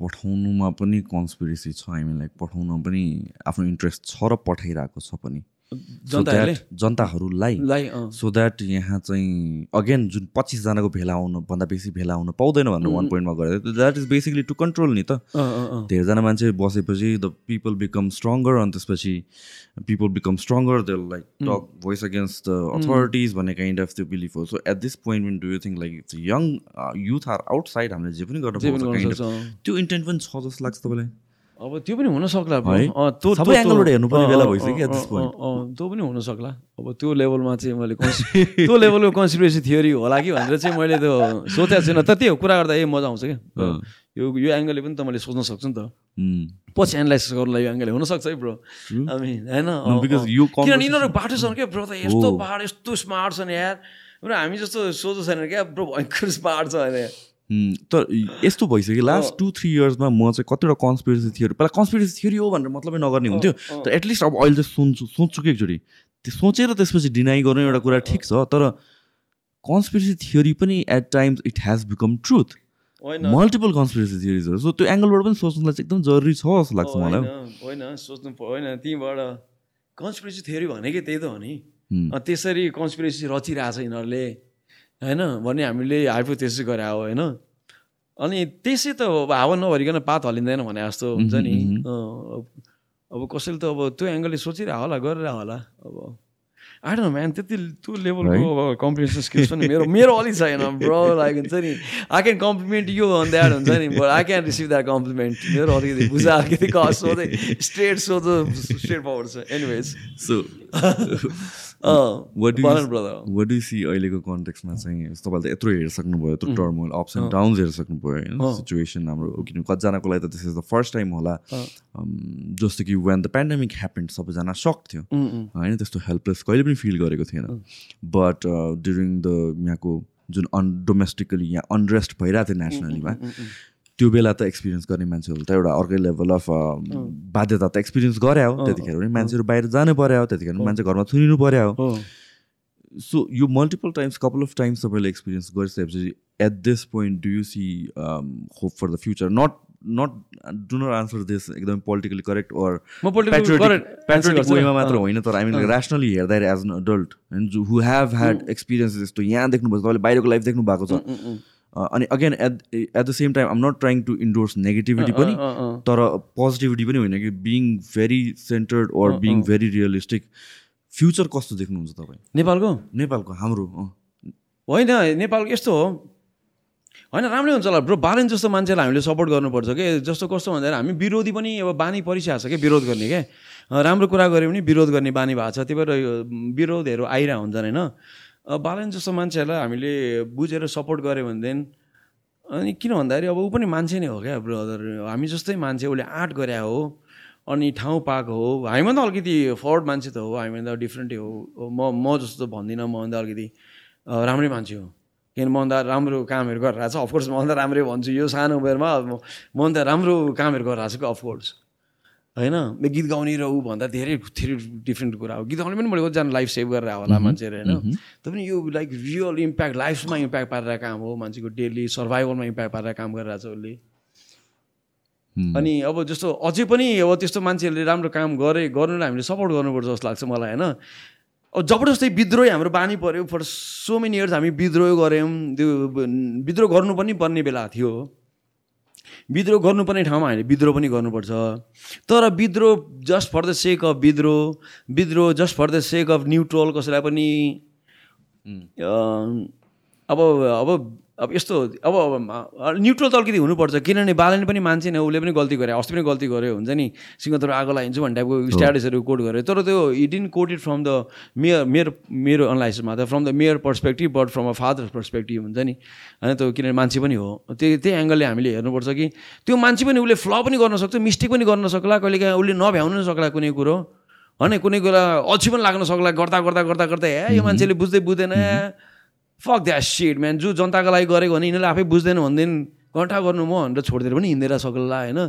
पठाउनुमा पनि कन्सपिरेसी छ लाइक पठाउनु पनि आफ्नो इन्ट्रेस्ट छ र पठाइरहेको छ पनि। जनताहरूलाई सो द्याट यहाँ चाहिँ अगेन जुन पच्चिसजनाको भेला आउनु भन्दा बेसी भेला आउनु पाउँदैन भनेर वान पोइन्टमा गरेर। That is basically to control नि त। धेरैजना मान्छे बसेपछि द पिपल बिकम स्ट्रङ्गर अनि त्यसपछि people become stronger they like talk voice against the authorities भन्ने काइन्ड अफ त्यो बिलिफ हो। So at this point do you think like young youth are outside हामीले जे पनि गर्न त्यो इन्टेन्ट पनि छ जस्तो लाग्छ तपाईँलाई? अब त्यो पनि हुनसक्ला सबै एङ्गलबाट हेर्नुपर्ने बेला भइसक्यो त्यो पनि हुनसक्ला। अब त्यो लेभलमा चाहिँ मैले त्यो लेभलको कन्सिडरेसन थियोरी होला कि भनेर चाहिँ मैले त्यो सोचेको छैन। त त्यही हो कुरा गर्दा ए मजा आउँछ क्या। यो यो एङ्गलले पनि त मैले सोच्न सक्छु नि त। पछि एनालाइसिस गर्नुलाई यो एङ्गलले हुनसक्छ है ब्रो। हामी होइन? किनभने यिनीहरू बाटो छन् क्या ब्रो त यस्तो पहाड यस्तो स्मार्ट छन् यार। हामी जस्तो सोझो छैन क्या। ब्रो भयङ्कर स्मार्ट छ अरे। तर यस्तो भइसक्यो। लास्ट टु थ्री इयर्समा म चाहिँ कतिवटा कन्सपिरेसी थियो पहिला कन्सपिरेसी थियो हो भनेर मतलबै नगर्ने हुन्थ्यो। तर एटलिस्ट अब अहिले चाहिँ सुन्छु सोध्छु कि एकचोटि। त्यो सोचेर त्यसपछि डिनाइ गर्नु एउटा कुरा ठिक छ तर कन्सपिरेसी थियोरी पनि at times it has become truth multiple conspiracy थियोरिजहरू so त्यो एङ्गलबाट पनि सोच्नुलाई चाहिँ एकदम जरुरी छ जस्तो लाग्छ मलाई। होइन सोच्नु होइन त्यहीँबाट। कन्सपिरेसी थियोरी भनेकै त्यही त हो नि। त्यसरी कन्सपिरेसी रचिरहेछ यिनीहरूले। होइन? भने हामीले हाइपो त्यसै गरे हो होइन? अनि त्यसै त हावा नभरिकन पात हलिँदैन भने जस्तो हुन्छ नि। अब कसैले त अब त्यो एङ्गलले सोचिरह होला गरेर होला। अब आइड न म्यान त्यति त्यो लेभलको अब कम्पिटिसन स्किल्स पनि मेरो मेरो अलिक छैन ब्रो लाइक हुन्छ नि। I can compliment you on that हुन्छ नि but I can receive that compliment मेरो अलिकति बुझा अलिकति सोधै स्ट्रेट सोधो स्ट्रेट पावर छ। Anyways so what do see अहिलेको कन्टेक्समा चाहिँ तपाईँले त यत्रो हेरिसक्नुभयो यत्रो टर्मोल अप्स एन्ड डाउन्स हेरिसक्नु भयो होइन? सिचुएसन हाम्रो किनभने कतिजनाको लागि त this is the first time होला। जस्तो कि वेन द पेन्डेमिक ह्यापन्ड सबैजना सक थियो। होइन? त्यस्तो हेल्पलेस कहिले पनि फिल गरेको थिएन। बट ड्युरिङ द यहाँको जुन अन डोमेस्टिकली यहाँ अनरेस्ट भइरहेको थियो नेसनलीमा त्यो बेला त एक्सपिरियन्स गर्ने मान्छेहरू त एउटा अर्कै लेभल अफ बाध्यता त एक्सपिरियन्स गरे हो। त्यतिखेर पनि मान्छेहरू बाहिर जानु पर्यो त्यतिखेर मान्छे घरमा थुनिनु पर्यो सो यो multiple times couple of times तपाईँले एक्सपिरियन्स गरिसकेपछि at this point do you see hope for the future not not do not answer this एकदम पोलिटिकली करेक्ट अर वेमा मात्र होइन तर आई मिन ऱ्यासनली हेर्दा as an adult who have had experience यस्तो यहाँ देख्नुभएको तपाईँले बाहिरको लाइफ देख्नु भएको छ अनि again at at the same time um not trying to endorse negativity पनि तर पोजिटिभिटी पनि होइन कि being very centered or being very realistic future कस्तो देख्नुहुन्छ तपाईँ? नेपालको? नेपालको हाम्रो होइन नेपालको यस्तो हो। होइन राम्रै हुन्छ होला ब्रो बालन जस्तो मान्छेलाई हामीले सपोर्ट गर्नुपर्छ कि? जस्तो कस्तो भन्दाखेरि हामी विरोधी पनि अब बानी परिसकेको छ क्या विरोध गर्ने क्या राम्रो कुरा गऱ्यो भने विरोध गर्ने बानी भएको छ। त्यही भएर विरोधहरू आइरहेको हुन्छन् होइन? बालन जस्तो मान्छेहरूलाई हामीले बुझेर सपोर्ट गऱ्यो भनेदेखि अनि किन भन्दाखेरि अब ऊ पनि मान्छे नै हो क्या ब्रदर। हामी जस्तै मान्छे उसले आर्ट गरे हो अनि ठाउँ पाएको हो हामीभन्दा अलिकति फर्ड मान्छे त हो हामीभन्दा डिफ्रेन्टै हो। म म जस्तो भन्दिनँ मभन्दा अलिकति राम्रै मान्छे हो। किन मभन्दा राम्रो कामहरू गरिरहेको छ अफकोर्स मभन्दा राम्रै भन्छु यो सानो उमेरमा मभन्दा राम्रो कामहरू गरिरहेको छ कि अफकोर्स होइन? गीत गाउने र ऊ भन्दा धेरै धेरै डिफ्रेन्ट कुरा हो। गीत गाउने पनि मैले कतिजना लाइफ सेभ गरेर होला मान्छेहरू होइन? पनि यो लाइक रियल इम्प्याक्ट लाइफमा इम्प्याक्ट पारेर काम हो मान्छेको डेली सर्भाइभलमा इम्प्याक्ट पारेर काम गरिरहेको छ उसले। अनि अब जस्तो अझै पनि अब त्यस्तो मान्छेहरूले राम्रो काम गरे गर्नुलाई हामीले सपोर्ट गर्नुपर्छ जस्तो लाग्छ मलाई होइन? अब जबरजस्तै विद्रोह हाम्रो बानी पऱ्यो फर सो मेनी इयर्स हामी विद्रोह गऱ्यौँ त्यो विद्रोह गर्नु पनि पर्ने बेला थियो। विद्रोह गर्नुपर्ने ठाउँमा हामीले विद्रोह पनि गर्नुपर्छ। तर विद्रोह just for the sake of विद्रोह विद्रोह just for the sake of neutral कसैलाई पनि अब अब अब यस्तो अब न्युट्रल त अलिकति हुनुपर्छ किनभने बालनले पनि मान्छे नै उसले पनि गल्ती गरे अस्ति पनि गल्ती गर्यो हुन्छ नि? सिंहदर आगो लगाइदिन्छु भन्ने टाइपको स्ट्याटसहरू कोट गर्यो तर त्यो it didn't quoted from the mayor मेरो मेरो अनलाइसिसमा त from the mayor perspective but from a father perspective हुन्छ नि? होइन त्यो किनभने मान्छे पनि हो। त्यही त्यही एङ्गलले हामीले हेर्नुपर्छ कि त्यो मान्छे पनि उसले फ्ल पनि गर्न सक्छ मिस्टेक पनि गर्न सक्ला कहिले काहीँ उसले नभ्याउनु नै सक्ला कुनै कुरो। होइन कुनै कुरा अल्छी पनि लाग्न सक्ला गर्दा गर्दा गर्दा गर्दा ए यो मान्छेले बुझ्दै बुझ्दैन फक द्या सिट म्यान जो जनताको लागि गरेको भने यिनीहरूले आफै बुझ्दैन भनेदेखि घन्टा गर्नु म भनेर छोडिदिएर पनि हिँडेर सक्ला होइन?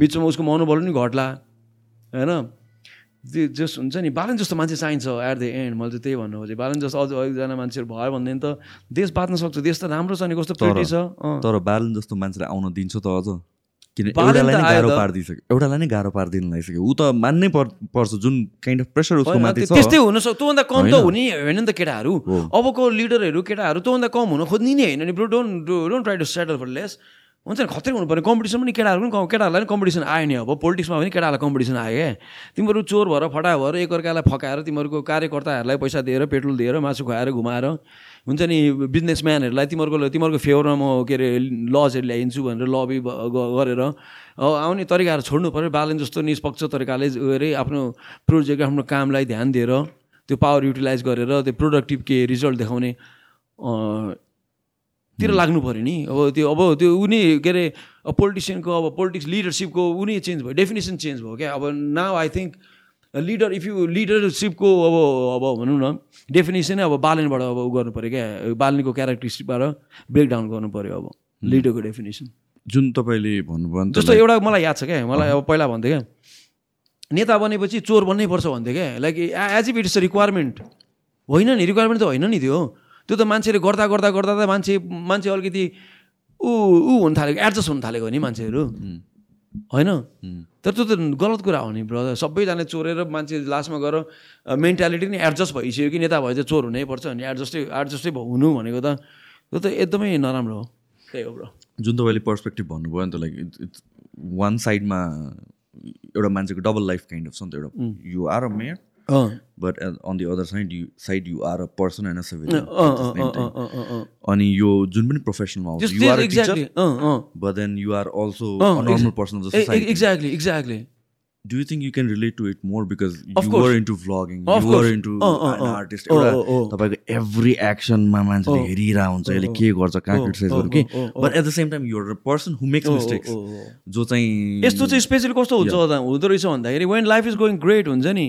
बिचमा उसको मनोबल पनि घट्ला होइन? त्यो जस हुन्छ नि बालन जस्तो मान्छे चाहिन्छ एट द एन्ड मैले चाहिँ त्यही भन्नु खोजेँ। बालन जस्तो अझ एकजना मान्छेहरू भयो भनेदेखि त। देश बाँच्न सक्छ देश त राम्रो छ नि कस्तो प्रिटी छ। तर बालन जस्तो मान्छेलाई आउन दिन्छ त अझ। किन एउटालाई नै गाह्रो पारिदिइसक्यो। एउटालाई नै गाह्रो पारिदिनु लागिसक्यो ऊ त मान्नै पर्छ जुन काइन्ड अफ प्रेसर उसको माथि छ। त्यस्तै हुनसक्छ त्योभन्दा कम त हुने होइन नि त केटाहरू। अबको लिडरहरू केटाहरू त्योभन्दा कम हुन। खोज्ने नै होइन नि bro don't don't try to settle for less हुन्छ नि खतरै हुनु पऱ्यो कम्पिटिसन पनि केटाहरू पनि केटाहरूलाई पनि कम्पिटिसन आयो नि अब। पोलिटिक्समा पनि केटाहरूलाई कम्पिटिसन आयो क्या। तिमीहरू चोर भएर फटा भएर एकअर्कालाई फकाएर तिमीहरूको कार्यकर्ताहरूलाई पैसा दिएर पेट्रोल दिएर मासु खुवाएर घुमाएर हुन्छ नि बिजनेसम्यानहरूलाई तिमीहरूको तिमीहरूको फेभरमा म के अरे लजहरू ल्याइदिन्छु भनेर लबी गरेर आउने तरिकाहरू छोड्नु पऱ्यो बालन जस्तो निष्पक्ष तरिकाले अरे आफ्नो प्रोजेक्ट आफ्नो कामलाई ध्यान दिएर त्यो पावर युटिलाइज गरेर त्यो प्रोडक्टिभ के रिजल्ट देखाउने तिर लाग्नु पऱ्यो नि। अब त्यो अब त्यो उनी के अरे पोलिटिसियनको अब पोलिटिक्स लिडरसिपको उनी चेन्ज भयो डेफिनेसन चेन्ज भयो क्या। अब now I think leader if you लिडरसिपको अब अब भनौँ न डेफिनेसनै अब बालनबाट अब उ गर्नु पऱ्यो क्या। बालनको क्यारेक्टरिस्टिकबाट ब्रेकडाउन गर्नु पऱ्यो अब लिडरको डेफिनेसन जुन तपाईँले भन्नुभयो जस्तो एउटा मलाई याद छ क्या मलाई अब पहिला भन्थ्यो क्या। नेता बनेपछि चोर बन्नै पर्छ भन्थ्यो क्या। Like as if it's a requirement होइन नि रिक्वायरमेन्ट त होइन नि त्यो त्यो त मान्छेले गर्दा गर्दा गर्दा त मान्छे मान्छे अलिकति ऊ ऊ हुन थालेको एडजस्ट हुन थालेको नि मान्छेहरू। होइन? तर त्यो त गलत कुरा हो नि ब्रदर सबैजना चोरेर मान्छे लास्टमा गएर मेन्टालिटी नै एडजस्ट भइसक्यो कि नेता भए चाहिँ चोर हुनै पर्छ अनि एडजस्टै एडजस्टै हुनु भनेको त त्यो त एकदमै नराम्रो हो। त्यही हो ब्रो जुन तपाईँले पर्सपेक्टिभ भन्नुभयो नि त लाइक वान साइडमा एउटा मान्छेको डबल लाइफ काइन्ड अफ छ नि त एउटा। You are a mayor but on the other side you side you are a person and a civilian अनि यो जुन पनि प्रोफेसनमा आउँछ you are teacher but then you are also normal person society exactly exactly do you think you can relate to it more because of you were into vlogging of you were into an artist एउटा तपाईँको every एक्सनमा मान्छेले हेरिरहेको हुन्छ यसले के गर्छ कहाँ क्रिटिसाइजहरू कि? But at the same time your person who makes mistakes जो चाहिँ यस्तो चाहिँ स्पेसली कस्तो हुन्छ हुँदो रहेछ भन्दाखेरि when life is going great हुन्छ नि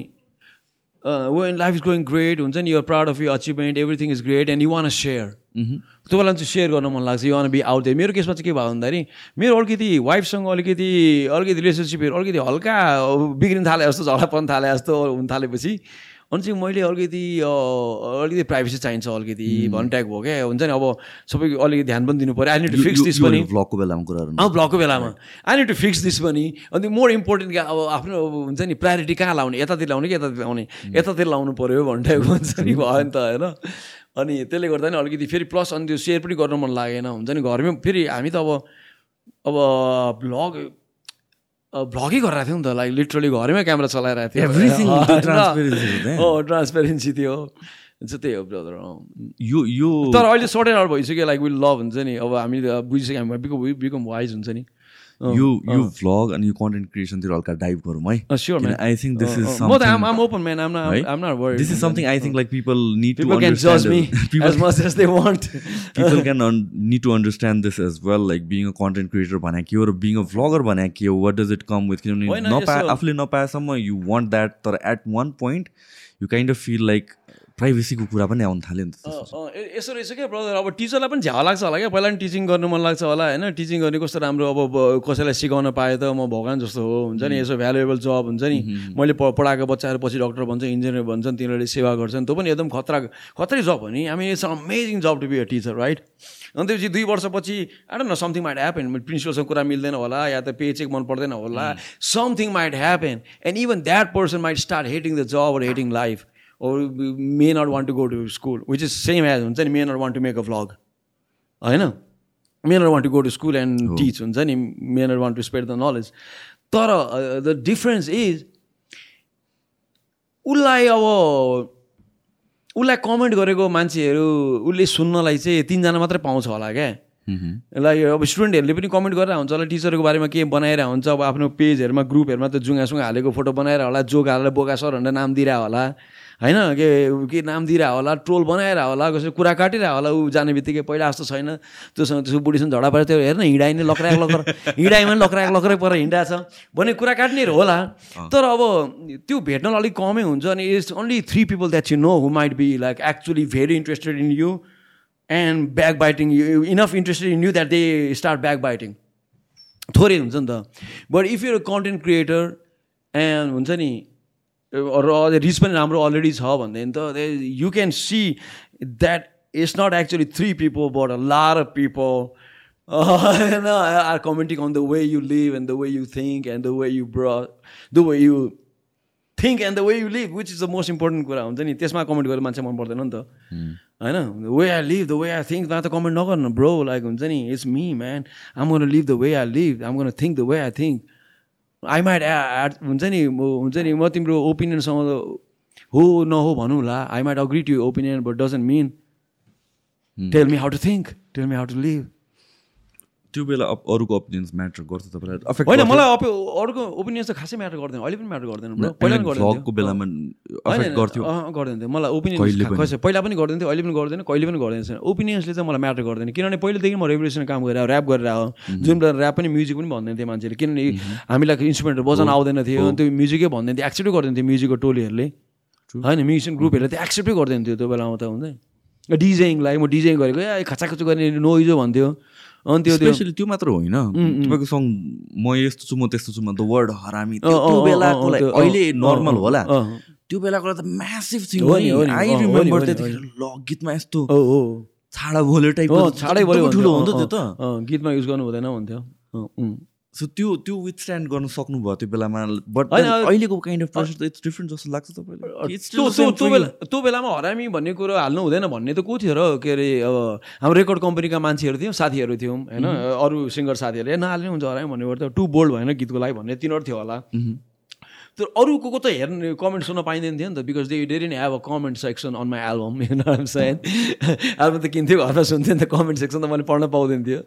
when life is going great हुन्छ नि you're proud of you achievement everything is great and you want share त्यो बेला चाहिँ सेयर गर्न मन लाग्छ यु वान बी आउट मेरो केसमा चाहिँ के भयो भन्दाखेरि मेरो अलिकति वाइफसँग अलिकति अलिकति रिलेसनसिपहरू अलिकति हल्का बिग्रिन थाले जस्तो झगडा पर्न थाले जस्तो हुन थालेपछि अनि चाहिँ मैले अलिकति अलिकति प्राइभेसी चाहिन्छ अलिकति भन्ने टाइप भयो क्या। हुन्छ नि अब सबै अलिकति ध्यान पनि दिनु पऱ्यो I need to fix this पनि। ब्लकको बेलामा कुराहरू अँ ब्लकको बेलामा। I need to fix this पनि। अनि मोर इम्पोर्टेन्ट अब आफ्नो हुन्छ नि प्रायोरिटी कहाँ लाउने? यतातिर लाउने कि यतातिर लाउने? यतातिर लाउनु पऱ्यो भन्ने टाइपको हुन्छ नि भयो नि त होइन? अनि त्यसले गर्दा नि अलिकति फेरि प्लस अनि त्यो सेयर पनि गर्न मन लागेन। हुन्छ नि घरमै फेरि हामी त अब अब ब्लग भ्लगै गरिरहेको थियौँ नि त लाइक लिटरली घरमै क्यामेरा चलाइरहेको थियो। ट्रान्सपेरेन्सी थियो त्यही। हो ब्रदर यो यो तर अहिले सर्टेड आउट भइसक्यो लाइक विल लभ हुन्छ नि। अब हामी बुझिसक्यो हामी बिकम बिकम वाइज हुन्छ नि। यो यो भ्लग अनि यो कन्टेन्ट क्रिएसनतिर हल्का डाइभ गरौँ है sure I think this is म त um I'm open man um um not worried this is something I think like people need to as much as they want people can un, need to understand this as well like being a content creator भने के हो र being a vlogger भने के हो what does it come with किनभने नपाए आफूले नपाएसम्म you want that तर at one point you kind of feel like प्राइभेसीको कुरा पनि आउनु थाल्यो नि त यसो रहेछ क्या ब्रदर अब टिचरलाई पनि झ्याउ लाग्छ होला क्या? पहिला पनि टिचिङ गर्नु मन लाग्छ होला होइन? टिचिङ गर्ने कस्तो राम्रो अब कसैलाई सिकाउन पाएँ त म भगवान् जस्तो हो। हुन्छ नि यसो भ्यालुएबल जब हुन्छ नि। मैले पढाएको बच्चाहरू पछि डक्टर भन्छ इन्जिनियर भन्छन् तिनीहरूले सेवा गर्छन्। त्यो पनि एकदम खतरा खत्रै जब हो नि। हामी it's amazing job to be a teacher right अन्त त्यसपछि दुई वर्षपछि आएर न समथिङ माइट ह्यापन प्रिन्सिपलसँग कुरा मिल्दैन होला या त पे चेक मन पर्दैन होला। Something might happen and even that person might start hating the job or hating life or may not want to go to school, which is same as हुन्छ नि may not want to make a vlog. होइन may not want to go to school and teach हुन्छ नि may not want to spread the knowledge. तर the difference is उसलाई अब उसलाई comment गरेको मान्छेहरू उसले सुन्नलाई चाहिँ तिनजना मात्रै पाउँछ होला क्या। लाइक अब स्टुडेन्टहरूले पनि कमेन्ट गरेर हुन्छ होला टिचरको बारेमा के बनाएर हुन्छ अब आफ्नो पेजहरूमा ग्रुपहरूमा त जुङ्गासुङ्गा हालेको फोटो बनाएर होला जोग हालेर बोका सर भनेर नाम दिइरह होला। होइन के के नाम दिइरह होला ट्रोल बनाएर होला कसै कुरा काटिरह होला ऊ जाने बित्तिकै पहिला जस्तो छैन। त्योसँग त्यसको बुढीसँग झडा परेर त्यो हेर्न हिँडाइ नै लक्राक लकर हिँडाइमा पनि लक्राक लक्रै परेर हिँडाएको छ। भने कुरा काट्नेहरू होला। तर अब त्यो भेट्न अलिक कमै हुन्छ अनि it's only three people that you know who might be like actually very interested in you and back biting enough interested in you that they start back biting. थोरै हुन्छ नि त। But if your content creator and हुन्छ नि र rich पनि राम्रो already छ भनेदेखि त। You can see that it's not actually three people but a lot people होइन are commenting on the way you live and the way you think and the way you Bru the way you think and the way you live which is the most important कुरा हुन्छ नि। त्यसमा comment गरेर मान्छे मन पर्दैन नि त। होइन? Way I live the way I थिङ्कमा त कमेन्ट नगर्नु ब्रो लाइक हुन्छ नि। इट्स मी म्यान आम गर्न live the way I live um गर्न think the way I think I might add हुन्छ नि हुन्छ नि म तिम्रो ओपिनियनसँग हो नहो भनौँला I might agree to opinion but doesn't mean tell me how to think tell me how to live त्यो बेला अरूको ओपिनियन्स म्याटर गर्छ तपाईँलाई। होइन मलाई अरूको ओपिनियन्स त खासै म्याटर गर्दैन। अहिले पनि म्याटर गर्दैन पहिला पनि बेलामा गर्थ्यो। गर्दैन थियो। मलाई ओपिनियन कसै पहिला पनि गर्दैन थियो अहिले पनि गर्दैन कहिले पनि गर्दैन छैन। ओपिनियन्सले चाहिँ मलाई म्याटर गर्दैन। किनभने पहिलेदेखि म रेभोल्युसन काम गरेर ऱ्याप गरेर हो जुन बेला ऱ्याप पनि म्युजिक पनि भन्दैन थियो मान्छेले। किनभने हामीलाई इन्स्ट्रुमेन्टहरू बजाउन आउँदैन थियो। त्यो म्युजिकै भन्दैन थियो। एक्सेप्टै गर्दैन थियो म्युजिकको टोलीहरूले। होइन म्युजिसियन ग्रुपहरूले त एक्सेप्टै गर्दैन थियो त्यो बेलामा त हुँदैन। डिजेङलाई म डिजेङ गरेको ए खचाखुचु गर्ने नोइजो भन्थ्यो। अनि त्यो स्पेसली त्यो मात्र होइन। तपाईँको सङ म यस्तो छु म त्यस्तो छु म द वर्ड हरामी त्यो बेलाको अहिले नर्मल होला। त्यो बेलाको त म्यासिभ थिङ हो नि आई रिमेम्बर त्यतिखेर ल गीतमा यस्तो छाडा भोल्यो टाइप छाडै भोल्यो ठुलो हुन्थ्यो त्यो त। गीतमा युज गर्नु हुँदैन भन्थ्यो। सो त्यो त्यो विथ स्ट्यान्ड गर्न सक्नुभयो त्यो बेलामा बट अहिलेको काइन्ड अफ प्रेसर त इट्स डिफ्रेन्ट जस्तो लाग्छ तपाईँलाई। त्यो बेला त्यो बेलामा हरामी भन्ने कुरो हाल्नु हुँदैन भन्ने त को थियो र? के अरे अब हाम्रो रेकर्ड कम्पनीका मान्छेहरू थियौँ साथीहरू थियौँ होइन? अरू सिङ्गर साथीहरूले नहाल्ने हुन्छ हरामी भन्ने त टु बोल्ड भएन गीतको लागि भन्ने तिनीहरू थियो होला। तर अरूको त हेर्ने कमेन्ट सुन्न पाइँदैन थियो नि त because they Darren have a comment section on my album सायद एल्बम त किन्थ्यो घरमा सुन्थ्यो नि त कमेन्ट सेक्सन त मैले पढ्न पाउँदैन थियो।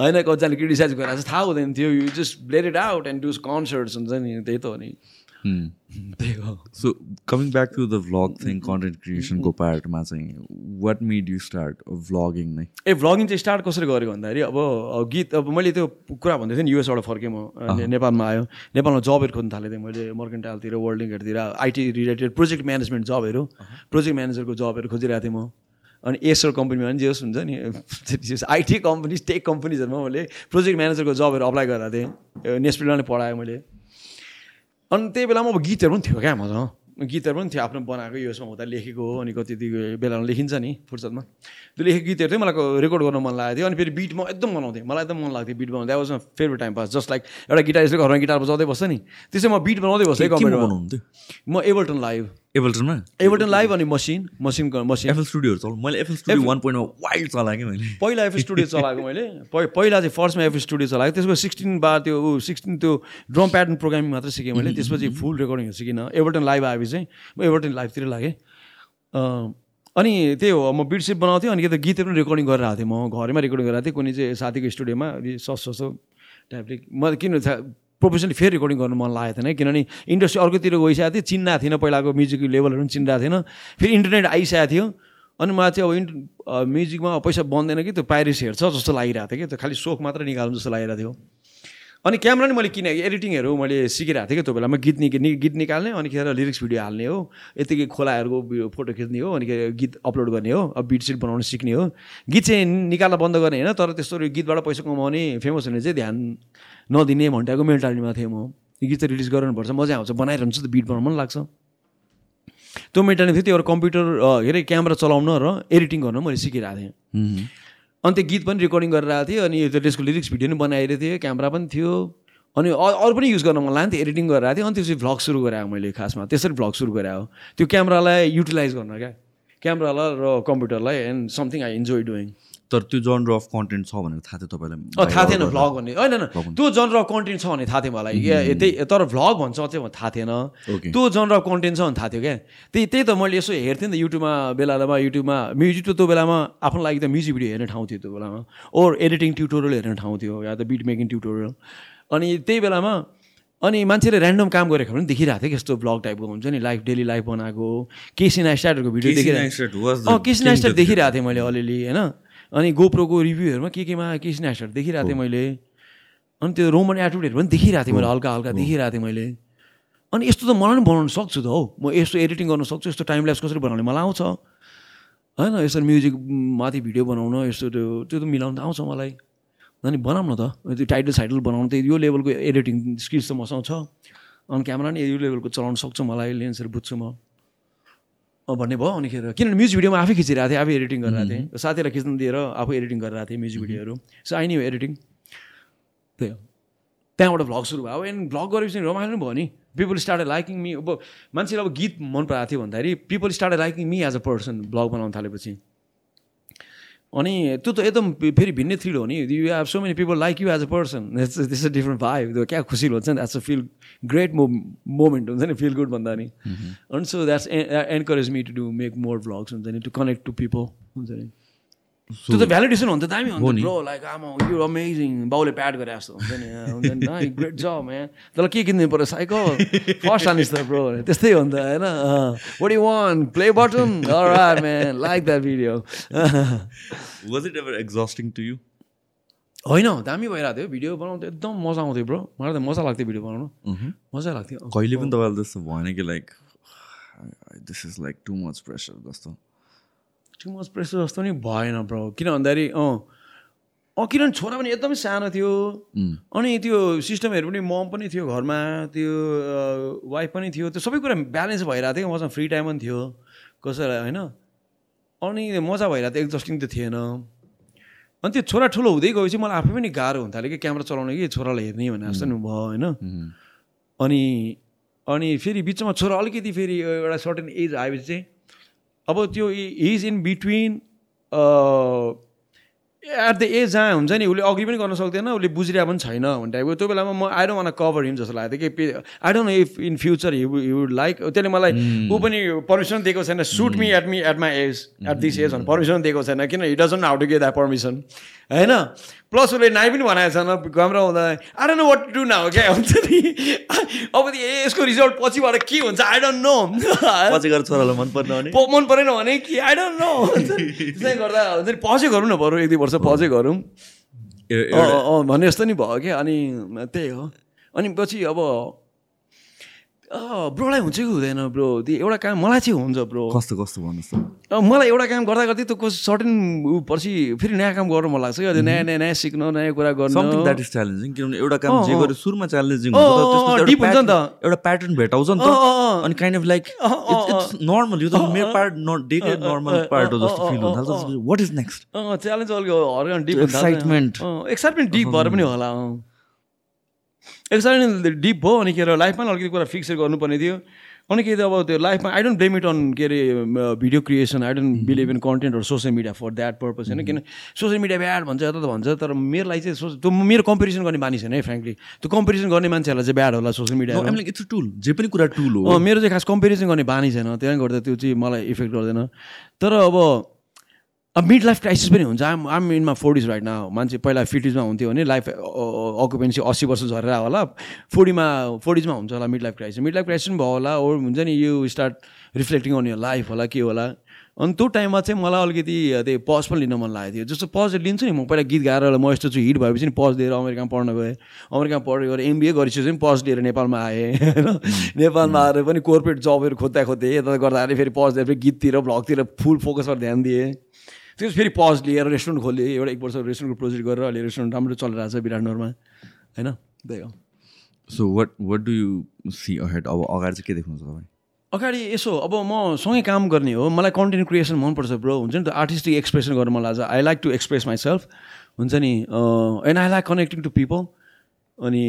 होइन कतिजनाले क्रिटिसाइज गरेर चाहिँ थाहा हुँदैन थियो। You just bled it out and does concerts हुन्छ नि। त्यही त हो नि। त्यही हो। So coming back to the vlog thing content क्रिएसनको पार्टमा चाहिँ what made you start vlogging नै? ए भ्लगिङ चाहिँ स्टार्ट कसरी गरेको भन्दाखेरि अब गीत अब मैले त्यो कुरा भन्दै थिएँ नि युएसबाट फर्केँ म नेपालमा आयो। नेपालमा जबहरू खोज्नु थालेको थिएँ मैले मर्केन्टालतिर वर्ल्ड लिङ्कहरूतिर आइटी रिलेटेड प्रोजेक्ट म्यानेजमेन्ट जबहरू। प्रोजेक्ट म्यानेजरको जबहरू खोजिरहेको थिएँ म। अनि एसर कम्पनीमा पनि जे होस् हुन्छ नि आइटी कम्पनीज टेक कम्पनीजहरूमा मैले प्रोजेक्ट म्यानेजरको जबहरू अप्लाई गरेको थिएँ। नेसपिलमा नै पढाएँ मैले। अनि त्यही बेलामा अब गीतहरू पनि थियो क्या मसँग गीतहरू पनि थियो आफ्नो बनाएको यसमा हुँदा लेखेको हो अनि कति बेलामा लेखिन्छ नि फुर्सदमा। त्यो लेखेको गीतहरू चाहिँ मलाई रेकर्ड गर्न मन लागेको थियो अनि फेरि बिट म एकदम बनाउँथेँ। मलाई एकदम मन लाग्थ्यो बिट बनाउँदा was favourite time pass just like एउटा गिटारिस्टले घरमा गिटार बजाउँदै बस्छ नि। त्यसै म बिट बनाउँदै बस्थेँ म एभल्टन लाइभ एभल्टनमा एभल्टन लाइभ अनि मसिन मसिनको मसिन एफएल स्टुडियोहरू चलाउ। मैले एफएल स्टुडियो वान पोइन्टमा वाइल्ड चलाएँ कि मैले? पहिला एफएल स्टुडियो चलाएको मैले। पहिला चाहिँ फर्स्टमा एफएल स्टुडियो चलाएको। त्यसपछि सिक्सटिन बार त्यो सिक्सटिन त्यो ड्रम प्याटर्न प्रोग्रामिङ मात्रै सिकेँ मैले। त्यसपछि फुल रेकर्डिङहरू सिकिनँ। एभल्टन लाइभ आएपछि चाहिँ म एभल्टन लाइभतिर लागेँ। अनि त्यही हो म बिडसिप बनाउँथेँ अनि के त गीतहरू पनि रेकर्डिङ गरेर आएको थिएँ। म घरैमा रेकर्डिङ गरेर थिएँ। कुनै चाहिँ साथीको स्टुडियोमा सस्तो सस्तो टाइपले म किन प्रोफेसनली फेरि रेकर्डिङ गर्नु मन लागेको थिएन किनभने इन्डस्ट्री अर्कोतिर गइसकेको थियो चिन्ना थिएन पहिलाको म्युजिकको लेभलहरू पनि चिन्रहेको थिएन। फेरि इन्टरनेट आइसकेको थियो अनि मलाई चाहिँ अब इन्ट म्युजिकमा पैसा बन्दैन कि त्यो पाइरेस हेर्छ जस्तो लागिरहेको थियो कि त्यो खालि सोख मात्र निकाल्नु जस्तो लागिरहेको थियो। अनि क्यामेरा नि मैले किने एडिटिङहरू मैले सिकिरहेको थिएँ कि त्यो बेलामा गीत नि गीत निकाल्ने अनि खेर लिरिक्स भिडियो हाल्ने हो। यतिकै खोलाहरूको फोटो खिच्ने हो अनि गीत अपलोड गर्ने हो अब बिट सिट बनाउनु सिक्ने हो। गीत चाहिँ निकाल्न बन्द गर्ने होइन तर त्यस्तो गीतबाट पैसा कमाउने फेमस हुने चाहिँ ध्यान नदिने भन्टाको मेन्टालिटीमा थिएँ म। गीत चाहिँ रिलिज गर्नुपर्छ मजा आउँछ बनाइरहन्छ त बिट बनाउनु मन लाग्छ। त्यो मेन्टालिटी थियो त्यो एउटा कम्प्युटर के अरे क्यामेरा चलाउन र एडिटिङ गर्न मैले सिकिरहेको थिएँ। अनि त्यो गीत पनि रेकर्डिङ गरेर आएको थिएँ अनि त्यसको लिरिक्स भिडियो पनि बनाइरहेको थिएँ क्यामेरा पनि थियो। अनि अरू पनि युज गर्न मन लाग्थ्यो एडिटिङ गरेर आएको थिएँ। अनि त्यसपछि भ्लग सुरु गराएको मैले खासमा त्यसरी भ्लग सुरु गराएको त्यो क्यामेरालाई युटिलाइज गर्न क्या। क्यामेरालाई र कम्प्युटरलाई and something I enjoy doing तर त्यो जनर अफ कन्टेन्ट छ भनेर थाहा थियो तपाईँलाई। थाहा थिएन भ्लग भन्ने। होइन होइन। त्यो जनर अफ कन्टेन्ट छ भने थाहा थियो मलाई। त्यही तर भ्लग भन्छ चाहिँ थाहा थिएन। त्यो जनर अफ कन्टेन्ट छ भने थाहा थियो क्या। त्यही त्यही त मैले यसो हेर्थेँ नि त युट्युबमा बेला बेलामा युट्युबमा म्युजिक त्यो बेलामा आफ्नो लागि त म्युजिक भिडियो हेर्ने ठाउँ थियो त्यो बेलामा। ओर एडिटिङ ट्युटोरियल हेर्ने ठाउँ थियो या त बिट मेकिङ ट्युटोरियल अनि त्यही बेलामा अनि मान्छेले ऱ्यान्डम काम गरेको पनि देखिरहेको थियो यस्तो ब्लग टाइपको हुन्छ नि लाइफ डेली लाइफ बनाएको। केसी नाइस्टारहरूको भिडियो देखिरहेको केसी नाइस्टार देखिरहेको थिएँ मैले अलिअलि होइन। अनि गोप्रोको रिभ्यूहरूमा के केमा केसी नाइस्टार देखिरहेको थिएँ मैले। अनि त्यो रोमन एटिट्युडहरू पनि देखिरहेको थिएँ मैले हल्का हल्का देखिरहेको थिएँ मैले। अनि यस्तो त मलाई पनि बनाउनु सक्छु त हौ। म यस्तो एडिटिङ गर्न सक्छु यस्तो टाइम ल्याप्स कसरी बनाउने? मलाई आउँछ। होइन यसरी म्युजिक माथि भिडियो बनाउन यस्तो त्यो त्यो त मिलाउनु त आउँछ मलाई। अनि बनाऊँ न त। त्यो टाइटल साइटल बनाउनु त यो लेभलको एडिटिङ स्किल्स त मसँग छ। अनि क्यामेरा नि यो लेभलको चलाउनु सक्छु मलाई लेन्सहरू बुझ्छु म। भन्ने भयो अनिखेर किनभने म्युजिक भिडियोमा आफै खिचिरहेको थिएँ आफै एडिटिङ गरिरहेको थिएँ। साथीहरूलाई खिच्नु दिएर आफै एडिटिङ गरिरहेको थिएँ म्युजिक भिडियोहरू सो आई न्यू एडिटिङ त्यही हो। त्यहाँबाट भ्लग सुरु भयो। एन्ड भ्लग गरेपछि रमाइलो पनि भयो नि। पिपल स्टार्ट लाइकिङ मी अब मान्छेले अब गीत मन पराएको थियो भन्दाखेरि people start liking me as a person vlog बनाउनु थालेपछि। अनि त्यो त एकदम फेरि भिन्नै थ्रिल हो नि। You have so many people like you as a person this a different भाइ क्या खुसी हुन्छ नि। That's a feel great mo moment हुन्छ नि। फिल गुड भन्दा नि। अनि so that's encourage me to do make more vlogs हुन्छ नि। टु कनेक्ट टु पिपल हुन्छ नि। त्यो त भ्यालिडेसन हुन्छ दामी हुन्छ bro like um you amazing बाउले प्याड गरे जस्तो हुन्छ नि हुन्छ नि ग्रेट जब म्यान तर के किन्नु पऱ्यो साइकल फर्स्ट हानिस् त ब्रो त्यस्तै हो नि त होइन? What you want play button man like that video was it ever exhausting to you होइन दामी भइरहेको थियो। भिडियो बनाउँदा एकदम मजा आउँथ्यो ब्रो मलाई त मजा लाग्थ्यो भिडियो बनाउनु। मजा लाग्थ्यो। कहिले पनि तपाईँलाई त्यस्तो भएन कि like this is like too much pressure जस्तो टु मच प्रेसर जस्तो नि भएन ब्रो किन भन्दाखेरि अँ अँ किनभने छोरा पनि एकदमै सानो थियो। अनि त्यो सिस्टमहरू पनि मम पनि थियो घरमा त्यो वाइफ पनि थियो त्यो सबै कुरा ब्यालेन्स भइरहेको थियो। मसँग फ्री टाइम पनि थियो। कसैलाई होइन? अनि मजा भइरहेको थियो एक्जस्टिङ त थिएन। अनि त्यो छोरा ठुलो हुँदै गएपछि मलाई आफै पनि गाह्रो हुन थाल्यो कि क्यामेरा चलाउने कि छोरालाई हेर्ने भने जस्तो नि भयो होइन? अनि अनि फेरि बिचमा छोरा अलिकति फेरि एउटा सर्टेन एज आएपछि चाहिँ अब त्यो is in between at the age जहाँ हुन्छ नि उसले अघि पनि गर्न सक्दैन उसले बुझिरहेको पनि छैन भन्ने टाइपको। त्यो बेलामा म I don't want cover him जस्तो लागेको थियो कि I don't know if in future you would like त्यसले मलाई ऊ पनि पर्मिसन दिएको छैन suit me at me at my age at this age भने पर्मिसन दिएको छैन किन he doesn't how to get that permission होइन? प्लस उसले नाइ पनि भनेको छैन घाम्रो हुँदा I don't know what to now क्या हुन्छ नि। अब ए यसको रिजल्ट पछिबाट के हुन्छ? आई डोन्ट नो पछि गएर छोरालाई मन परेन भने मन परेन भने कि? I don't know. त्यसै गर्दा हुन्छ नि पछै गरौँ न बरु एक दुई वर्ष पछै गरौँ। अँ भने जस्तो नि भयो क्या अनि त्यही हो। अनि पछि अब ब्रोलाई हुन्छ कि हुँदैन ब्रो? त्यो एउटा काम मलाई चाहिँ हुन्छ ब्रो। कस्तो कस्तो भन्नुहोस् त? मलाई एउटा काम गर्दा गर्दै त्यो सर्टेन ऊ पछि फेरि नयाँ काम गर्नु मन लाग्छ क्या। नयाँ नयाँ नयाँ सिक्नु नयाँ कुरा गर्नु। द्याट इज च्यालेन्जिङ किनभने एउटा काम जे गर्यो सुरुमा च्यालेन्जिङ हुन्छ नि त। एउटा प्याटर्न भेटाउँछ नि त। अनि kind of like it's normal यो त मेरो part not daily normal part हो जस्तो फिल हुन थाल्छ वाट इज नेक्स्ट च्यालेन्ज अलिक हर डिप एक्साइटमेन्ट एक्साइटमेन्ट डिप भएर पनि होला एक्साइटमेन्ट डिप भयो अनि के अरे लाइफमा अलिकति कुरा फिक्स गर्नुपर्ने थियो। अनि के अब त्यो लाइफमा I don't blame it on के अरे video creation I don't believe in content or social media for that purpose होइन? किन सोसियल मिडिया ब्याड भन्छ यता त भन्छ तर मेरो लागि चाहिँ सो त्यो मेरो कम्पेरिजन गर्ने मानिस छैन है फ्रेङ्कली त्यो कम्पेरिजन गर्ने मान्छेहरूलाई चाहिँ ब्याड होला सोसियल मिडिया इट्स टुल जे पनि कुरा टुल हो। मेरो चाहिँ खास कम्पेरिजन गर्ने बानी छैन त्यसले गर्दा त्यो चाहिँ मलाई इफेक्ट गर्दैन। तर अब अब मिड लाइफ क्राइसिस पनि हुन्छ. I'm I'm in my forties right न मान्छे पहिला फिफ्टिजमा हुन्थ्यो भने लाइफ अकुपेन्सी अस्सी वर्ष झरेर होला। फोर्टीमा फोर्टिजमा हुन्छ होला mid life crisis mid life crisis पनि भयो होला ओर हुन्छ नि you start reflecting on your life होला के होला। अनि त्यो टाइममा चाहिँ मलाई अलिकति त्यो पज पनि लिन मन लागेको थियो। जस्तो पज लिन्छु नि म पहिला गीत गाएर म यस्तो छु हिट भएपछि नि पज लिएर अमेरिकामा पढ्न गएँ। अमेरिकामा पढेर गएर एमबिए गरिसकेपछि पनि पज लिएर नेपालमा आएँ। होइन? नेपालमा आएर पनि कोर्पोरेट जबहरू खोज्दा खोज्दै यता गर्दाखेरि फेरि पज लिएर फेरि गीततिर भ्लगतिर फुल फोकसमा ध्यान दिएँ। त्यो फेरि पज लिएर रेस्टुरेन्ट खोलेँ एउटा एक वर्ष रेस्टुरेन्टको प्रोजेक्ट गरेर अहिले रेस्टुरेन्ट राम्रो चलिरहेको छ विराटनगरमा होइन? त्यही हो। So what what do you see ahead अब अगाडि चाहिँ के देख्नुहुन्छ तपाईँ? अगाडि यसो अब म सँगै काम गर्ने हो। मलाई कन्टेन्ट क्रिएसन मनपर्छ ब्रो। हुन्छ नि त? आर्टिस्टिक एक्सप्रेसन गर्न मन लाग्छ। I like to express myself हुन्छ नि? And I like connecting to people अनि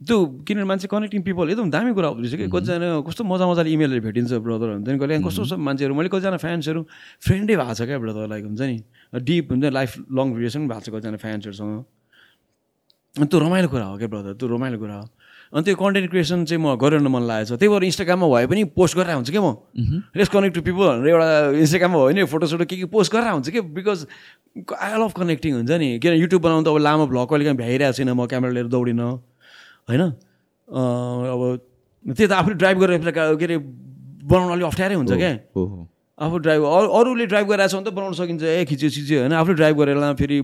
त्यो किनभने मान्छे कनेक्टिङ पिपल एकदम दामी कुरा हुँदैछ कि। कतिजना कस्तो मजा मजाले इमेलहरू भेटिन्छ ब्रदर हुन्छ नि कहिले कस्तो कस्तो मान्छेहरू मैले कतिजना फ्यान्सहरू फ्रेन्डै भएको छ क्या ब्रदर लाइक हुन्छ नि। डिप हुन्छ लाइफ लङ रिलेसन भएको छ कतिजना फ्यान्सहरूसँग अनि त्यो रमाइलो कुरा हो क्या ब्रदर त्यो रमाइलो कुरा हो। अनि त्यो कन्टेन्ट क्रिएसन चाहिँ म गरिरहनु मन लागेको छ। त्यही भएर इन्स्टाग्राममा भए पनि पोस्ट गरेर हुन्छ क्या म। रेस कनेक्ट टु पिपल भनेर एउटा इन्स्टाग्राममा भयो नि फोटोसोटो के के पोस्ट गरेर हुन्छ कि बिकज आई लभ कनेक्टिङ हुन्छ नि। किन युट्युब बनाउनु त अब लामो भ्लग कहिले काहीँ भ्याइरहेको छैन म क्यामेरा लिएर दौडिनँ। होइन? अब त्यही त आफूले ड्राइभ गरेर के अरे बनाउनु अलिक अप्ठ्यारै हुन्छ क्या। आफू ड्राइभ अरूले ड्राइभ गरिरहेको छ भने त बनाउन सकिन्छ। ए खिच्यो खिच्यो होइन? आफूले ड्राइभ गरेर फेरि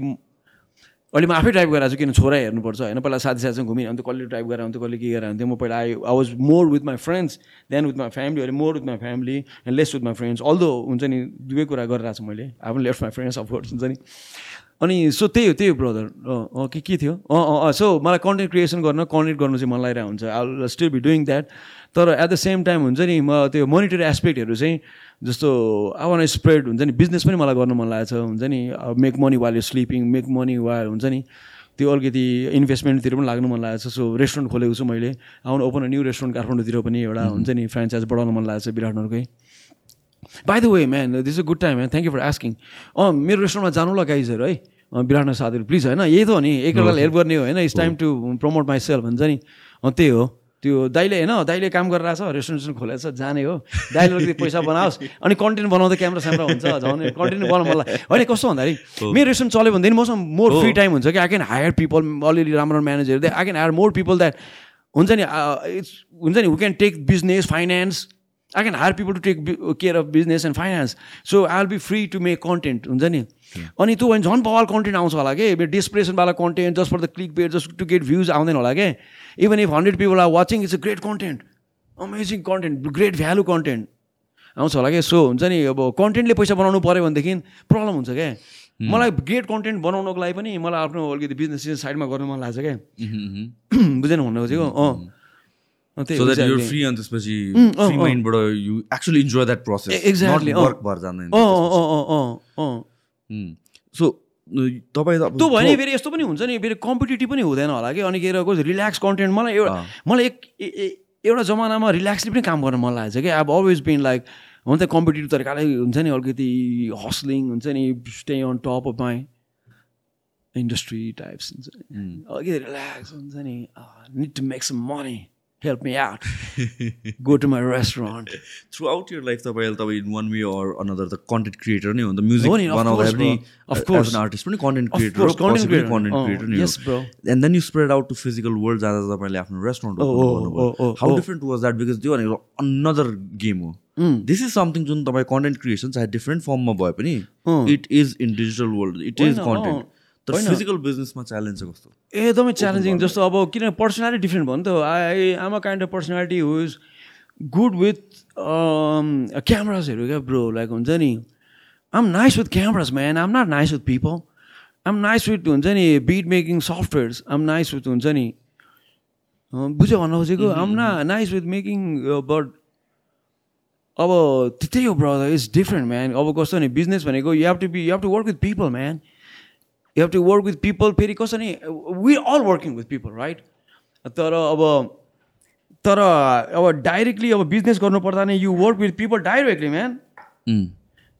अहिले म आफै ड्राइभ गरेर छु किन? छोरा हेर्नुपर्छ होइन? पहिला साथी साथीसँग घुमिरहन्थ्यो कसले ड्राइभ गरेर हुन्थ्यो कसले के गरेर हुन्थ्यो म पहिला I I was more with my friends then with my family अहिले more with my family and less with my friends although हुन्छ नि दुवै कुरा गरिरहेको छु मैले। I left my friends of course हुन्छ नि। अनि सो त्यही हो त्यही हो ब्रदर अँ के के थियो? अँ अँ सो मलाई कन्टेन्ट क्रिएसन गर्न कन्टेन्ट गर्नु चाहिँ मन लागिरहेको हुन्छ। I still be doing that तर एट द सेम टाइम हुन्छ नि म त्यो मोनिटरी एस्पेक्टहरू चाहिँ जस्तो वान स्प्रेड हुन्छ नि बिजनेस पनि मलाई गर्नु मन लागेको छ। हुन्छ नि make money while sleeping make money while हुन्छ नि त्यो अलिकति इन्भेस्टमेन्टतिर पनि लाग्नु मन लागेको छ। सो रेस्टुरेन्ट खोलेको छु मैले। आउनु ओपन न्यू रेस्टुरेन्ट काठमाडौँतिर पनि एउटा हुन्छ नि फ्रेन्चाइज बढाउनु मन लागेको छ विराटनगरकै by the way man this a good time man thank you for asking अँ मेरो रेस्टुरेन्टमा जानु ल गाइजहरू है? विराटनगर साथीहरू प्लिज होइन? यही त हो नि। एकअर्कालाई हेल्प गर्ने हो होइन? It's time to promote myself हुन्छ नि। त्यही हो। त्यो दाइले होइन? दाइले काम गरेर छ रेस्टुरेन्ट खोलेको छ जाने हो। दाइले अलिकति पैसा बनाओस्। अनि कन्टेन्ट बनाउँदा क्यामेरा स्यामरा हुन्छ झन्। कन्टेन्ट बनाउनु मलाई। होइन कस्तो भन्दाखेरि मेरो रेस्टुरेन्ट चल्यो भनेदेखि मसँग मोर फ्री टाइम हुन्छ कि? आई क्यान हायर पिपल अलिअलि राम्रो manager I can hire more people that हुन्छ नि? इट्स हुन्छ नि? We can take business finance I can hire people to take care of business and finance so I will be free to make content हुन्छ नि? अनि त्यो भने झन् बवाल कन्टेन्ट आउँछ होला कि? डिस्प्रेसनवाला content just for the click bait just to get views आउँदैन होला क्या even if hundred people are watching it's a great content amazing content great value content आउँछ होला क्या सो हुन्छ नि? अब कन्टेन्टले पैसा बनाउनु पऱ्यो भनेदेखि प्रब्लम हुन्छ क्या मलाई ग्रेट कन्टेन्ट बनाउनको लागि पनि मलाई आफ्नो अलिकति बिजनेस साइडमा गर्नु मन लाग्छ क्या बुझेन भन्नु खोजेको अँ। So that you're free and त्यसपछि free माइन्डबाट you actually enjoy that process exactly work भएर जाँदैन सो तपाईँ त्यो भयो भने फेरि यस्तो पनि हुन्छ नि फेरि कम्पिटेटिभ पनि हुँदैन होला कि अनि के अरे रिल्याक्स कन्टेन्ट मलाई एउटा मलाई एक एउटा जमानामा रिल्याक्सले पनि काम गर्न मन लागेको छ कि अब अलवेज बिन लाइक हुन त कम्पिटेटिभ तरिकाले हुन्छ नि अलिकति हस्लिङ हुन्छ नि stay on top of my industry types हुन्छ अलिकति रिल्याक्स हुन्छ नि need to make some money help me out. Go to my restaurant. Throughout your life, तपाईँ in one way or another the content creator नै हो the music बनाउँदा पनि of course an artist पनि content creator content creator नै yes bro and then you spread out to physical world जाँदा तपाईँले आफ्नो restaurant oh, how different was that because त्यो भनेको another game हो दिस इज समथिङ जुन तपाईँ कन्टेन्ट क्रिएसन चाहे डिफ्रेन्ट फर्ममा भए पनि it is in digital world it is content तर फिजिकल बिजनेसमा च्यालेन्ज कस्तो? एकदमै च्यालेन्जिङ जस्तो अब किन पर्सनालिटी डिफ्रेन्ट भयो नि त I am a kind of personality who is good with क्यामराजहरू क्या ब्रो लाइक हुन्छ नि। I'm nice with cameras man I'm not nice with people I'm nice with हुन्छ नि beat making softwares I'm nice with हुन्छ नि। बुझ्यो भन्नु खोजेको आम ना नाइस विथ मेकिङ बट अब त्यही हो ब्रदर इट्स डिफ्रेन्ट म्यान अब कस्तो नि बिजनेस भनेको you have to be you have to work with people man you have to work with people फेरि कसरी we all working with people right तर अब तर अब डाइरेक्टली अब बिजनेस गर्नु पर्दा नै you work with people directly man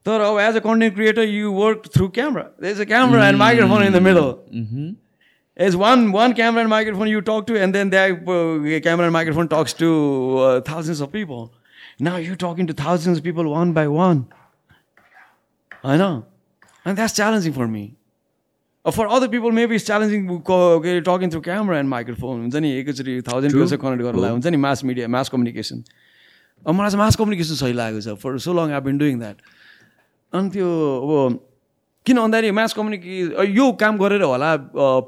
तर अब as a content creator you work through camera is a camera and microphone in the middle It's one one camera and microphone you talk to, and then that uh, camera and microphone talks to uh, thousands of people. Now you're talking to thousands of people one by one. I know, and for other people maybe is challenging के are talking through camera and microphone हुन्छ नि एकैचोटि thousand people's connect गर्नलाई हुन्छ नि mass media mass communication अब मलाई चाहिँ मास कम्युनिकेसन सही लागेको छ। For so long I been doing that अनि त्यो अब किन भन्दाखेरि मास कम्युनिके यो काम गरेर होला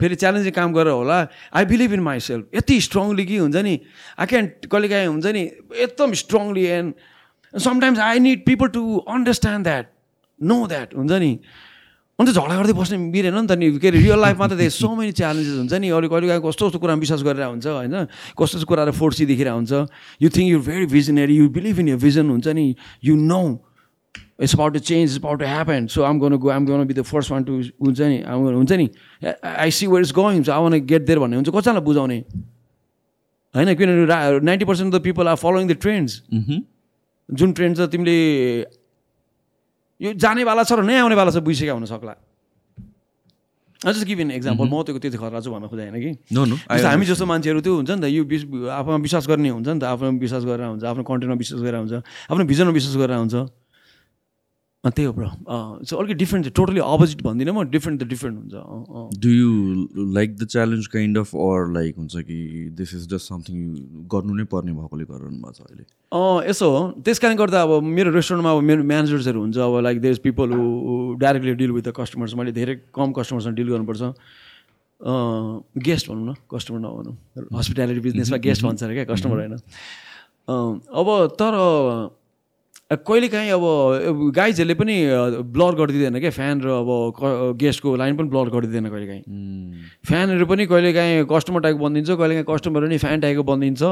फेरि च्यालेन्जिङ काम गरेर होला I believe in myself यति स्ट्रङली कि हुन्छ नि आई क्यान कहिले काहीँ हुन्छ नि एकदम strongly and sometimes I need people to understand that know that हुन्छ नि। अन्त झगडा गर्दै बस्ने मिलेन नि त नि। के अरे रियल लाइफमा त सो मेनी च्यालेन्जेस हुन्छ नि। अलिक कहिले काहीँ कस्तो कस्तो कुरामा विश्वास गरेर हुन्छ होइन? कस्तो कस्तो कुराहरू फोर्सी देखेर हुन्छ। You think you very visionary you believe in your vision हुन्छ नि। You know it's about to change it's about to happen so I'm गर्नु गो आम गर्नु be the first one to हुन्छ नि आम हुन्छ नि। I see where is going so I want get there भन्ने हुन्छ। कतिजनालाई बुझाउने? होइन किनभने ninety percent the people are following the trends जुन ट्रेन्ड छ तिमीले यो जानेवाला छ र नै आउनेवाला छ बुझिसकेका हुन सक्ला। जस्ट गिभ इन एक्जाम्पल म त्यो त्यति खरा छु भन्न खोजेँ होइन कि हामी जस्तो मान्छेहरू त्यो हुन्छ नि त यो आफूमा विश्वास गर्ने हुन्छ नि त आफूमा विश्वास गरेर हुन्छ आफ्नो कन्टेन्टमा विश्वास गरेर हुन्छ आफ्नो भिजनमा विश्वास गरेर हुन्छ। त्यही हो ब्रो। सो अलिकति डिफ्रेन्ट टोटली अपोजिट भन्दिनँ म डिफ्रेन्ट त डिफ्रेन्ट हुन्छ। Do you like the challenge kind of or like हुन्छ कि दिस इज जस्ट समथिङ गर्नु नै पर्ने भएकोले गर्नु भएको छ अहिले? यसो हो। त्यस कारण गर्दा अब मेरो रेस्टुरेन्टमा अब मेरो म्यानेजर्सहरू हुन्छ। अब like there people who directly deal with the customers मैले धेरै कम कस्टमर्ससँग डिल गर्नुपर्छ। गेस्ट भनौँ न कस्टमर नभनौँ। हस्पिटालिटी बिजनेसमा गेस्ट भन्छ अरे क्या कस्टमर होइन। अब तर कहिलेकाहीँ अब गाइजहरूले पनि ब्लर गरिदिँदैन क्या फ्यान र अब गेस्टको लाइन पनि ब्लर गरिदिँदैन कहिलेकाहीँ। फ्यानहरू पनि कहिलेकाहीँ कस्टमर टाइपको बनिदिन्छ कहिलेकाहीँ कस्टमर पनि फ्यान टाइपको बनिदिन्छ।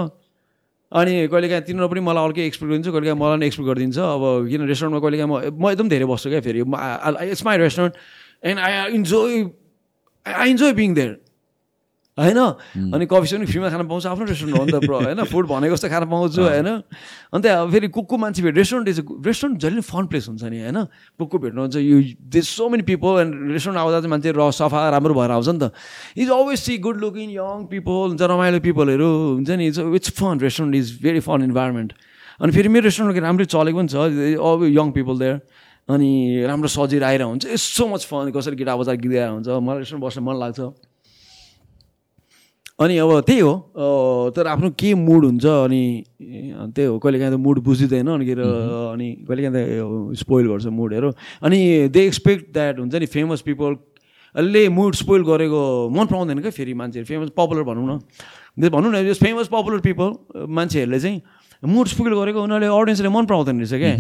अनि कहिलेकाहीँ तिनीहरू पनि मलाई अर्कै एक्सपेक्ट गरिदिन्छ कहिलेकाहीँ मलाई पनि एक्सपेक्ट गरिदिन्छ। अब किन रेस्टुरेन्टमा कहिलेकाहीँ म म एकदम धेरै बस्छु क्या फेरि। It's my restaurant and I enjoy I enjoy being there होइन? अनि कफी पनि फ्रीमा खान पाउँछ आफ्नो रेस्टुरेन्ट हो नि त ब्रो होइन? फुड भनेको जस्तो खान पाउँछु होइन? अन्त अब फेरि कुक को मान्छे भेट रेस्टुरेन्ट इज रेस्टुरेन्ट जहिले फन प्लेस हुन्छ नि होइन? कुक को भेट्नुहुन्छ you this so many people and restaurant आउँदा चाहिँ मान्छे र सफा राम्रो भएर आउँछ नि त। Is always see good looking young people हुन्छ रमाइलो पिपलहरू हुन्छ नि? It's it's fun restaurant is very fun environment अनि फेरि मेरो रेस्टुरेन्ट राम्रै चलेको पनि छ। अब यङ पिपल देयर अनि राम्रो सजिएर आइरहेको हुन्छ। इट्स सो मच फन कसरी गिटार बजार गीत हुन्छ। मलाई रेस्टुरेन्ट बस्न मन लाग्छ। अनि अब त्यही हो तर आफ्नो के मुड हुन्छ अनि त्यही हो कहिले काहीँ त मुड बुझिँदैन अनि अनि कहिले काहीँ त स्पोइल गर्छ मुडहरू अनि दे एक्सपेक्ट द्याट हुन्छ नि फेमस पिपलले मुड स्पोइल गरेको मन पराउँदैन क्या फेरि मान्छेहरू। फेमस पपुलर भनौँ न। भनौँ न फेमस पपुलर पिपल मान्छेहरूले चाहिँ मुड स्पोइल गरेको उनीहरूले अडियन्सले मन पराउँदैन रहेछ क्या।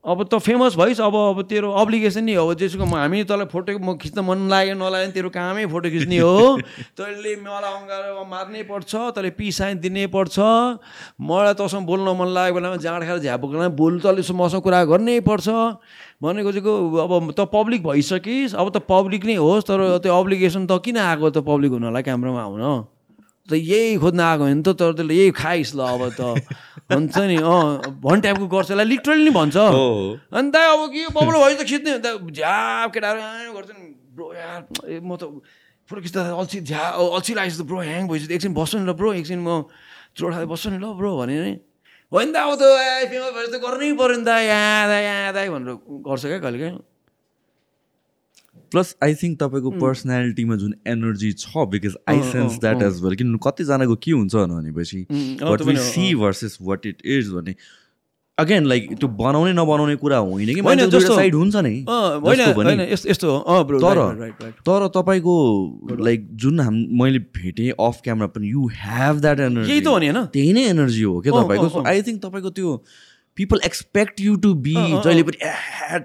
अब त फेमस भइस् अब अब तेरो अब्लिगेसन नि हो। जेसुको हामी तँलाई फोटो म खिच्न मन लाग्यो नलाग्यो तेरो कामै फोटो खिच्ने हो। तैँले मलाई अँगाएर मार्नै पर्छ तैँले पिसाइ दिनै पर्छ। मलाई तँसँग बोल्न मन लागेको बेलामा जाँड खाएर झ्याप बेलामा बोल्नु तैँले मसँग कुरा गर्नै पर्छ। भनेको चाहिँ अब त पब्लिक भइसकिस्। अब त पब्लिक नै होस् तर त्यो अब्लिगेसन त किन आएको त पब्लिक हुनलाई क्यामरामा आउन? त यही खोज्न आएको होइन त तर त्यसले यही खाइस् ल अब त। हुन्छ नि अँ भन् टाइपको गर्छ। यसलाई लिटरली नि भन्छ। अन्त अब के बब्लो भएपछि त खिच्ने। अन्त झ्याप केटाहरू गर्छ नि। ब्रो यार म त फोटो खिच्दा अल्छी झ्या अल्छी लागेको त ब्रो ह्याङ भइसक्यो। एकछिन बस्छु नि ल ब्रो एकछिन म चोडा बस्छु नि ल ब्रो भने नि। होइन त अब त फेमस भएपछि त गर्नै पऱ्यो नि त याद याद भनेर गर्छ क्या कहिले काहीँ प्लस आई थिङ्क तपाईँको पर्सनालिटीमा जुन एनर्जी छ because I sense that as well किन कतिजनाको के हुन्छ भनेपछि what we see versus what it is भने अगेन लाइक त्यो बनाउने नबनाउने कुरा होइन कि साइड हुन्छ नि यस्तो तर तर तपाईँको लाइक जुन हाम मैले भेटेँ अफ क्यामरा पनि यु हेभ द्याट एनर्जी त्यही नै एनर्जी हो क्या तपाईँको? आई थिङ्क तपाईँको त्यो people expect you to be जहिले पनि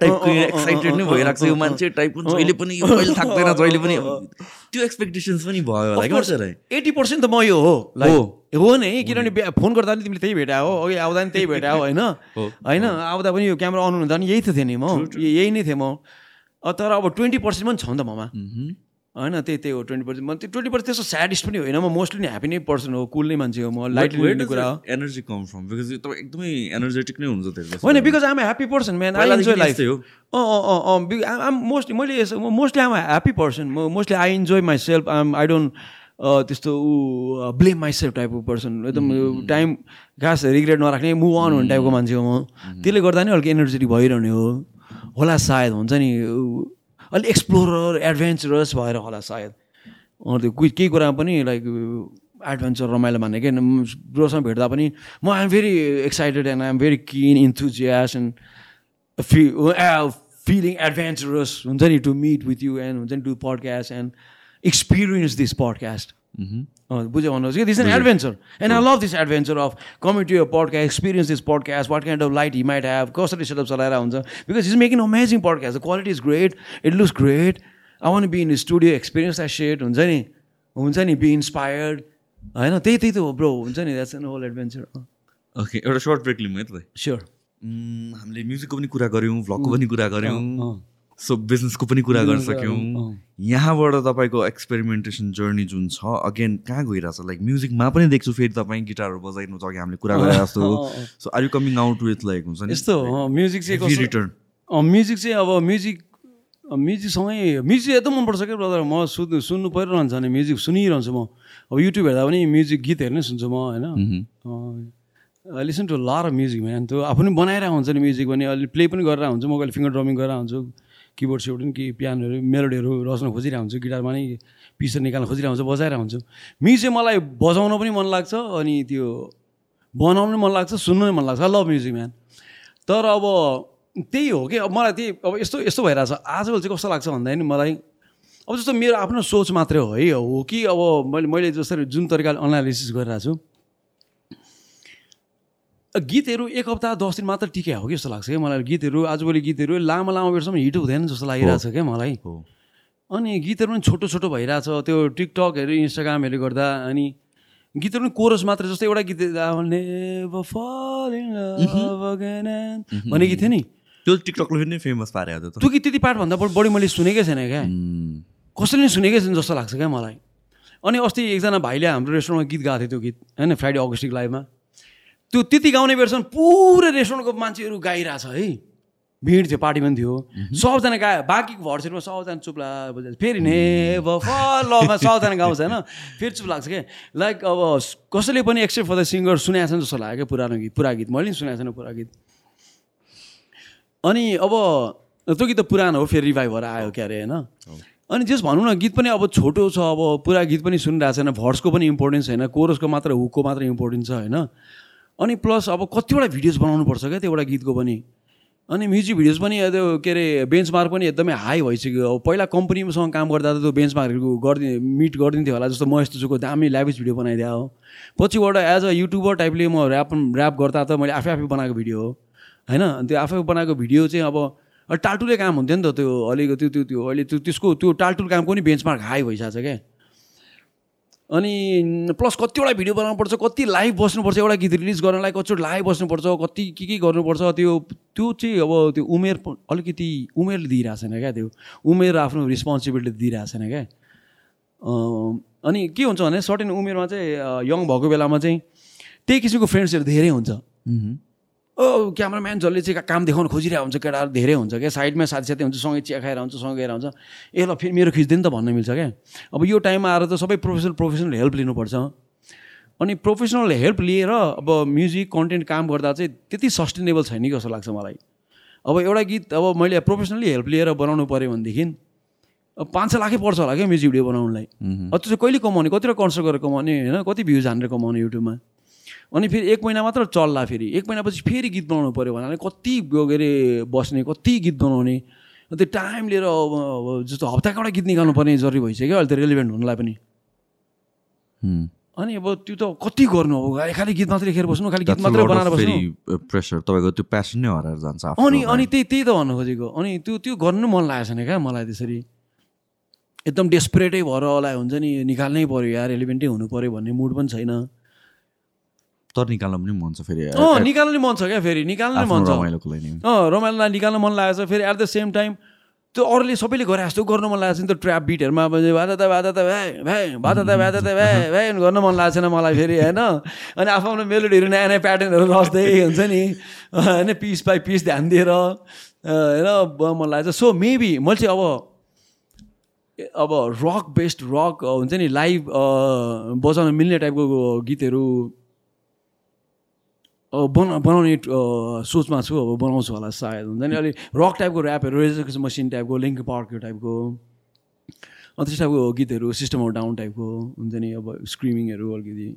टाइपको एक्साइटेड नै भइरहेको छ यो मान्छे टाइपको जहिले पनि यो कहिले थाक्दैन जहिले पनि त्यो एक्सपेक्टेसन्स पनि भयो होला क्या एट्टी पर्सेन्ट त म यो हो। लाइक हो नि किनभने फोन गर्दा पनि तिमीले त्यही भेटा हो अघि आउँदा पनि त्यही भेटा हो होइन? होइन आउँदा पनि यो क्यामेरा अन हुँदा पनि यही त थियो नि म। यही नै थिएँ म। तर अब ट्वेन्टी पर्सेन्ट पनि छ नि त ममा। होइन त्यही त्यही हो ट्वेन्टी पर्सेन्ट म त्यो ट्वेन्टी पर्सेन्ट त्यस्तो स्याडिस्ट पनि होइन म मोस्टली नै ह्याप्पी नै पर्सन हो कुल नै मान्छे हो म लाइटली लिने कुरा हो। एनर्जी कम फ्रम बिकज तपाईँ एकदमै एनर्जेटिक नै हुन्छ होइन because I'm happy person man I enjoy life uh uh uh I'm mostly मैले मोस्टली आम ह्याप्पी पर्सन म mostly I enjoy myself I'm I don't त्यस्तो ऊ ब्लेम माइ सेल्फ टाइपको पर्सन एकदम टाइम खास रिग्रेट नराख्ने मुभ अन हुने टाइपको मान्छे हो म। त्यसले गर्दा नि अलिक एनर्जेटिक भइरहने हो। होला सायद हुन्छ नि अलिक एक्सप्लोरर एडभेन्चरस भएर होला सायद। त्यो केही कुरामा पनि लाइक एडभेन्चर रमाइलो मान्ने क्या ब्रोसँग भेट्दा पनि म I'm very excited and I'm very keen enthusiast and फि फिलिङ एडभेन्चरस हुन्छ नि to meet with you and हुन्छ नि to podcast and experience this podcast बुझ्यो भन्नुहोस् कि? This an adventure and I love this adventure of coming to your podcast experience this podcast what kind of light he might have कसरी setup चलाएर हुन्छ। Because is making amazing podcast the quality is great it looks great I want be in studio experience that set हुन्छ नि? हुन्छ नि? Be inspired होइन? त्यही त्यही त हो ब्रो हुन्छ नि? That's an whole adventure okay एउटा सर्ट ब्रेक लिउँ है त स्योर हामीले म्युजिकको पनि कुरा गऱ्यौँ भ्लगको पनि कुरा गऱ्यौँ। सो बिजनेसको पनि कुरा गर्न सक्यौँ। यहाँबाट तपाईँको एक्सपेरिमेन्टेसन जर्नी जुन छ अगेन कहाँ गइरहेछ? लाइक म्युजिकमा पनि देख्छु फेरि तपाईँ गिटारहरू बजाइनु कि हामीले कुरा गरेर जस्तो। So are you coming out with like हुन्छ नि? यस्तो म्युजिक चाहिँ रिटर्न म्युजिक चाहिँ अब म्युजिक म्युजिकसँगै म्युजिक एकदम मनपर्छ क्या ब्रदर म सुन्नु सुन्नु परिरहन्छ भने म्युजिक सुनिरहन्छु म। अब युट्युब हेर्दा पनि म्युजिक गीतहरू नै सुन्छु म होइन? लिसन टु लार म्युजिक म्यान त्यो आफू पनि बनाइरहेको हुन्छ नि म्युजिक पनि। अहिले प्ले पनि गरेर हुन्छु म कहिले फिङ्गर ड्रमिङ गरेर हुन्छु। किबोर्ड सिबोर्ड पनि कि पियानोहरू मेलोडीहरू रच्न खोजिरहेको हुन्छु गिटारमा नै पिसहरू निकाल्न खोजिरहेको हुन्छु बजाइरहेको हुन्छु। म्युजिक मलाई बजाउन पनि मन लाग्छ अनि त्यो बनाउनु पनि मन लाग्छ सुन्नु पनि मन लाग्छ। आई लभ म्युजिक म्यान तर अब त्यही हो कि अब मलाई त्यही अब यस्तो यस्तो भइरहेछ। आजकल चाहिँ कस्तो लाग्छ भन्दा नि मलाई अब जस्तो मेरो आफ्नो सोच मात्रै हो है हो कि अब मैले मैले जसरी जुन तरिकाले एनालिसिस गरिरहेको छु गीतहरू एक हप्ता दस दिन मात्र टिक्या हो कि जस्तो लाग्छ क्या मलाई गीतहरू आजभोलि गीतहरू लामो लामो बेरसम्म हिट हुँदैन जस्तो लागिरहेछ क्या मलाई। अनि गीतहरू पनि छोटो छोटो भइरहेछ त्यो टिकटकहरू इन्स्टाग्रामहरू गर्दा अनि गीतहरू पनि कोरस मात्र जस्तो एउटा गीत भने गीत थियो नि। त्यो टिकटकले पनि फेमस पारेको त्यो गीत त्यति पार्टभन्दा बढी मैले सुनेकै छैन क्या। कसैले पनि सुनेकै छैन जस्तो लाग्छ क्या मलाई। अनि अस्ति एकजना भाइले हाम्रो रेस्टुरेन्टमा गीत गाएको थियो त्यो गीत होइन फ्राइडे अगस्टिक लाइभमा। त्यो त्यति गाउने बेरसम्म पुरै रेस्टुरेन्टको मान्छेहरू गाइरहेछ है। भिड थियो पार्टी पनि थियो। सबजना गायो बाँकीको भर्सेरमा सबजना चुप्ला बजाएको फेरि ने लमा सबजना गाउँछ होइन। फेरि चुप लाग्छ क्या लाइक अब कसैले पनि एक्सेप्ट फर द सिङ्गर सुनेको छैन जस्तो लाग्यो क्या पुरानो गीत पुरा गीत। मैले पनि सुनेको छैन पुरा गीत। अनि अब त्यो गीत त पुरानो हो फेरि रिभाइभ भएर आयो क्या अरे होइन अनि जस भनौँ न गीत पनि अब छोटो छ अब पुरा गीत पनि सुनिरहेको छैन। भर्सको पनि इम्पोर्टेन्स छैन। कोरसको मात्र हुकको मात्र इम्पोर्टेन्स छ होइन। अनि प्लस अब कतिवटा भिडियोज बनाउनु पर्छ क्या त्यो एउटा गीतको पनि। अनि म्युजिक भिडियोज पनि त्यो के अरे बेन्चमार्क पनि एकदमै हाई भइसक्यो। अब पहिला कम्पनीसँग काम गर्दा त त्यो बेन्चमार्कहरू गरिदिने मिट गरिदिन्थ्यो होला जस्तो म यस्तो चुको दामी ल्याभिस भिडियो बनाइदिए हो। पछिबाट एज अ युट्युबर टाइपले म ऱ्याप ऱ्याप गर्दा त मैले आफै आफै बनाएको भिडियो हो। होइन? त्यो आफै बनाएको भिडियो चाहिँ अब टाल्टुले काम हुन्थ्यो नि त त्यो अलिकति त्यो त्यो अहिले त्यो त्यसको त्यो टाल्टुल कामको नि बेन्चमार्क हाई भइसकेको छ क्या। अनि प्लस कतिवटा भिडियो बनाउनुपर्छ कति लाइभ बस्नुपर्छ एउटा गीत रिलिज गर्नलाई कतिवटा लाइभ बस्नुपर्छ कति के के गर्नुपर्छ त्यो त्यो चाहिँ अब त्यो उमेर अलिकति उमेरले दिइरहेको छैन क्या त्यो। उमेर आफ्नो रिस्पोन्सिबिलिटी दिइरहेको छैन क्या। अनि के हुन्छ भने सर्टेन उमेरमा चाहिँ यङ भएको बेलामा चाहिँ त्यही किसिमको फ्रेन्ड्सहरू धेरै हुन्छ। क्यामराम्यान जसले चाहिँ काम देखाउनु खोजिरहेको हुन्छ केटाहरू धेरै हुन्छ क्या। साइडमा साथी साथी हुन्छ सँगै चिया खाएर हुन्छ सँगै गएर हुन्छ। ए ल फेरि मेरो खिच्दैन त भन्न मिल्छ क्या। अब यो टाइममा आएर त सबै प्रोफेसनल प्रोफेसनल हेल्प लिनुपर्छ। अनि प्रोफेसनल हेल्प लिएर अब म्युजिक कन्टेन्ट काम गर्दा चाहिँ त्यति सस्टेनेबल छैन कि जस्तो लाग्छ मलाई। अब एउटा गीत अब मैले प्रोफेसनली हेल्प लिएर बनाउनु पऱ्यो भनेदेखि अब पाँच छ लाखै पर्छ होला क्या म्युजिक भिडियो बनाउनुलाई। अब त्यो चाहिँ कहिले कमाउने कतिवटा कन्सर्ट गरेर कमाउने होइन? कति भ्युज हानेर कमाउने युट्युबमा? अनि फेरि एक महिना मात्र चल्ला फेरि। एक महिनापछि फेरि गीत बनाउनु पऱ्यो भने कति के अरे बस्ने कति गीत बनाउने त्यो टाइम लिएर अब जस्तो हप्ताको एउटा गीत निकाल्नु पर्ने जरुरी भइसक्यो अहिले त रेलिभेन्ट हुनुलाई पनि। अनि अब त्यो त कति गर्नु अब? खालि गीत मात्रै लेखेर बस्नु खालि गीत मात्रै बनाएर बस्नु। प्रेसर तपाईँको त्यो प्यासन नै हराएर जान्छ अनि अनि त्यही त्यही त भन्नु खोजेको। अनि त्यो त्यो गर्नु मन लागेको छैन क्या मलाई त्यसरी। एकदम डेस्परेटै भएर होला हुन्छ नि निकाल्नै पऱ्यो यार रेलिभेन्टै हुनु पऱ्यो भन्ने मुड पनि छैन। तर निकाल्न पनि मन छ फेरि अँ निकाल्नु मन छ क्या फेरि निकाल्नु मन छ। अँ रमाइलो निकाल्न मन लागेको छ फेरि एट द सेम टाइम त्यो अरूले सबैले गरे जस्तो गर्नु मन लागेको छ नि त्यो ट्र्याप बिटहरूमा भादा त भादा त भ्याए भ्याए भादा त भादा त भ्याए भ्याए गर्नु मन लागेको छैन मलाई फेरि होइन? अनि आफ्नो आफ्नो मेलोडीहरू नयाँ नयाँ प्याटर्नहरू रच्दै हुन्छ नि। होइन पिस बाई पिस ध्यान दिएर होइन मन लागेको छ। सो मेबी मैले चाहिँ अब अब रक बेस्ड रक हुन्छ नि लाइभ बजाउन मिल्ने टाइपको गीतहरू बना बनाउने सोचमा छु अब बनाउँछु होला सायद हुन्छ नि अलिक रक टाइपको ऱ्यापहरू रेजर्केसन मसिन टाइपको लिङ्क पार्कको टाइपको त्यस्तो टाइपको गीतहरू सिस्टम अफ डाउन टाइपको हुन्छ नि अब स्क्रिमिङहरू अलिकति।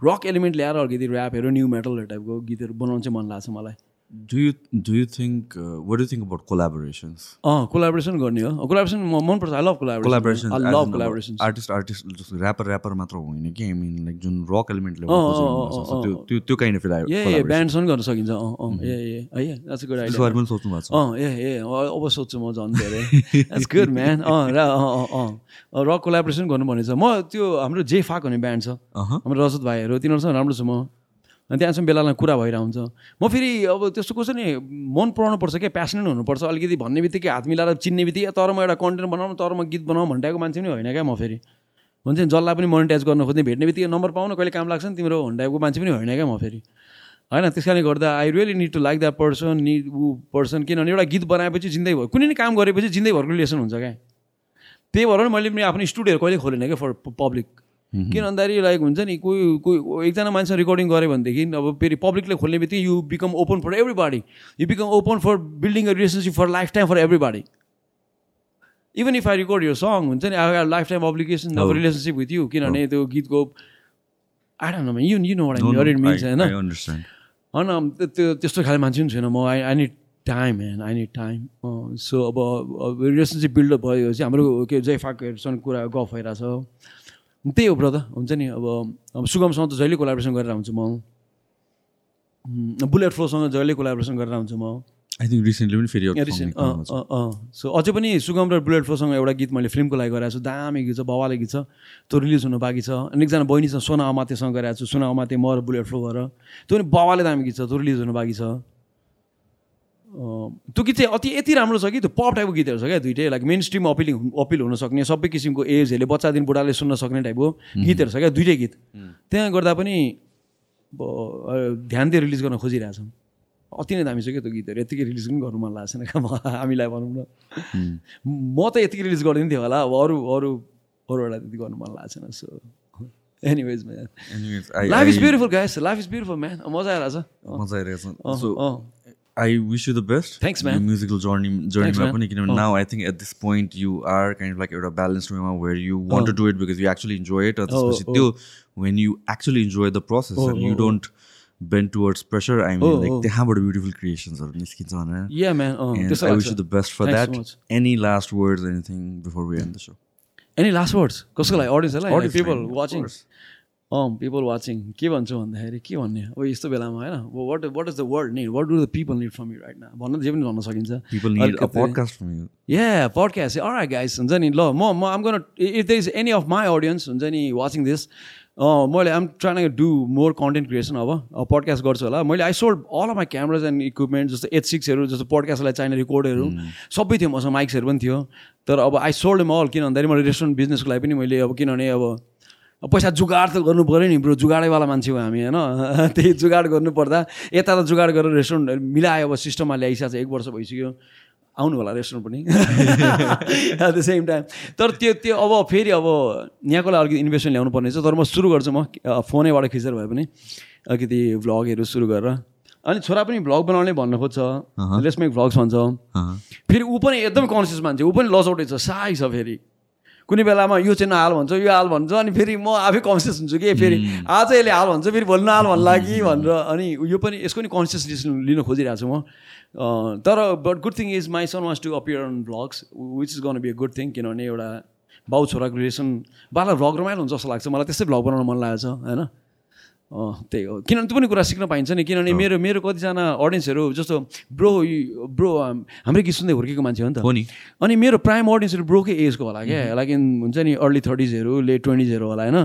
रक एलिमेन्ट ल्याएर अलिकति ऱ्यापहरू न्यू मेटलहरू टाइपको गीतहरू बनाउनु चाहिँ मन लाग्छ मलाई। Do you do you think what do think about collaborations uh collaboration गर्ने हो। कोलाबोरेसन मनपर्छ। I love collaboration I love collaboration artist artist जस्तो ऱ्यापर ऱ्यापर मात्र होइन कि? आई मिन लाइक जुन रक एलिमेन्टले त्यो त्यो काइन्ड अफ ए ब्यान्डसँग गर्न सकिन्छ। अँ अँ ए ए है द्याट्स गुड आइडिया पनि सोच्नु भएको छ। अँ ए ए अब सोध्छु म झन् धेरै। द्याट्स गुड म्यान अँ र अँ अँ रक कोलाबोरेसन गर्नु भनेको छ। म त्यो हाम्रो जे फाक भन्ने ब्यान्ड छ। हाम्रो रजत भाइहरू तिनीहरूसँग राम्रो छु म। अनि त्यहाँसम्म बेलालाई कुरा भइरहेको हुन्छ म फेरि अब त्यस्तो कसो नि मन पराउनु पर्छ क्या प्यासनेट हुनुपर्छ। अलिकति भन्ने बित्तिकै हात मिलाएर चिन्ने बित्तिकै तर म एउटा कन्टेन्ट बनाउनु तर म गीत बनाउँ भनिरहेको मान्छे पनि होइन क्या म फेरि। हुन्छ नि जसलाई पनि मोनिटाइज गर्न खोज्ने भेट्ने बित्तिकै नम्बर पाउनु कहिले काम लाग्छ नि तिम्रो हन्डाको मान्छे पनि होइन क्या म फेरि। होइन त्यस कारणले गर्दा I really need to like that person नि ऊ पर्सन किनभने एउटा गीत बनाएपछि जिन्दै भयो। कुनै पनि काम गरेपछि जिन्दैभरको रिलेसन हुन्छ क्या। त्यही भएर मैले पनि आफ्नो स्टुडियोहरू कहिले खोलेन क्या फर पब्लिक किन भन्दाखेरि लाइक हुन्छ नि कोही कोही एकजना मान्छे रेकर्डिङ गऱ्यो भनेदेखि अब फेरि पब्लिकले खोल्ने बित्तिकै you become open for everybody you become open for building a relationship for lifetime for everybody even if I record यो सङ हुन्छ नि I lifetime obligation of relationship with you किनभने त्यो गीतको know you you know what means होइन? होइन त्यो त्यस्तो खाले मान्छे पनि छैन म I I need time and I need time so अब रिलेसनसिप बिल्डअप भयो चाहिँ हाम्रो के जयफाकहरूसँग कुरा गफ भइरहेछ त्यही हो ब्रदर हुन्छ नि? अब अब सुगमसँग त जहिले कोलाब्रेसन गरेर हुन्छु म। बुलेट फ्लोसँग जहिले कोलाब्रेसन गरेर हुन्छु म। आई थिङ्क रिसेन्टली पनि फेरि सो अझै पनि सुगम र बुलेट फ्लोसँग एउटा गीत मैले फिल्मको लागि गराएको छु। दामी गीत छ बवाले गीत छ। त्यो रिलिज हुनु बाँकी छ। अनि एकजना बहिनीसँग सोना अमातेसँग गराएको छु। सोना अमाते म र बुलेट फ्लो भएर। त्यो पनि बवाले दामी गीत छ त्यो रिलिज हुनु बाँकी छ। त्यो गीत चाहिँ अति यति राम्रो छ कि त्यो पप टाइपको गीतहरू छ क्या दुइटै। Like mainstream appealing appeal हुनसक्ने सबै किसिमको एजहरूले बच्चादेखि बुढाले सुन्न सक्ने टाइपको गीतहरू छ क्या दुइटै गीत। त्यहाँ गर्दा पनि ध्यान दिएर रिलिज गर्न खोजिरहेछौँ अति नै दामी छ क्या त्यो गीतहरू। यतिकै रिलिज पनि गर्नु मन लाग्छ छैन हामीलाई भनौँ न। म त यतिकै रिलिज गरिदिनु थियो होला। अब अरू अरू अरूहरूलाई त्यति गर्नु मन लाग्छ छैन so anyways man life is beautiful guys life is beautiful man मजा I wish you the best. Thanks, man. Your musical journey, journey Thanks, man. You oh. Now, I think at this point, you are kind of like at a balanced moment where you want oh. to do it because you actually enjoy it. Oh, oh. When you actually enjoy the process oh, and you oh, oh. don't bend towards pressure, I mean, like they have a beautiful creations. Eh? Yeah, man. Oh, and I wish you the best for Thanks that. So Any last words, anything before we end the show? Any last words? Because like audience, like, audience people watching. Uh people watching के भन्छु भन्दाखेरि के भन्ने? अब यस्तो बेलामा होइन? What what is the world need what do the people need from you right न भन्न जे पनि भन्न सकिन्छ। या पडकास्ट अर गाइस हुन्छ नि? ल म म आम गर्न if the is any of my audience हुन्छ नि वाचिङ दिस मैले I'm trying do more content creation अब पडकास्ट गर्छु होला। मैले I sold all of my cameras and equipment जस्तो एच सिक्सहरू जस्तो पडकास्टलाई चाहिने रिकर्डहरू सबै थियो मसँग माइक्सहरू पनि थियो। तर अब आई सोल्ड म अल किन भन्दाखेरि मैले रेस्टुरेन्ट बिजनेसको लागि पनि मैले अब किनभने अब पैसा जुगाड त गर्नु पऱ्यो नि ब्रो जुगाडैवाला मान्छे हो हामी होइन? त्यही जुगाड गर्नुपर्दा यता त जुगाड गरेर रेस्टुरेन्ट मिलायो अब सिस्टममा ल्याइसकेको छ एक वर्ष भइसक्यो। आउनु होला रेस्टुरेन्ट पनि। एट द सेम टाइम तर त्यो त्यो अब फेरि अब यहाँको लागि अलिकति इन्भेस्टमेन्ट ल्याउनु पर्ने छ। तर म सुरु गर्छु म फोनैबाट खिचेर भए पनि अलिकति भ्लगहरू सुरु गरेर। अनि छोरा पनि भ्लग बनाउने भन्नु खोज्छ लेट्स मेक भ्लग्स भन्छ। फेरि ऊ पनि एकदम कन्सियस मान्छे ऊ पनि लसौटै छ साई छ फेरि। कुनै बेलामा यो चाहिँ नहाल भन्छ यो हाल भन्छ अनि फेरि म आफै कन्सियस हुन्छु कि फेरि आज यसले हाल भन्छ फेरि भोलि नहाल भन्ला कि भनेर अनि यो पनि यसको नि कन्सियस डिसिसन लिन खोजिरहेको छु म। तर but good thing is my son wants to appear on vlogs which is gonna be a good thing किनभने एउटा बाउ छोराको रिलेसन बाला भ्लग रमाइलो हुन्छ जस्तो लाग्छ। मलाई त्यस्तै भ्लग बनाउन मन लागेको छ होइन? त्यही हो। किनभने त्यो पनि कुरा सिक्न पाइन्छ नि किनभने मेरो मेरो कतिजना अडियन्सहरू जस्तो ब्रो ब्रो हाम्रै गीत सुन्दै हुर्केको मान्छे हो नि त। हो नि। अनि मेरो प्राइम अडियन्सहरू ब्रोकै एजको होला क्या। लाइक इन हुन्छ नि अर्ली थर्टिजहरू लेट ट्वेन्टिजहरू होला होइन।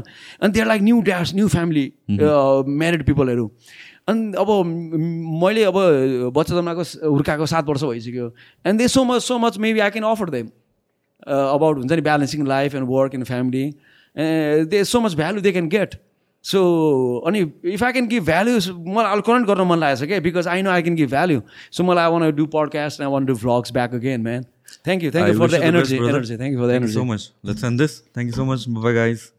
अनि त्यहाँ like new dash new family married पिपलहरू अनि अब मैले अब बच्चा जन्माएको हुर्काएको सात वर्ष भइसक्यो। And they so much so much maybe I can offer them about हुन्छ नि balancing life and work and family they so much value they can get so अनि if I can give values मलाई अहिले current गर्न मन लागेको छ क्या because I know I can give value so मलाई I want do podcast I want do vlogs back again man thank you thank you for the energy energy thank you for the energy so much let's end this thank you so much bye guys